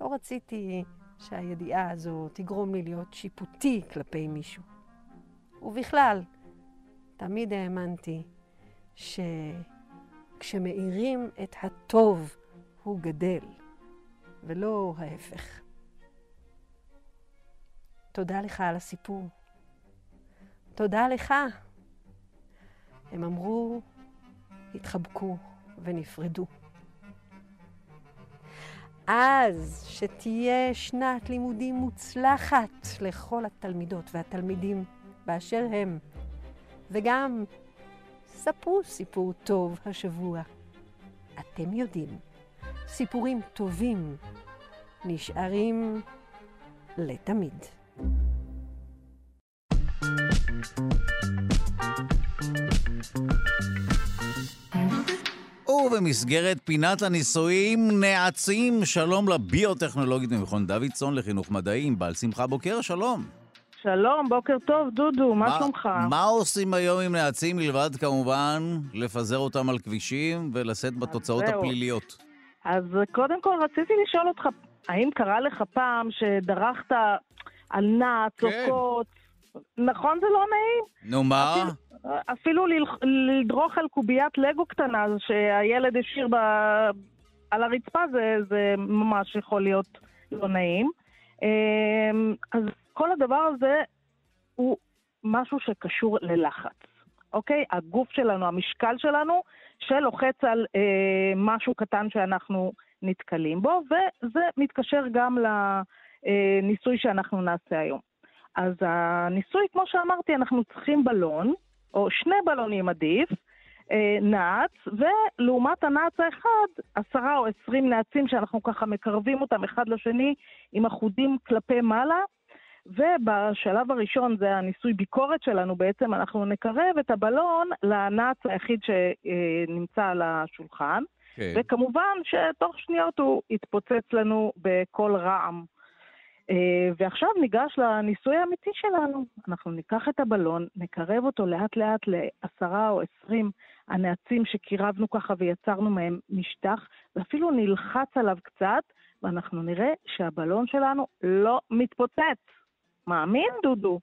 לא רציתי שהידיעה הזו תגרום לי להיות שיפוטי כלפי מישהו. ובכלל, תמיד האמנתי שכשמאירים את הטוב הוא גדל, ולא ההפך. תודה לך על הסיפור. תודה לך. הם אמרו, התחבקו ונפרדו. אז שתהיה שנת לימודים מוצלחת לכל התלמידות והתלמידים באשר הם, וגם ספרו סיפור טוב השבוע. אתם יודעים, סיפורים טובים נשארים לתמיד. ובמסגרת פינת הניסויים נעצים, שלום לביוטכנולוגית ממכון דוידסון לחינוך מדעי, בעל שמחה בוקר, שלום. שלום, בוקר טוב, דודו, מה, מה שלומך? מה עושים היום עם נעצים מלבד כמובן לפזר אותם על כבישים ולשאת בתוצאות זהו. הפליליות? אז קודם כל רציתי לשאול אותך, האם קרה לך פעם שדרכת על נעץ או כן. קוץ? נכון זה לא נעים? נו מה? אפילו, אפילו לדרוך על קוביית לגו קטנה שהילד השאיר ב... על הרצפה זה, זה ממש יכול להיות לא נעים. אמ, אז כל הדבר הזה הוא משהו שקשור ללחץ, אוקיי? הגוף שלנו, המשקל שלנו, שלוחץ על אה, משהו קטן שאנחנו נתקלים בו, וזה מתקשר גם לניסוי שאנחנו נעשה היום. אז הניסוי, כמו שאמרתי, אנחנו צריכים בלון, או שני בלונים עדיף, אה, נעץ, ולעומת הנעץ האחד, עשרה או עשרים נעצים שאנחנו ככה מקרבים אותם אחד לשני עם החודים כלפי מעלה, ובשלב הראשון, זה הניסוי ביקורת שלנו, בעצם אנחנו נקרב את הבלון לנעץ היחיד שנמצא על השולחן, כן. וכמובן שתוך שניות הוא יתפוצץ לנו בקול רעם. אה, ועכשיו ניגש לניסוי האמיתי שלנו. אנחנו ניקח את הבלון, נקרב אותו לאט לאט לעשרה או עשרים הנעצים שקירבנו ככה ויצרנו מהם משטח, ואפילו נלחץ עליו קצת, ואנחנו נראה שהבלון שלנו לא מתפוצץ. מאמין, דודו?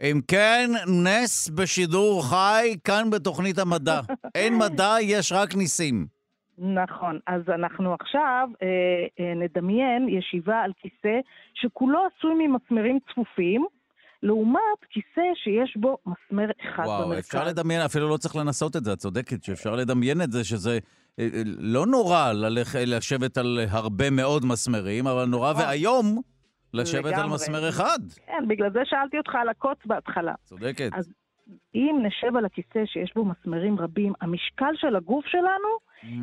אם כן, נס בשידור חי כאן בתוכנית המדע. אין מדע, יש רק ניסים. נכון. אז אנחנו עכשיו אה, אה, נדמיין ישיבה על כיסא שכולו עשוי ממסמרים צפופים, לעומת כיסא שיש בו מסמר אחד וואו, במרכז. אפשר לדמיין, אפילו לא צריך לנסות את זה, את צודקת, שאפשר לדמיין את זה, שזה אה, אה, לא נורא ללכ... לשבת על הרבה מאוד מסמרים, אבל נורא. ואיום לשבת על לגמרי. מסמר אחד. כן, בגלל זה שאלתי אותך על הקוץ בהתחלה. צודקת. אז אם נשב על הכיסא שיש בו מסמרים רבים, המשקל של הגוף שלנו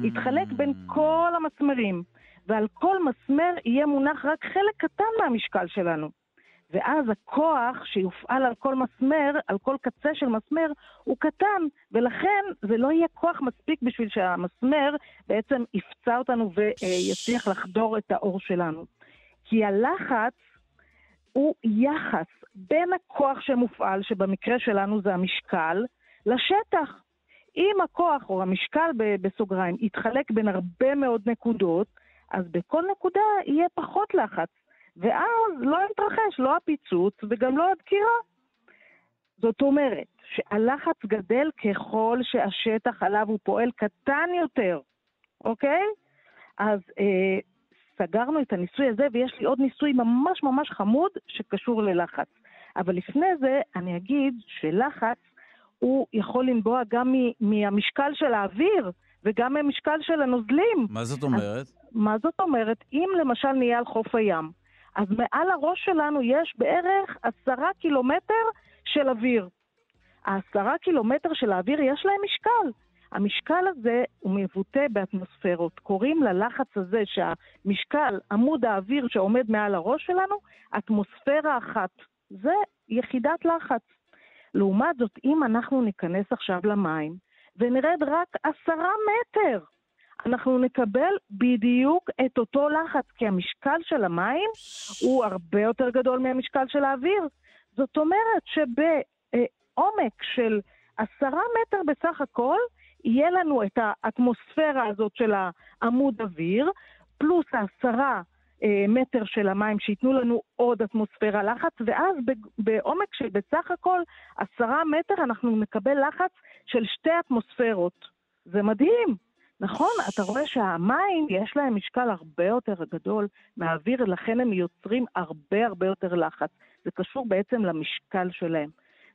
יתחלק בין כל המסמרים, ועל כל מסמר יהיה מונח רק חלק קטן מהמשקל שלנו. ואז הכוח שיופעל על כל מסמר, על כל קצה של מסמר, הוא קטן, ולכן זה לא יהיה כוח מספיק בשביל שהמסמר בעצם יפצע אותנו ויצליח לחדור את האור שלנו. כי הלחץ הוא יחס בין הכוח שמופעל, שבמקרה שלנו זה המשקל, לשטח. אם הכוח או המשקל בסוגריים יתחלק בין הרבה מאוד נקודות, אז בכל נקודה יהיה פחות לחץ, ואז לא יתרחש לא הפיצוץ וגם לא הדקירה. זאת אומרת שהלחץ גדל ככל שהשטח עליו הוא פועל קטן יותר, אוקיי? אז אה, סגרנו את הניסוי הזה, ויש לי עוד ניסוי ממש ממש חמוד שקשור ללחץ. אבל לפני זה אני אגיד שלחץ הוא יכול לנבוע גם מהמשקל של האוויר וגם מהמשקל של הנוזלים. מה זאת אומרת? אז, מה זאת אומרת? אם למשל נהיה על חוף הים, אז מעל הראש שלנו יש בערך עשרה קילומטר של אוויר. העשרה קילומטר של האוויר יש להם משקל. המשקל הזה הוא מבוטא באטמוספירות. קוראים ללחץ הזה שהמשקל, עמוד האוויר שעומד מעל הראש שלנו, אטמוספירה אחת. זה יחידת לחץ. לעומת זאת, אם אנחנו ניכנס עכשיו למים ונרד רק עשרה מטר, אנחנו נקבל בדיוק את אותו לחץ, כי המשקל של המים הוא הרבה יותר גדול מהמשקל של האוויר. זאת אומרת שבעומק של עשרה מטר בסך הכל, יהיה לנו את האטמוספירה הזאת של העמוד אוויר, פלוס העשרה אה, מטר של המים שייתנו לנו עוד אטמוספירה לחץ, ואז בעומק של בסך הכל עשרה מטר אנחנו נקבל לחץ של שתי אטמוספירות. זה מדהים. נכון, אתה רואה שהמים יש להם משקל הרבה יותר גדול מהאוויר, לכן הם יוצרים הרבה הרבה יותר לחץ. זה קשור בעצם למשקל שלהם.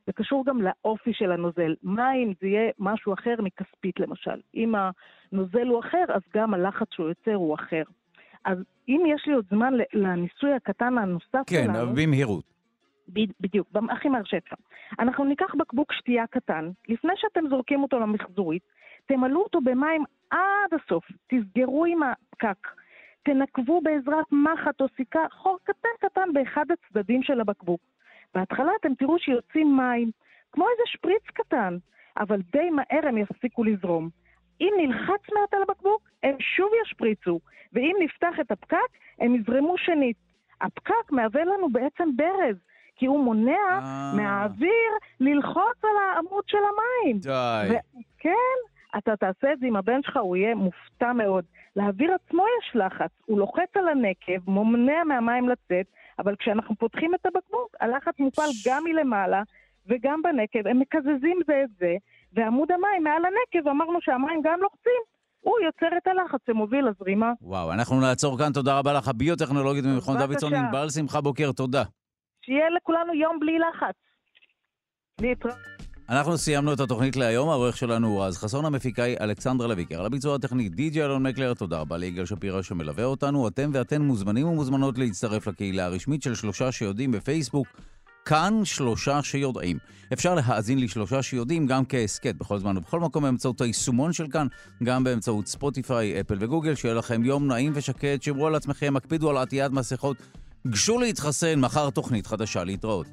זה קשור גם לאופי של הנוזל. מים זה יהיה משהו אחר מכספית למשל. אם הנוזל הוא אחר, אז גם הלחץ שהוא יוצר הוא אחר. אז אם יש לי עוד זמן לניסוי הקטן הנוסף כן, שלנו... כן, במהירות. בדיוק, הכי מרשה אפשר. אנחנו ניקח בקבוק שתייה קטן, לפני שאתם זורקים אותו למחזורית, תמלאו אותו במים עד הסוף, תסגרו עם הפקק, תנקבו בעזרת מחט או סיכה חור קטן קטן באחד הצדדים של הבקבוק. בהתחלה אתם תראו שיוצאים מים, כמו איזה שפריץ קטן, אבל די מהר הם יפסיקו לזרום. אם נלחץ מעט על הבקבוק, הם שוב ישפריצו, ואם נפתח את הפקק, הם יזרמו שנית. הפקק מהווה לנו בעצם ברז, כי הוא מונע אה. מהאוויר ללחוץ על העמוד של המים. די. כן, אתה תעשה את זה עם הבן שלך, הוא יהיה מופתע מאוד. לאוויר עצמו יש לחץ, הוא לוחץ על הנקב, מונע מהמים לצאת, אבל כשאנחנו פותחים את הבקבוק, הלחץ מופעל גם מלמעלה וגם בנקב, הם מקזזים זה את זה, ועמוד המים מעל הנקב, אמרנו שהמים גם לוחצים. הוא יוצר את הלחץ שמוביל לזרימה. וואו, אנחנו נעצור כאן, תודה רבה לך. הביוטכנולוגית ממכון דוידסון, ענבל שמחה בוקר, תודה. שיהיה לכולנו יום בלי לחץ. להתראות. אנחנו סיימנו את התוכנית להיום, העורך שלנו הוא רז חסון, המפיקה היא אלכסנדרה לויקר. על הביצוע הטכני די.ג'י אלון מקלר, תודה רבה ליגאל שפירא שמלווה אותנו. אתם ואתן מוזמנים ומוזמנות להצטרף לקהילה הרשמית של שלושה שיודעים בפייסבוק. כאן שלושה שיודעים. אפשר להאזין לשלושה שיודעים גם כהסכת בכל זמן ובכל מקום באמצעות היישומון של כאן, גם באמצעות ספוטיפיי, אפל וגוגל. שיהיה לכם יום נעים ושקט, שמרו על עצמכם, הקפידו על עטיית מסכות, גשו להתחסן, מחר תוכנית חדשה להתראות.